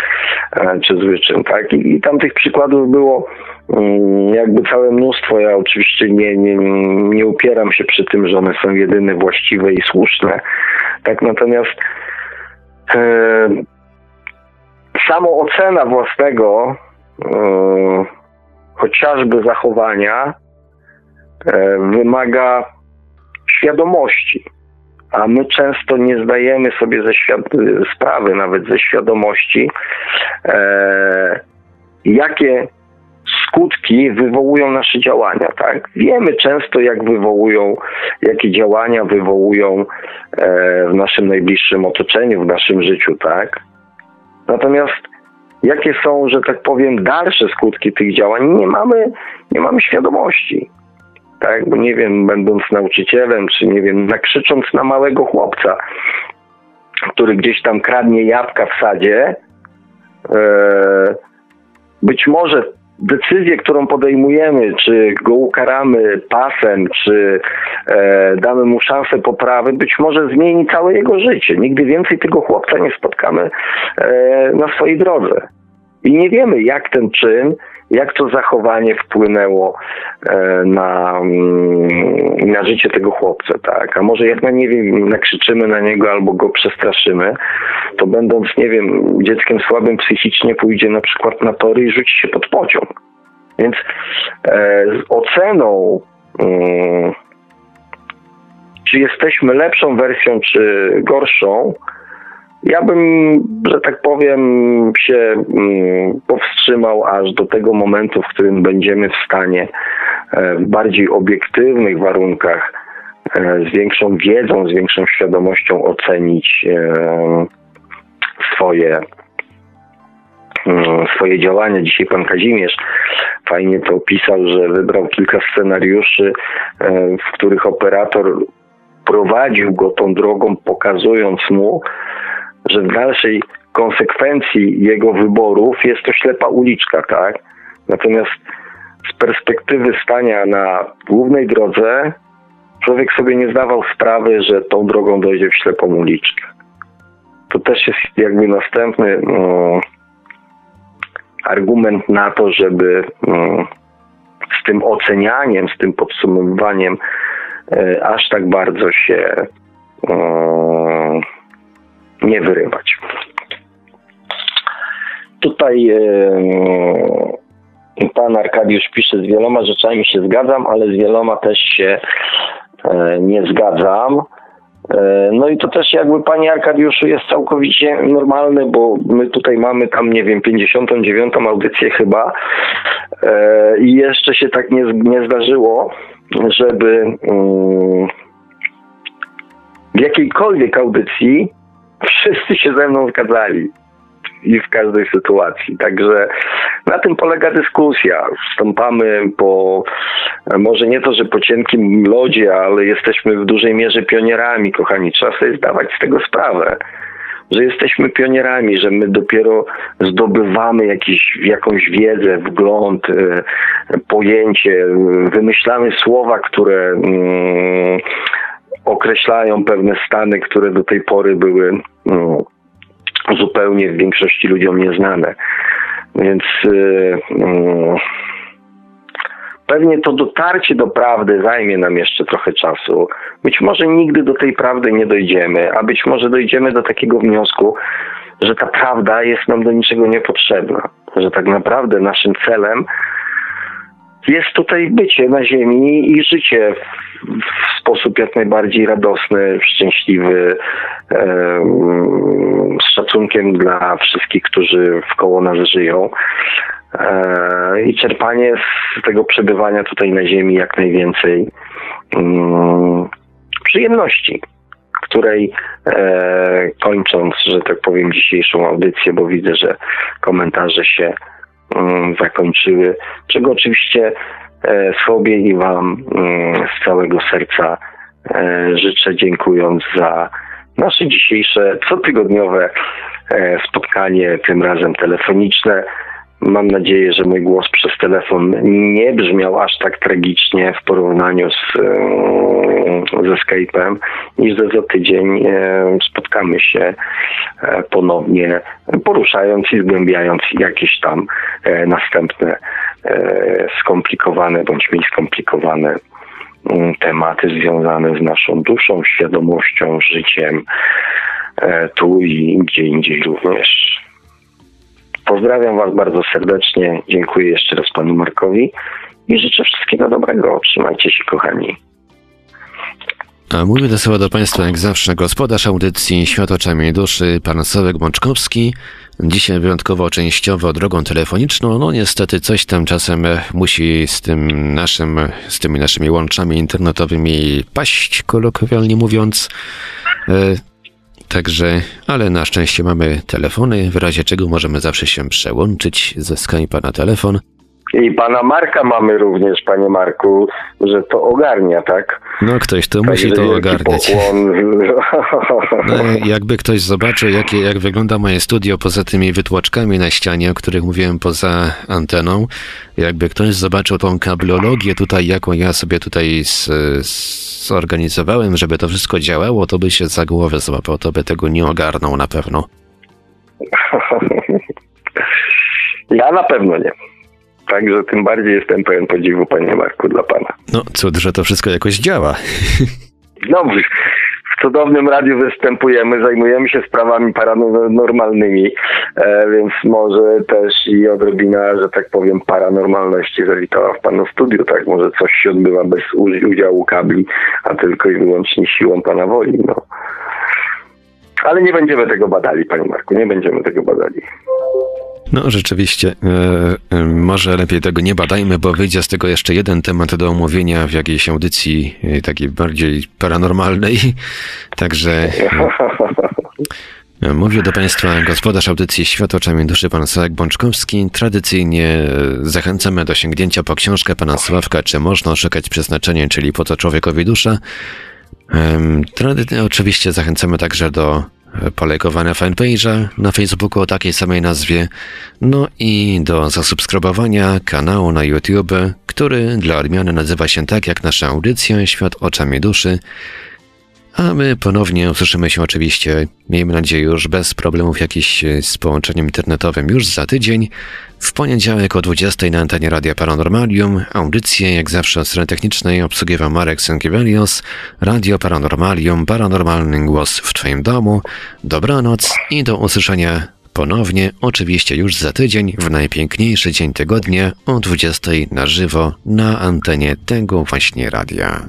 czy zły czyn, tak? I, i tam tych przykładów było mm, jakby całe mnóstwo. Ja oczywiście nie, nie, nie upieram się przy tym, że one są jedyne właściwe i słuszne, tak? Natomiast E, samoocena własnego e, chociażby zachowania e, wymaga świadomości, a my często nie zdajemy sobie ze sprawy, nawet ze świadomości, jakie skutki wywołują nasze działania, tak? Wiemy często, jak wywołują, jakie działania wywołują e, w naszym najbliższym otoczeniu, w naszym życiu, tak? Natomiast jakie są, że tak powiem, dalsze skutki tych działań, nie mamy, nie mamy świadomości. Tak, bo nie wiem, będąc nauczycielem, czy nie wiem, nakrzycząc na małego chłopca, który gdzieś tam kradnie jabłka w sadzie, e, być może decyzję, którą podejmujemy, czy go ukaramy pasem, czy e, damy mu szansę poprawy, być może zmieni całe jego życie. Nigdy więcej tego chłopca nie spotkamy e, na swojej drodze. I nie wiemy, jak ten czyn, jak to zachowanie wpłynęło e, na, mm, na życie tego chłopca, tak? A może jak na nie wiem, nakrzyczymy na niego albo go przestraszymy, to będąc, nie wiem, dzieckiem słabym psychicznie pójdzie na przykład na tory i rzuci się pod pociąg. Więc e, z oceną mm, czy jesteśmy lepszą wersją, czy gorszą, ja bym, że tak powiem, się mm, powstrzymał aż do tego momentu, w którym będziemy w stanie e, w bardziej obiektywnych warunkach z większą wiedzą, z większą świadomością ocenić swoje mm, swoje działania. Dzisiaj pan Kazimierz fajnie to opisał, że wybrał kilka scenariuszy, w których operator prowadził go tą drogą, pokazując mu, że w dalszej konsekwencji jego wyborów jest to ślepa uliczka, tak? Natomiast z perspektywy stania na głównej drodze, człowiek sobie nie zdawał sprawy, że tą drogą dojdzie w ślepą uliczkę. To też jest jakby następny no, argument na to, żeby no, z tym ocenianiem, z tym podsumowywaniem e, aż tak bardzo się e, nie wyrywać. Tutaj e, pan Arkadiusz pisze, z wieloma rzeczami się zgadzam, ale z wieloma też się e, nie zgadzam. E, no i to też jakby panie Arkadiuszu jest całkowicie normalne, bo my tutaj mamy tam, nie wiem, 59. audycję chyba i jeszcze się tak nie, nie zdarzyło, żeby mm, w jakiejkolwiek audycji wszyscy się ze mną zgadzali i w każdej sytuacji. Także na tym polega dyskusja. Wstąpamy po, może nie to, że po cienkim lodzie, ale jesteśmy w dużej mierze pionierami, kochani. Trzeba sobie zdawać z tego sprawę że jesteśmy pionierami, że my dopiero zdobywamy jakiś, jakąś wiedzę, wgląd, e, pojęcie, wymyślamy słowa, które mm, określają pewne stany, które do tej pory były mm, zupełnie w większości ludziom nieznane. Więc yy, pewnie to dotarcie do prawdy zajmie nam jeszcze trochę czasu. Być może nigdy do tej prawdy nie dojdziemy, a być może dojdziemy do takiego wniosku, że ta prawda jest nam do niczego niepotrzebna. Że tak naprawdę naszym celem jest tutaj bycie na ziemi i życie w sposób jak najbardziej radosny, szczęśliwy, z szacunkiem dla wszystkich, którzy wkoło nas żyją. E, I czerpanie z tego przebywania tutaj na Ziemi jak najwięcej mm, przyjemności, której e, kończąc, że tak powiem, dzisiejszą audycję, bo widzę, że komentarze się zakończyły, czego oczywiście E, sobie i Wam mm, z całego serca e, życzę, dziękując za nasze dzisiejsze cotygodniowe e, spotkanie, tym razem telefoniczne. Mam nadzieję, że mój głos przez telefon nie brzmiał aż tak tragicznie w porównaniu z, ze Skype'em i że za tydzień spotkamy się ponownie, poruszając i zgłębiając jakieś tam następne E, skomplikowane bądź mniej skomplikowane mm, tematy związane z naszą duszą, świadomością, życiem e, tu i gdzie indziej również. Pozdrawiam Was bardzo serdecznie. Dziękuję jeszcze raz Panu Markowi i życzę wszystkiego dobrego. Trzymajcie się, kochani. A mówię do słowa do Państwa jak zawsze gospodarz audycji Świat oczami duszy, pan Sławek Mączkowski. Dzisiaj wyjątkowo częściowo drogą telefoniczną. No niestety coś tam czasem musi z tym naszym, z tymi naszymi łączami internetowymi paść, kolokwialnie mówiąc. Także, ale na szczęście mamy telefony, w razie czego możemy zawsze się przełączyć ze Skype'a na telefon. I pana Marka mamy również, panie Marku, że to ogarnia, tak? No ktoś to musi to ogarniać. No, jakby ktoś zobaczył, jakie, jak wygląda moje studio poza tymi wytłoczkami na ścianie, o których mówiłem poza anteną, jakby ktoś zobaczył tą kablologię tutaj, jaką ja sobie tutaj z, zorganizowałem, żeby to wszystko działało, to by się za głowę złapał, to by tego nie ogarnął na pewno. Ja na pewno nie. Także tym bardziej jestem pełen podziwu, panie Marku, dla pana. No, cud, że to wszystko jakoś działa. No, w cudownym radiu występujemy, zajmujemy się sprawami paranormalnymi, e, więc może też i odrobina, że tak powiem, paranormalności zawitała w panu studiu, tak? Może coś się odbywa bez udziału kabli, a tylko i wyłącznie siłą pana woli, no. Ale nie będziemy tego badali, panie Marku, nie będziemy tego badali. No rzeczywiście, e, e, może lepiej tego nie badajmy, bo wyjdzie z tego jeszcze jeden temat do omówienia w jakiejś audycji e, takiej bardziej paranormalnej. Także e, mówię do Państwa gospodarz audycji Świat oczami duszy pan Sławek Bączkowski. Tradycyjnie e, zachęcamy do sięgnięcia po książkę pana Sławka, czy można szukać przeznaczenia, czyli po co człowiekowi dusza. Em, Trady- oczywiście zachęcamy także do e, polajkowania fanpage'a na Facebooku o takiej samej nazwie, no i do zasubskrybowania kanału na YouTube, który dla odmiany nazywa się tak jak nasza audycja Świat oczami duszy. A my ponownie usłyszymy się oczywiście, miejmy nadzieję, już bez problemów jakichś z połączeniem internetowym już za tydzień. W poniedziałek o 20 na antenie Radia Paranormalium. Audycję jak zawsze od strony technicznej obsługiwał Marek Sękiewelios. Radio Paranormalium, paranormalny głos w Twoim domu. Dobranoc i do usłyszenia ponownie, oczywiście już za tydzień, w najpiękniejszy dzień tygodnia o 20 na żywo na antenie tego właśnie radia.